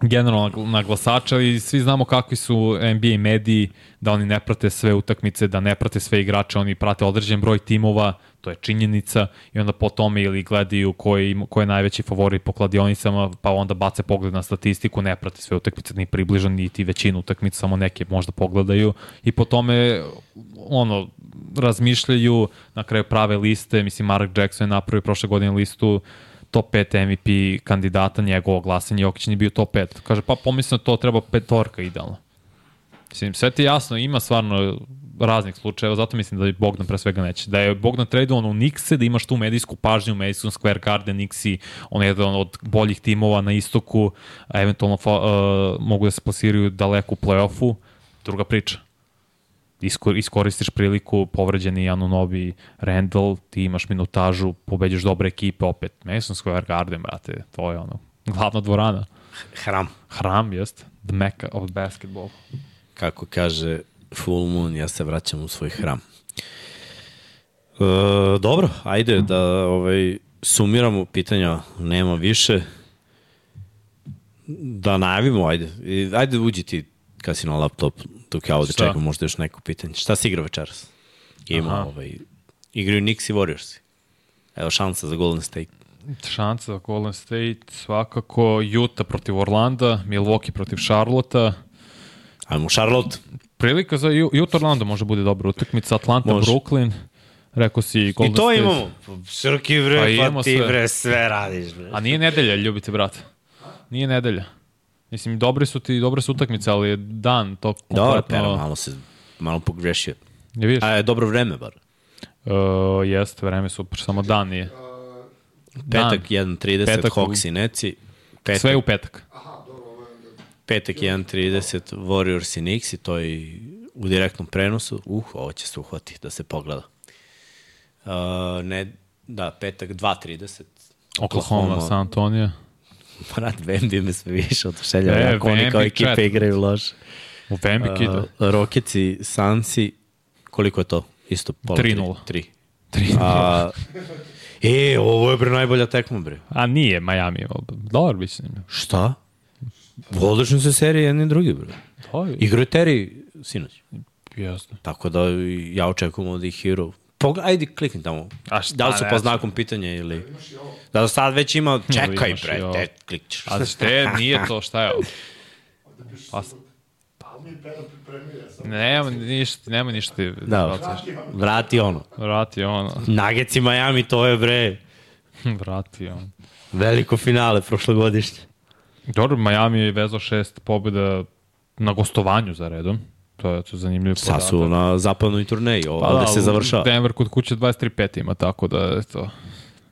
generalno na gl- na glasača i svi znamo kakvi su NBA mediji, da oni ne prate sve utakmice, da ne prate sve igrače, oni prate određen broj timova, to je činjenica i onda po tome ili gledaju koji, ko je najveći favorit po kladionicama, pa onda bace pogled na statistiku, ne prate sve utakmice, ni približno, niti većinu utakmica, samo neke možda pogledaju i po tome ono, razmišljaju, na kraju prave liste, mislim Mark Jackson je napravio prošle godine listu top 5 MVP kandidata, njegovo glasanje, Jokić nije bio top 5. Kaže, pa pomislim da to treba petorka idealno. Mislim, sve ti jasno, ima stvarno raznih slučajeva, zato mislim da Bogdan pre svega neće. Da je Bogdan tradovan u Nixe, da imaš tu medijsku pažnju, Madison Square Garden, Nixi, on je jedan od boljih timova na istoku, a eventualno uh, mogu da se plasiraju daleko u play-offu, druga priča. Iskor, iskoristiš priliku, povređeni Anunobi, Randall, ti imaš minutažu, pobeđaš dobre ekipe opet. Madison Square Garden, brate, to je ono, glavna dvorana. hram. Hram, jest, the mecca of basketball. Kako kaže Full Moon, ja se vraćam u svoj hram. E, dobro, ajde da ovaj, sumiramo pitanja, nema više. Da najavimo, ajde. Ajde uđi ti kad si na laptop, dok ja ovde Šta? čekam možda još neko pitanje. Šta si igra večeras? Ima, Aha. ovaj, igraju Knicks i Warriors. Evo šansa za Golden State. Šansa za Golden State, svakako Utah protiv Orlanda, Milwaukee protiv Charlotte. Ajmo, Charlotte. Prilika za Utah Orlando može bude dobra utakmica, Atlanta, Može. Brooklyn. Rekao si Golden I to State. imamo. Srki bre, Pa pa, ti sve. bre sve radiš bre. A nije nedelja, ljubite brate. Nije nedelja. Mislim, dobre su ti, dobre su utakmice, ali je dan to Dobro, kompletno... Pera, malo se malo pogrešio. Je vidiš? A je dobro vreme bar. Uh, jeste, vreme super, samo dan nije. Petak 1.30, Petak u- Hawks i Neci. Petak, Sve u petak. petak 1.30, Warriors i Knicks i to je u direktnom prenosu. Uh, ovo će se uhvati da se pogleda. Uh, ne, da, petak 2.30. Oklahoma, San Antonio. Brat, Vembi me sve više odušelja. E, ako oni kao ekipe chat. igraju loše. U Vembi Uh, kida. Rokeci, Sansi, koliko je to? Isto pola 3:0. 3. Tri. A, e, ovo je bre najbolja tekma, bre. A nije Miami. Dobar bi se. Šta? Odlično se serije jedni i drugi, bre. Igraju Terry sinoć. Jasno. Tako da ja očekujem od ih Hero. Pogled, ajde klikni tamo. A šta, da li su ne po znakom pitanja ili... Da sad već ima... Čekaj, bre, te klikćeš. A šte, nije to, šta je ovo? Pa, sam. nema ništa, nema ništa ti Da, bacaš. vrati ono. Vrati ono. Nuggets i Miami, to je, bre, Vrati ono. veliko finale prošlogodišnje. Dobro, Miami je vezao šest pobjeda na gostovanju za redom. To je to je zanimljiv Sad su na zapadnoj turneji, Pa ovde se završava. Denver kod kuće 23-5 ima, tako da je to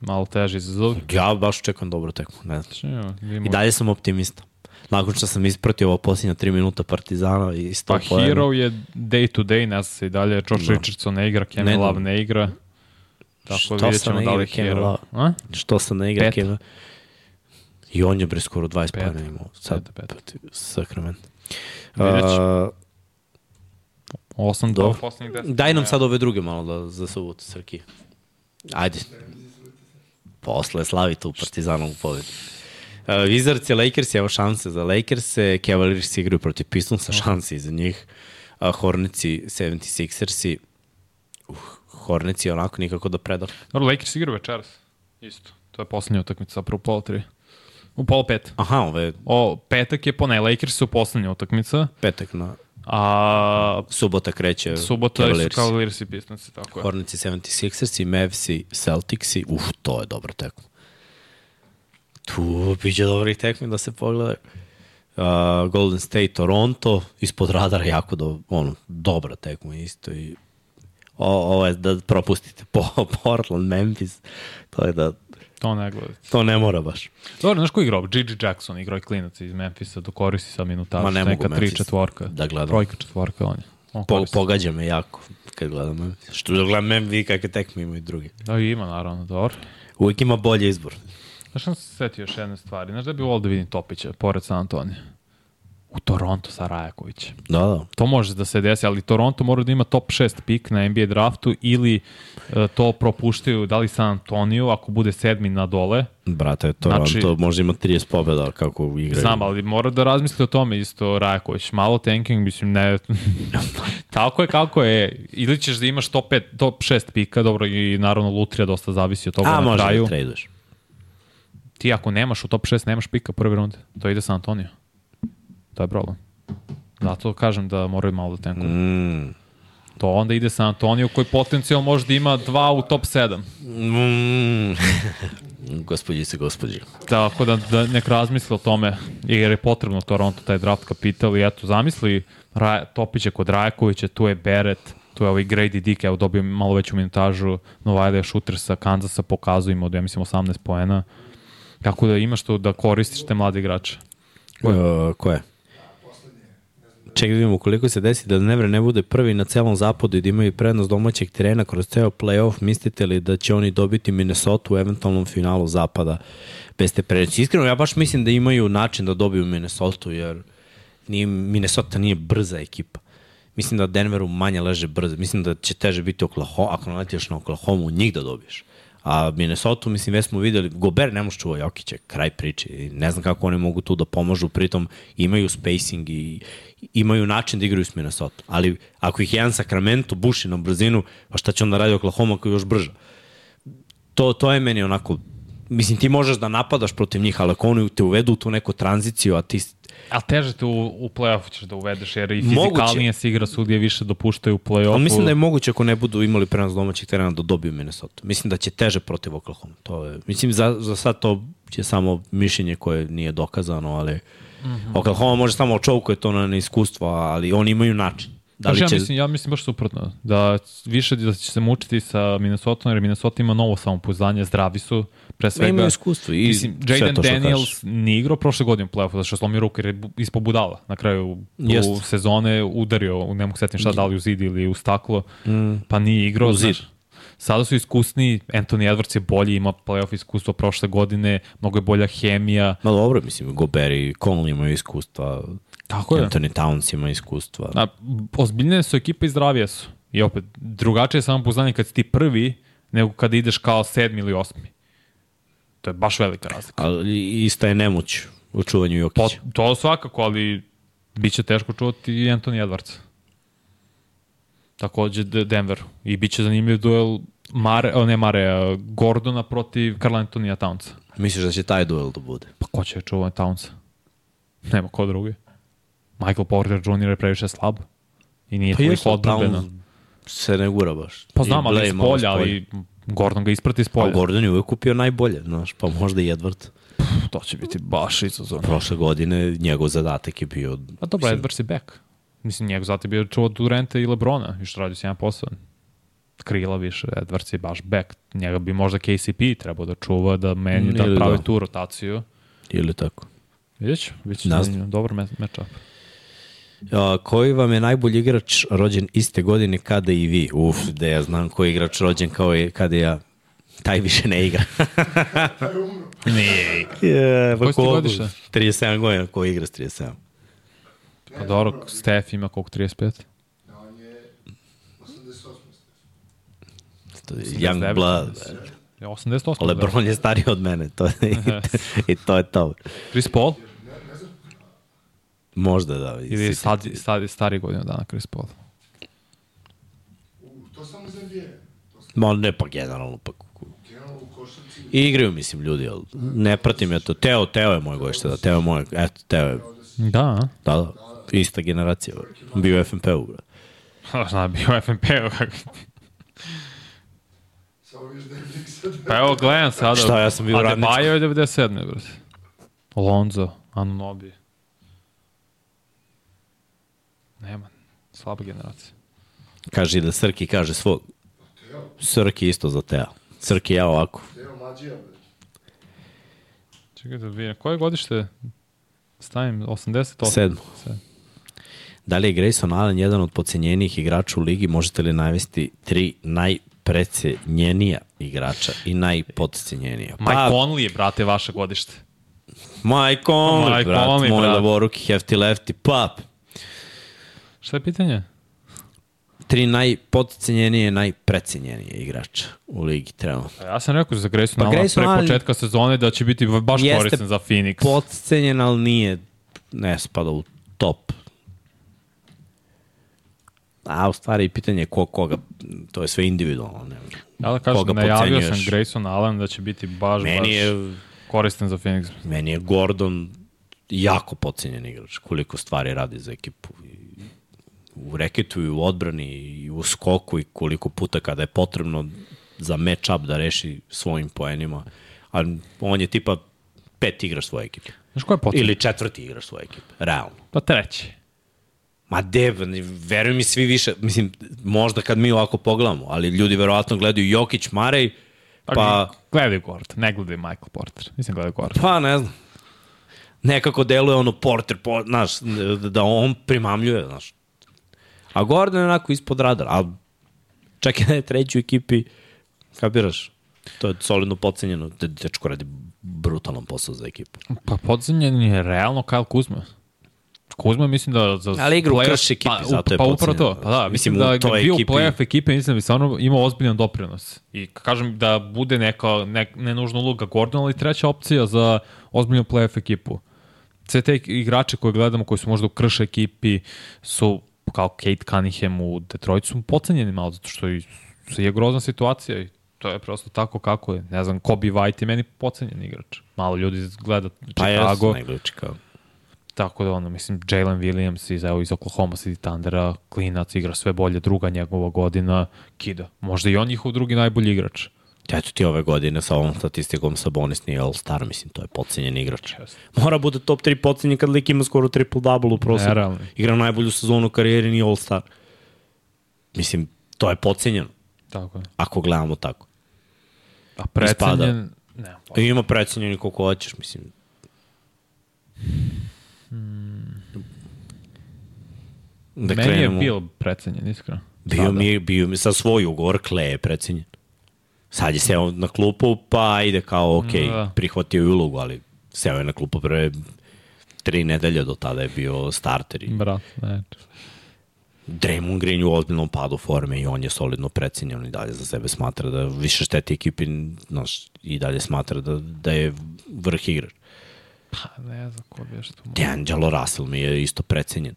malo teži izazov. Ja baš čekam dobro tekmu, ne znam. Ja, I dalje sam optimista. Nakon što sam ispratio ovo posljednja 3 minuta Partizana i 100 Pa. Hero je day to day, ne se i dalje. Josh Da. Richardson ne igra, Kevin Love da. ne igra. Tako Što vidjet ćemo da li Hero. Love? A? Što sam ne igra. Kevin. I on je bre skoro 20 Peta. poena imao sad peta. protiv Sacramento. Vidjet ćemo. 8 do poslednjih 10. daj nam sad ove druge malo da, za subotu, Srki. Ajde. Posle slavi tu Partizanovu pobedu. Uh, Wizards i Lakers, evo šanse za Lakers, Cavaliers igraju protiv Pistonsa, šanse i za njih. Uh, Hornici, 76ersi, uh, Hornici onako nikako da predali. Dobro, Lakers igra večeras. Isto. To je poslednja utakmica, zapravo u pola 3. U pola 5. Aha, ove O, petak je po ne, Lakers su poslednja utakmica, petak na a subota kreće subota su Cavaliers. I Pistons, tako je. Hornici 76ersi, Mavsi, Celticsi, uf, to je dobra tekma. Tu biće dobrih tekmi da se pogledaju. Uh, Golden State, Toronto, ispod radara jako do, ono, dobra tekma isto i o, ovo je da propustite po, Portland, Memphis, to je da To ne gledate. to ne mora baš. Dobro, znaš ko igrao? Gigi Jackson igrao je klinac iz Memphisa, do koristi sa minutažu. Ma ne mogu neka tri Memphis četvorka. da gledam. Trojka četvorka on je. On Po, pogađa me jako kad gledam Memphis. Što da gledam Memphis, vidi kakve tekme imaju drugi. Da, ima naravno, dobro. Uvijek ima bolji izbor. Znaš sam se setio još jedne stvari. Znaš da bi volio da vidim Topića, pored San Antonija? U Toronto sa Rajakovićem. Da, da. To može da se desi, ali Toronto mora da ima top 6 pik na NBA draftu ili e, to propuštaju da li San Antonio ako bude sedmi na dole. Brate, Toronto Znači- može ima 30 pobjeda kako igraju. Znam, ali mora da razmisli o tome isto Rajaković. Malo tanking, mislim, ne... Tako je kako je. Ili ćeš da imaš top, 5, top 6 pika, dobro, i naravno Lutrija dosta zavisi od toga A, na može kraju. da traduješ. Ti ako nemaš u top 6, nemaš pika prve runde. To ide San Antonio. To je problem. Zato kažem da moraju malo da tankuju. Mm. To onda ide San Antonio koji potencijal može da ima dva u top 7. Mm. Gospodjice, gospođe. Tako da, da nek razmisli o tome, jer je potrebno Toronto taj draft kapital i eto, zamisli Raja, Topića kod Rajakovića, tu je Beret, tu je ovaj Grady Dick, evo dobio malo veću minutažu, Novajda je šuter sa Kanzasa, pokazuje im od, ja mislim, 18 poena. Kako da imaš to da koristiš te mlade igrače? Ko je? Uh, ko je? Čekaj da vidimo koliko se desi da Denver ne bude prvi na celom zapadu i da imaju prednost domaćeg terena kroz ceo playoff, mislite li da će oni dobiti Minnesota u eventualnom finalu zapada bez te prednosti? Iskreno, ja baš mislim da imaju način da dobiju Minnesota, jer nije, Minnesota nije brza ekipa. Mislim da Denveru manje leže brzo. Mislim da će teže biti Oklahoma, ako naletiš na Oklahoma, njih da dobiješ. A Minnesota, mislim, već smo videli, Gober ne može čuva Jokića, kraj priče. Ne znam kako oni mogu tu da pomažu, pritom imaju spacing i imaju način da igraju s Minnesota. Ali ako ih jedan Sacramento buši na brzinu, pa šta će onda radi Oklahoma koji još brža? To, to je meni onako, mislim, ti možeš da napadaš protiv njih, ali ako oni te uvedu u tu neku tranziciju, a ti Ali teže te u, u play-offu ćeš da uvedeš, jer i Moguće. fizikalnije se igra sudije više dopuštaju u play-offu. Ali mislim da je moguće ako ne budu imali prenos domaćih terena da dobiju Minnesota. Mislim da će teže protiv Oklahoma. To je, mislim, za, za sad to je samo mišljenje koje nije dokazano, ali mm. -hmm. Oklahoma može samo očovkuje to na neiskustvo, ali oni imaju način. Da li ja, će... mislim, ja mislim baš suprotno. Da više da će se mučiti sa Minnesota, jer Minnesota ima novo samopouzdanje, zdravi su, pre svega. imaju iskustvo i mislim, Jaden Daniels nije igrao prošle godine u play-offu, zato što je slomio ruku jer je ispod budala. Na kraju u Jest. sezone udario, ne mogu setim šta, da li u zid ili u staklo, mm. pa nije igrao. U zid. Znaš, Sada su iskusni, Anthony Edwards je bolji, ima playoff iskustvo prošle godine, mnogo je bolja hemija. Ma dobro, mislim, Gober i Conley imaju iskustva, Tako je. Anthony Towns ima iskustva. A, ozbiljne su ekipe i zdravije su. I opet, drugačije je samo poznanje kad si ti prvi, nego kada ideš kao sedmi ili osmi. To je baš velika razlika. Ali ista je nemoć u čuvanju Po, Jokića. to svakako, ali bit će teško čuvati i Anthony Edwards. Takođe Denver. I bit će zanimljiv duel Mare, o ne Mare, Gordona protiv Karl Antonija Townsa. Misliš da će taj duel da bude? Pa ko će čuvati Townsa? Nema ko drugi. Michael Porter Jr. je previše slab. I nije Pa toliko odbrbeno. Se ne gura baš. Pa znam, ali iz polja. ali Gordon ga isprati iz A polja. Gordon je uvek kupio najbolje, znaš, pa možda i Edward. To će biti baš izazovno. Prošle godine njegov zadatak je bio... Pa dobro, Edwards je back. Mislim, njegov zati bio čuo Durenta i Lebrona, i što radi s jedan posao. Krila više, Edwards je baš back. Njega bi možda KCP trebao da čuva, da meni, da pravi da. tu rotaciju. Ili tako. Vidjet ću, vidjet ću. Dobar me, matchup. Koji vam je najbolji igrač rođen iste godine kada i vi? Uf, da ja znam koji je igrač rođen kao i kada ja. Taj više ne igra. Nije. Je, ti godište? 37 godina, ko igra s 37? Pa dobro, Steph ima koliko, 35? A on je 88. To je Young blood. Je 88. Lebron je stariji od mene, to je, i to je to. Chris Paul? Možda da. Ili je sad, sad, stari godinu dana Chris Paul? U, to samo za NBA. Ma ne pa generalno pa. I igraju, mislim, ljudi, ali ne pratim ja to. Teo, Teo je moj gojšte, da, Teo je moj, eto, Teo je, Da, da, da, ista generacija, bio u FNP-u, bre. Zna, bio FNP-u. Viš da je Pa evo, gledam sada. Šta, ja sam bio u radničkom. Adebayo je 97. brate. Lonzo, Anunobi. Nema, slaba generacija. Kaže da Srki kaže svog. Srki isto za Teo. Srki ja ovako. Evo mađija, bre. Čekaj da vidim, koje godište stavim? 88? Sedmo. Sedmo. Da li je Grayson Allen jedan od pocenjenijih igrača u ligi? Možete li navesti tri najprecenjenija igrača i najpodcenjenija? Mike Conley je, brate, vaše godište. Mike Conley, Mike brat, Conley, moj brat. levoruki, hefty lefty, pap. Šta je pitanje? Tri najpodcenjenije, najprecenjenije igrača u ligi trenutno. Pa ja sam rekao za Grayson Pa Allen Grayson pre Allen- početka sezone da će biti baš koristan za Phoenix. Podcenjen, ali nije, ne spada u top. A u stvari pitanje je ko koga, to je sve individualno. Ne. Ja da kažem, koga najavio sam? Grayson Allen da će biti baš, Meni baš je, koristan za Phoenix. meni je Gordon jako podcenjen igrač, koliko stvari radi za ekipu. U reketu i u odbrani i u skoku i koliko puta kada je potrebno za match-up da reši svojim poenima. A on je tipa pet igrač svoje ekipe. Znaš ko je pocenjen? Ili četvrti igrač svoje ekipe, realno. Pa treći. Ma de, veruj mi svi više, mislim, možda kad mi ovako pogledamo, ali ljudi verovatno gledaju Jokić, Marej, pa, Gledaj Gordon, ne gledaj Michael Porter. Mislim gledaj Gordon. pa ne znam. Nekako deluje ono Porter, po, znaš, da on primamljuje, znaš. A Gordon je onako ispod radara, a čak i da je treći u ekipi, kapiraš, to je solidno pocenjeno, De- dečko radi brutalan posao za ekipu. Pa podcenjen je realno Kyle Kuzma. Kuzma mislim da za Ali igra u playoff- krš ekipi, pa, zato je Pa upravo to. Pa da, mislim, Mislim, da toj ga bio ekipi- playoff ekipe, mislim da bi stvarno imao ozbiljan doprinos. I kažem da bude neka, ne, ne nužno uloga Gordon, ali treća opcija za ozbiljnu playoff ekipu. Sve te igrače koje gledamo, koji su možda u krš ekipi, su kao Kate Cunningham u Detroitu, su pocenjeni malo, zato što je grozna situacija i to je prosto tako kako je. Ne znam, Kobe White je meni pocenjen igrač. Malo ljudi gleda Pa Chicago. jesu, nego Chicago. Tako da ono, mislim, Jalen Williams iz, evo, iz Oklahoma City Thundera, klinac, igra sve bolje, druga njegova godina, kida. Možda i on njihov drugi najbolji igrač. Eto ti ove godine sa ovom statistikom Sabonis nije All-Star, mislim, to je podcenjen igrač. Mora bude top 3 podcenjen kad lik ima skoro triple-double u prosjeku. Igra najbolju sezonu u karijeri, nije All-Star. Mislim, to je podcenjeno, Tako je. ako gledamo tako. A precenjen... Ne, pa, ima precenjeni koliko hoćeš, mislim. Da meni je krenemo. bio precenjen, iskreno. Bio mi, je- bio mi sa svoj ugovor, Kle je precenjen. Sad je seo na klupu, pa ide kao, ok, Da. prihvatio je ulogu, ali seo je na klupu prve tri nedelje do tada je bio starter. I Brat, ne. Draymond Green u ozbiljnom padu forme i on je solidno precenjen i dalje za sebe smatra da više šteti ekipi, znaš, i dalje smatra da, da je vrh igrač. Pa, ne znam ko bi još tu mogu. D'Angelo Russell mi je isto precenjen.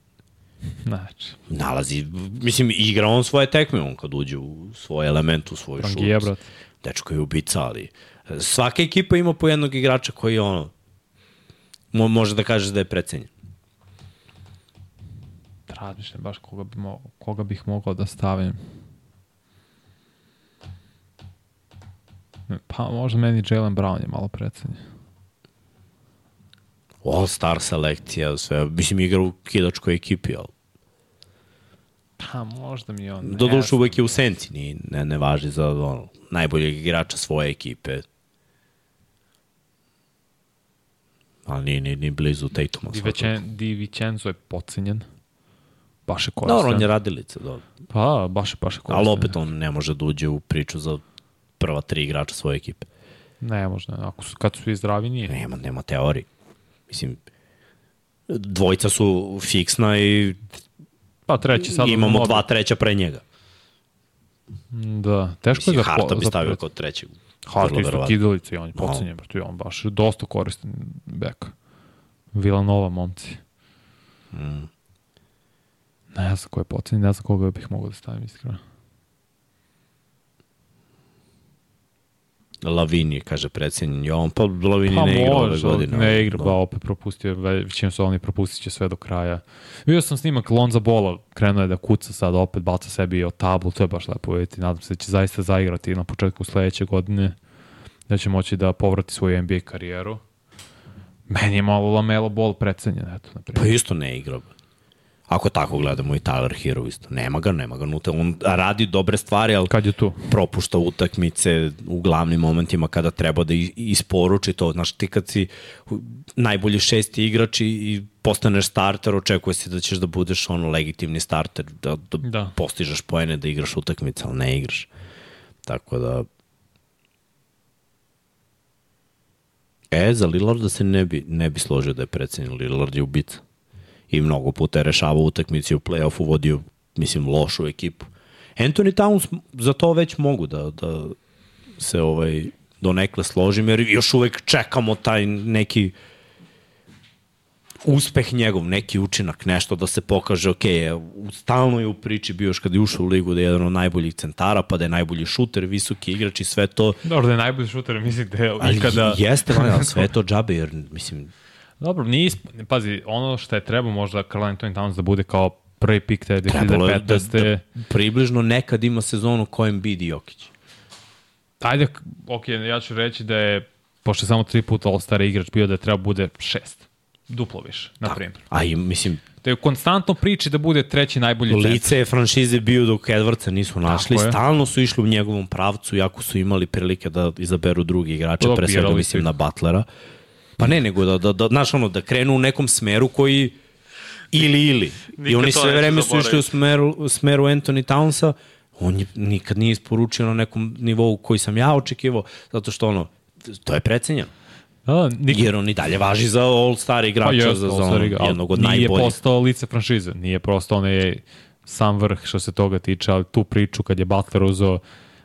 Znači, Nalazi, mislim, igra on svoje tekme, on kad uđe u svoj element, u svoj šut. Rangija, brat. Dečko je ubica, ali e, svaka ekipa ima po jednog igrača koji je ono, mo, može da kažeš da je precenjen. Da razmišljam baš koga, bi mo koga bih mogao da stavim. Pa možda meni Jalen Brown je malo precenjen. All-star selekcija, sve, mislim, igra u kidačkoj ekipi, ali Pa možda mi on... ne Do duše znam. uvek je u senci, ni, ne, ne važi za ono, najboljeg igrača svoje ekipe. Ali nije ni, ni blizu Tatuma. Di, Di Vincenzo je pocenjen. Baš je koristan. Dobro, on je radilica, dobro. Pa, baš je, baš je koristan. Ali opet on ne može da uđe u priču za prva tri igrača svoje ekipe. Ne, možda. Ako su, kad su svi zdravi, nije. Nema, nema teorije. Mislim, dvojica su fiksna i Pa treći sad imamo dva treća pre njega. Da, teško je Mislim, za... Harta po- bi stavio kao trećeg. Hart Vrlo isto kidalica i on je pocenjen, i on baš dosta koristan bek. Villanova, momci. Mm. Ne znam ko je pocenjen, ne znam koga bih mogao da stavim iskreno. Lavini, kaže predsjednjen Jovan, pa Lavini Pa ne igra ove godine. ne igra, Da. ba opet propustio, većinom su oni propustit će sve do kraja. Vidio sam snimak Lonza Bola, krenuo je da kuca sad, opet baca sebi o tablu, to je baš lepo vidjeti. Nadam se da će zaista zaigrati na početku sledeće godine, da će moći da povrati svoju NBA karijeru. Meni je malo Lamelo Ball precenjen, eto, na Pa isto ne igra. Ako tako gledamo i Tyler Hero isto. Nema ga, nema ga nutra. On radi dobre stvari, ali Kad je tu? propušta utakmice u glavnim momentima kada treba da isporuči to. Znaš, ti kad si najbolji šesti igrač i, i postaneš starter, očekuje se da ćeš da budeš ono legitimni starter, da, da, Da. da. postižeš poene, da igraš utakmice, ali ne igraš. Tako da... E, za Lillarda se ne bi, ne bi složio da je precenjen. Lillard je ubica. I mnogo puta je rešavao utakmice u play-offu, vodio, mislim, lošu ekipu. Anthony Towns za to već mogu da, da se ovaj donekle složim, jer još uvek čekamo taj neki uspeh njegov, neki učinak, nešto da se pokaže, ok, stalno je u priči bio još kada je ušao u ligu da je jedan od najboljih centara, pa da je najbolji šuter, visoki igrač i sve to. Dobro, da je najbolji šuter, mislim da je Ali ikada... jeste, ali sve to džabe, jer, mislim, Dobro, isp... Pazi, ono što je trebao možda Carl Anthony Towns da bude kao prvi pik te trebalo je da, 2015. da približno nekad ima sezonu kojem bidi Jokić. Ajde, ok, ja ću reći da je, pošto je samo tri puta All-Star igrač bio, da je treba bude šest. Duplo više, na primjer. A i, mislim, Da je konstantno priči da bude treći najbolji centar. lice je franšize bio dok Edwardsa nisu našli. Stalno su išli u njegovom pravcu, jako su imali prilike da izaberu drugi igrače, pre svega mislim na Butlera. Pa ne, nego da, da, da, znaš ono, da krenu u nekom smeru koji ili ili. I Nikad oni to sve vreme su išli u smeru, u smeru Anthony Townsa, on je nikad nije isporučio na nekom nivou koji sam ja očekivao, zato što ono, to je precenjeno. Da, nik... Jer on i dalje važi za all-star igrača, pa za, jest, za ono, igra, jednog od Nije najboljih. postao lice franšize, nije prosto onaj sam vrh što se toga tiče, ali tu priču kad je Butler uzeo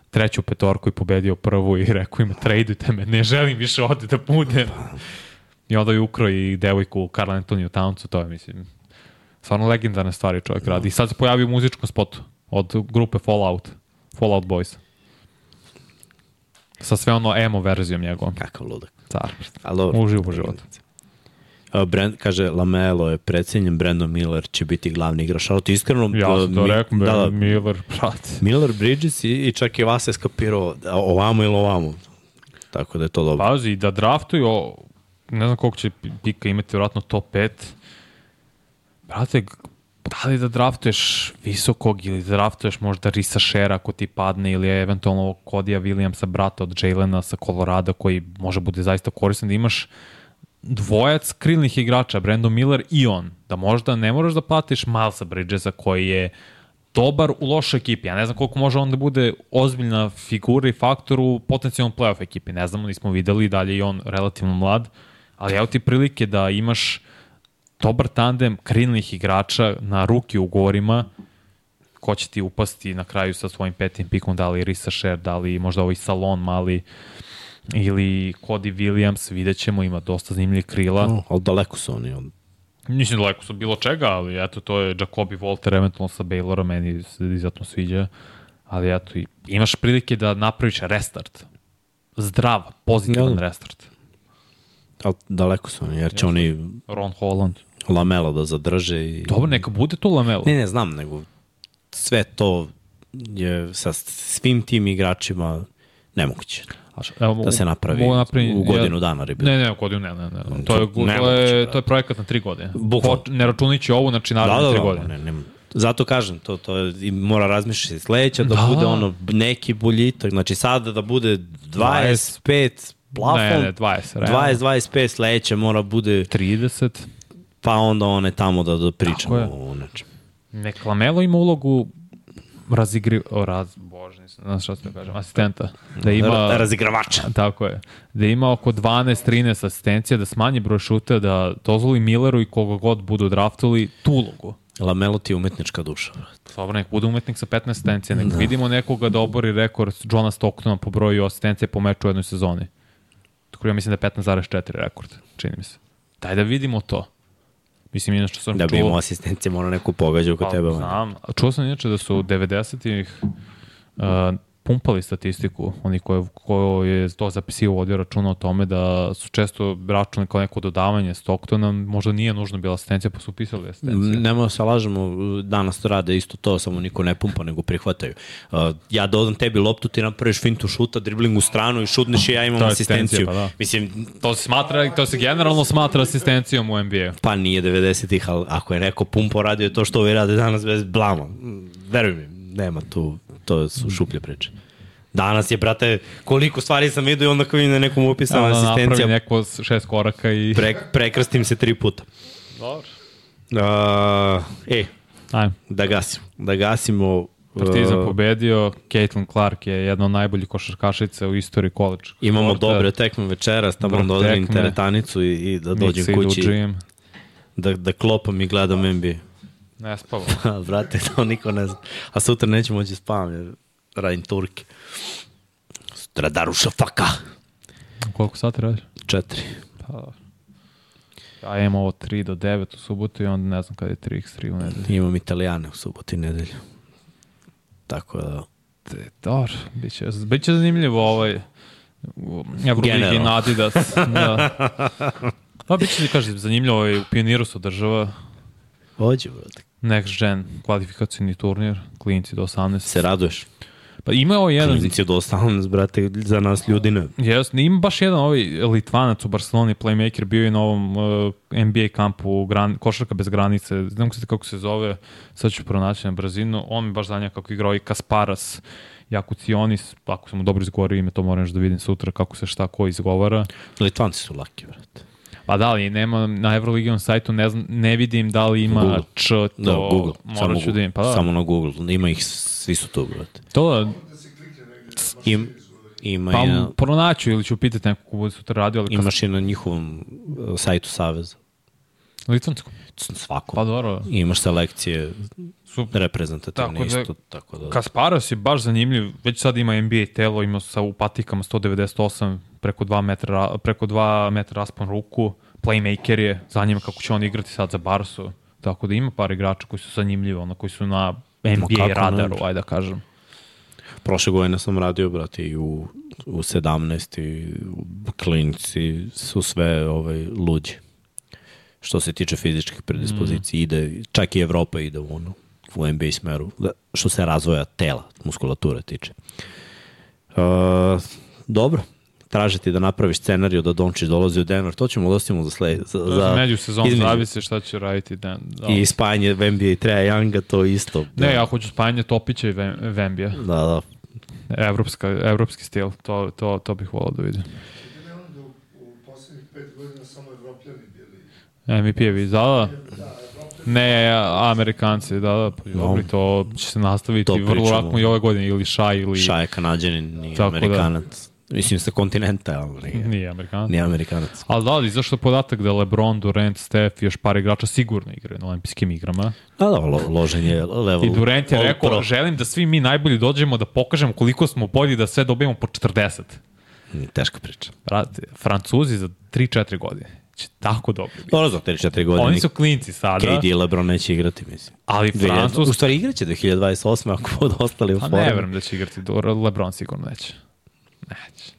treću petorku i pobedio prvu i rekao im tradujte me, ne želim više ovde da budem. I onda je ukro i devojku Karl Antoniju Towncu, to je mislim stvarno legendarne stvari čovjek radi. I sad se pojavio u muzičkom spotu od grupe Fallout, Fallout Boys. Sa sve ono emo verzijom njegovom. Kakav ludak. Car. Uživo u životu. Brand, kaže, Lamelo je precenjen, Brandon Miller će biti glavni igrač. Ali ti iskreno... Ja sam to mi- rekao, da, da, Miller, brate. Miller Bridges i, i čak i vas je skapirao da ovamo ili ovamo. Tako da je to dobro. Pazi, da draftuju, o- ne znam koliko će pika imati, vjerojatno top 5. Brate, da li da draftuješ visokog ili da draftuješ možda Risa Shera ako ti padne ili eventualno Kodija Williamsa, brata od Jalena sa Colorado koji može bude zaista koristan da imaš dvojac krilnih igrača, Brandon Miller i on, da možda ne moraš da platiš Milesa Bridgesa koji je dobar u lošoj ekipi. Ja ne znam koliko može on da bude ozbiljna figura i faktor u potencijalnom playoff ekipi. Ne znamo, nismo videli, dalje i on relativno mlad, ali evo ti prilike da imaš dobar tandem krilnih igrača na ruki ugovorima ko će ti upasti na kraju sa svojim petim pikom, da li Risa Sher, da li možda ovaj Salon mali ili Cody Williams, vidjet ćemo, ima dosta zanimljivih krila. No, ali daleko su oni. od- Nisam daleko su bilo čega, ali eto, to je Jacobi Volter eventualno sa Baylorom, meni se izuzetno sviđa. Ali eto, imaš prilike da napraviš restart. Zdrav, pozitivan Ja, restart. Ali daleko su oni, jer će oni Ron Holland. Lamelo da zadrže i... Dobro, neka bude to Lamelo. Ne, ne znam, nego sve to je sa svim tim igračima nemoguće Evo, da se napravi mogu napraviti- u godinu ja- dana. Ribe. Ne, ne, u godinu ne, ne, ne. To je, To to je, brate. to je projekat na tri godine. Bukvalno. Ne računajući ovu, znači Da, naravno da, tri da, godine. ne, ne, zato kažem, to, to je, i mora razmišljati sledeća da, Da. bude ono neki boljitak, znači sada da bude 25 plafon, Ne, ne, 20, realno. 20, 25 sledeća mora bude, 30. pa onda one tamo da, da pričamo o nečem. Nek Lamelo ima ulogu razigri... O, raz, bože, znaš šta se da kažem, asistenta. Da ima... Ra- Razigravača. Tako je. Da ima oko 12-13 asistencija, da smanji broj šuta, da dozvoli Milleru i koga god budu draftuli tu ulogu. Lamelo ti je umetnička duša. Dobro, nek bude umetnik sa 15 asistencija, nek da. vidimo nekoga da obori rekord Johna Stocktona po broju asistencije po meču u jednoj sezoni. Tako ja mislim da je 15,4 rekord, čini mi se. Daj da vidimo to. Mislim, inače sam Da bi čuo... imao asistencije, mora neko pogađa oko Pa, tebe. Znam. Čuo sam inače da su 90-ih uh, pumpali statistiku, oni koji, ko je to zapisio vodio računa o tome da su često računali kao neko dodavanje Stocktona, možda nije nužno bila asistencija, pa su upisali asistenciju. Nemo da se lažemo, danas to rade isto to, samo niko ne pumpa, nego prihvataju. Uh, ja dodam tebi loptu, ti napraviš fintu šuta, dribling u stranu i šutneš i ja imam asistenciju. asistencija, pa da. Mislim, To se smatra, to se generalno smatra asistencijom u NBA. pa nije 90-ih, ali ako je neko pumpo radio to što ovi rade danas bez blama, mm, veruj mi, nema tu, to su šuplje priče. Danas je, brate, koliko stvari sam vidio i onda kao vidim da nekom upisana Da, asistencija, neko s šest koraka i... pre, prekrstim se tri puta. Dobro. Uh, e, Ajmo. da gasimo. Da gasimo Partizan uh, pobedio, Caitlin Clark je jedna od najboljih košarkašica u istoriji college. Imamo sporta. dobre tekme večeras, tamo da odredim teretanicu i, i da dođem u kući, da, da klopam i gledam NBA. Ne spavam. Brate, to niko ne zna. A sutra neću moći spavam, jer radim Turke. Sutra Daruša faka. Koliko sati radiš? Četiri. Pa, ja imam ovo 3 do 9 u subotu i onda ne znam kada je 3x3 u nedelju. Imam italijane u subotu i nedelju. Tako da... Te, dobro, bit će, bit će zanimljivo ovaj Euroligi na Adidas. da. Pa bit će, kažem, zanimljivo ovaj, u Pioniru se održava Ođe, brate. Next Gen kvalifikacijni turnir, klinci do 18. Se raduješ? Pa imao jedan, Klinici od 18, brate, za nas ljudi ne. Jes, ima baš jedan ovaj Litvanac u Barceloni, playmaker, bio je na ovom uh, NBA kampu gran, Košarka bez granice, mogu se kako se zove, sad ću pronaći na brzinu, on mi baš zanja kako igrao i Kasparas, Jakucionis, ako sam mu dobro izgovorio ime, to moram još da vidim sutra kako se šta ko izgovara. Litvanci su laki, brate. Pa da li, nema na Euroligion sajtu, ne, znam, ne vidim da li ima Google. č, to, Da, Google. morat Samo, ću da Google. vidim. Pa da, samo na Google. Ima ih, svi su tu, brate. to Da Im, ima pa i na, pronaću ili ću pitati nekog ko bude sutra radio, ali imaš i na njihovom uh, sajtu Saveza. Litvanskom. Svako. Pa dobro. I imaš selekcije Su, reprezentativne Tako da- isto. Tako da, Kasparos je baš zanimljiv, već sad ima NBA telo, ima sa u patikama 198 preko 2 metra, preko 2 metra raspon ruku, playmaker je, zanima kako će on igrati sad za Barsu, tako da ima par igrača koji su zanimljivi, ono koji su na NBA kako ne. radaru, ajde da kažem. Prošle godine sam radio, brate, i u, u 17 i u klinici su sve ovaj, luđi. Što se tiče fizičkih predispozicija, mm. ide, čak i Evropa ide u ono, u NBA smeru, da, što se razvoja tela, muskulature tiče. Uh, dobro, tražiti da napraviš scenariju da Dončić dolazi u Denver, to ćemo da ostavimo za, za, Za, za među sezon između. zavisi šta će raditi. Da, da. i spajanje Vembija i Treja Younga, to isto. Ne, ja hoću spajanje Topića i Vem- Vembija. Da, da. Evropska, evropski stil, to, to, to bih volao da vidim. Da. MVP-evi, da, da. Da. Ne, Amerikanci, da, da, pa dobro, to će se nastaviti To vrlo vratno i ove godine, ili Šaj, ili... Šaj je kanadjanin, nije Tako da. Mislim sa kontinenta, ali nije, Nije Amerikanac. nije amerikanac. Ali da, ali zašto podatak da LeBron, Durant, Steph i još par igrača sigurno igraju na olimpijskim igrama. Da, da, lo, ložen je level. I Durant je rekao, pro. želim da svi mi najbolji dođemo da pokažemo koliko smo bolji da sve dobijemo po 40. Nije Teška priča. Brate, Francuzi za 3-4 godine će tako dobro. biti. Dobro, za 3-4 godine. Oni su klinci sada, KD i LeBron neće igrati, mislim. ali 2000 Francus... U stvari igraće 2028. ako budu ostali u Pa formu. ne verujem da će igrati LeBron sigurno neće. Neće.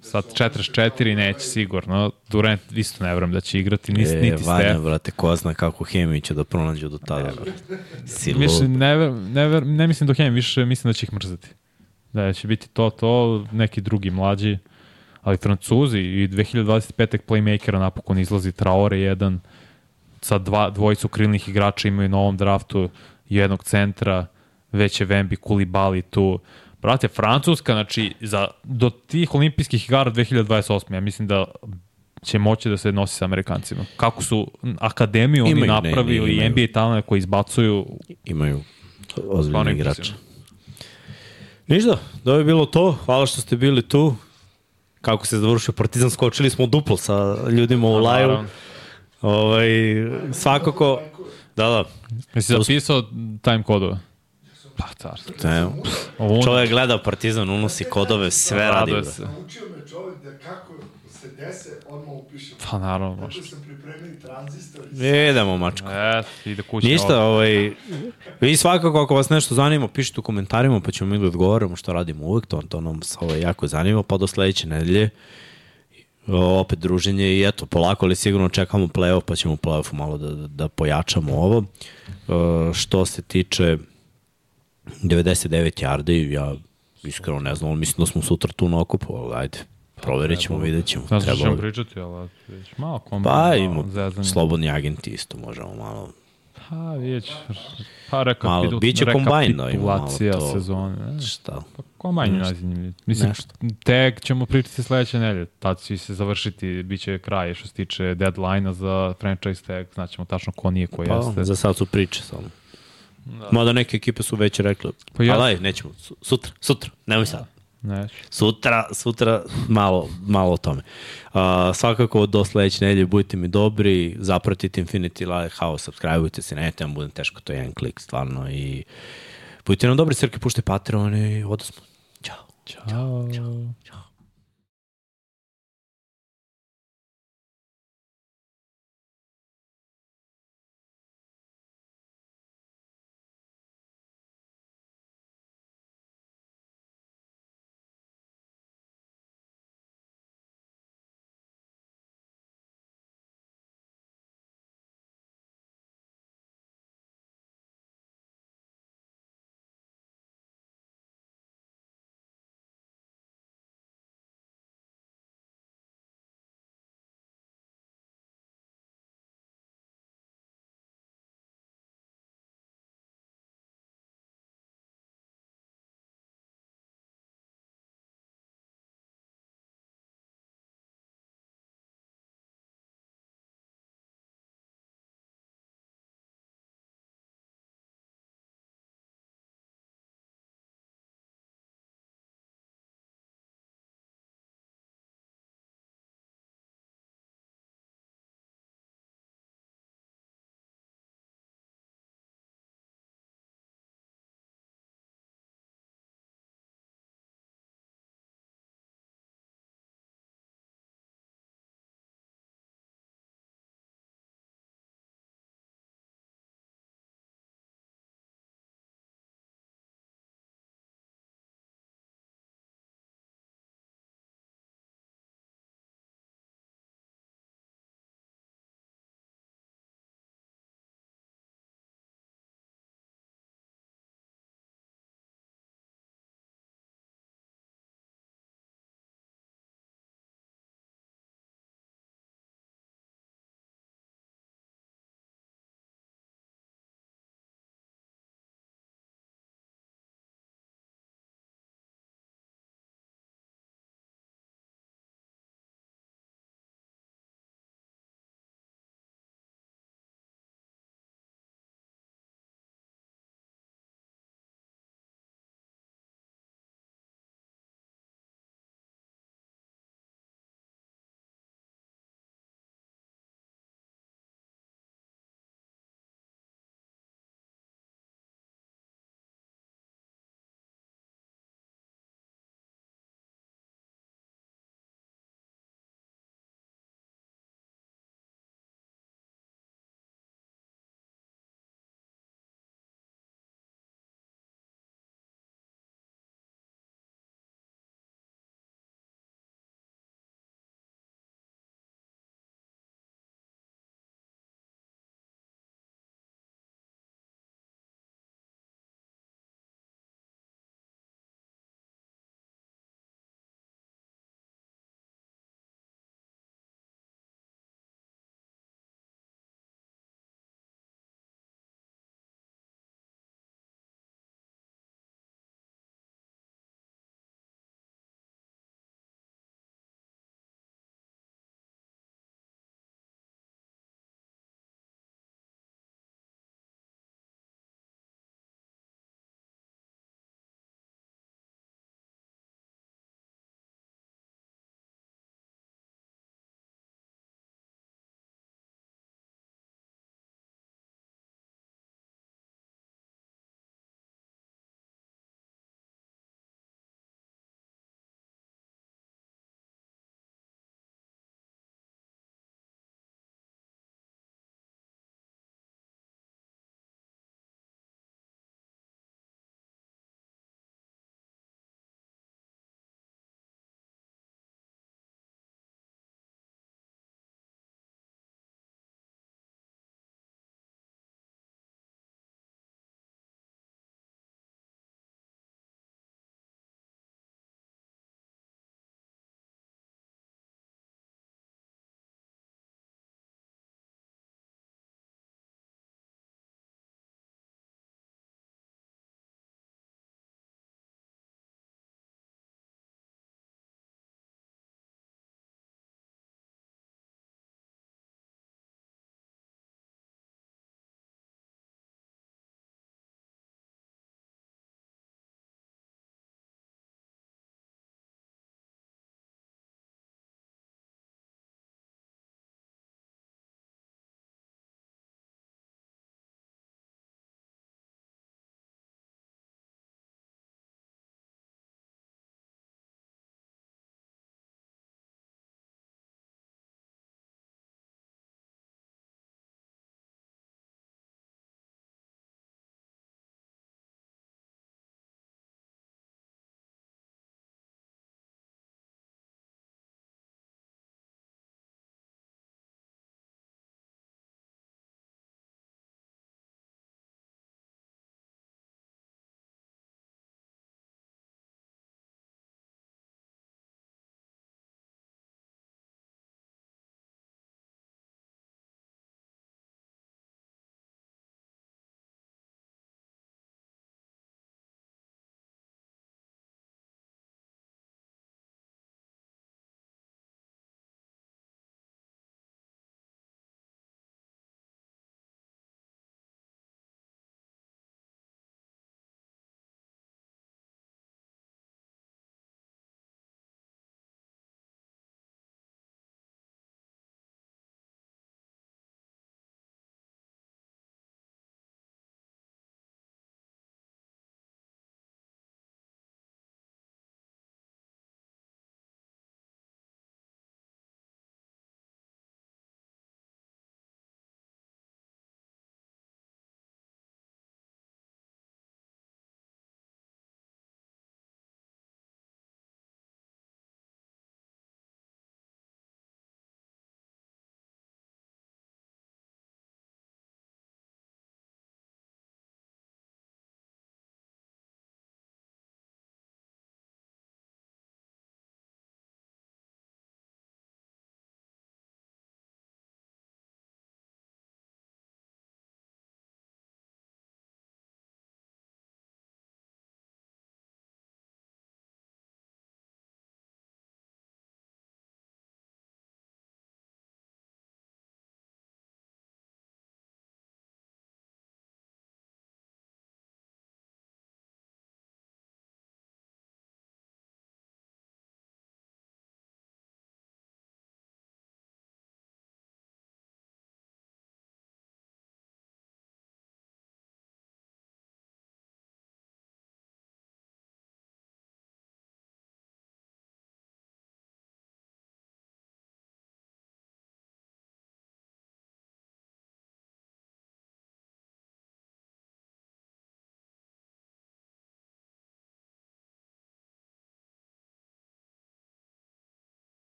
Sad 44 neće sigurno, Durant isto ne verujem da će igrati, nis, E, niti Vanja, Steph. brate, ko zna kako hemiju će da pronađu do tada. brate. Lud. Više, ne, ver, ne, ver, ne mislim do Hem, više mislim da će ih mrzati. Da će biti to, to, neki drugi mlađi. Ali Francuzi i 2025. playmakera napokon izlazi Traore jedan, sa dva, dvojicu krilnih igrača imaju na ovom draftu jednog centra, već je Vembi Kulibali tu. Brate, Francuska, znači, za, do tih olimpijskih igara 2028. Ja mislim da će moći da se nosi sa Amerikancima. Kako su akademiju oni Imaju, ne, napravili, ne, imaju. NBA talent koji izbacuju Imaju impresivno. igrače. Ništa, da je bilo to. Hvala što ste bili tu. Kako se završio Partizan, skočili smo duplo sa ljudima u live. Ovaj, svakako, da, da, Jesi zapisao time kodove? Pa, carstvo. Ovo čovjek gleda Partizan, unosi kodove, sve radi. Bre. se. Naučio me čovjek da kako se dese, odmah upiše. Pa naravno, baš. Tako sam pripremio tranzistor i Idemo, mačko. E, ide kući. Ništa, ovaj, vi svakako ako vas nešto zanima, pišite u komentarima pa ćemo mi da odgovorimo što radimo uvek, to, to nam se ovaj, jako zanima, pa do sledeće nedelje o, opet druženje i eto, polako ali sigurno čekamo play-off, pa ćemo u play-offu malo da, da pojačamo ovo. E, što se tiče 99 yardi, ja iskreno ne znam, mislim da smo sutra tu na okupu, ali ajde, proverit ćemo, vidjet ćemo. Ne znam što ćemo pričati, ali već malo kombin. Pa ima slobodni agenti isto, možemo malo Pa vidjet. Pa reka, Malo, bit će kombajn, da, ima malo rekapitulacija to. sezone. Ne? šta. Pa kombajn je najzanimljiviji. Mislim, Nešto. tek ćemo pričati sledeće nedelje. Tad će se završiti, bit će kraj što se tiče deadline-a za franchise tag. Znaćemo tačno ko nije, ko Pa, jeste. za sad su priče samo. Da. Mada neke ekipe su već rekli, Pa ja- ali nećemo, su- sutra, sutra, nemoj sad. Neću. Sutra, sutra, malo, malo o tome. Uh, svakako do sledeće nedelje budite mi dobri, zapratite Infinity Live House, subscribeujte se, ne, vam budem teško, to je jedan klik, stvarno, i budite nam dobri, Srke, pušte Patreon i odosmo. Ćao. Ćao. Ćao.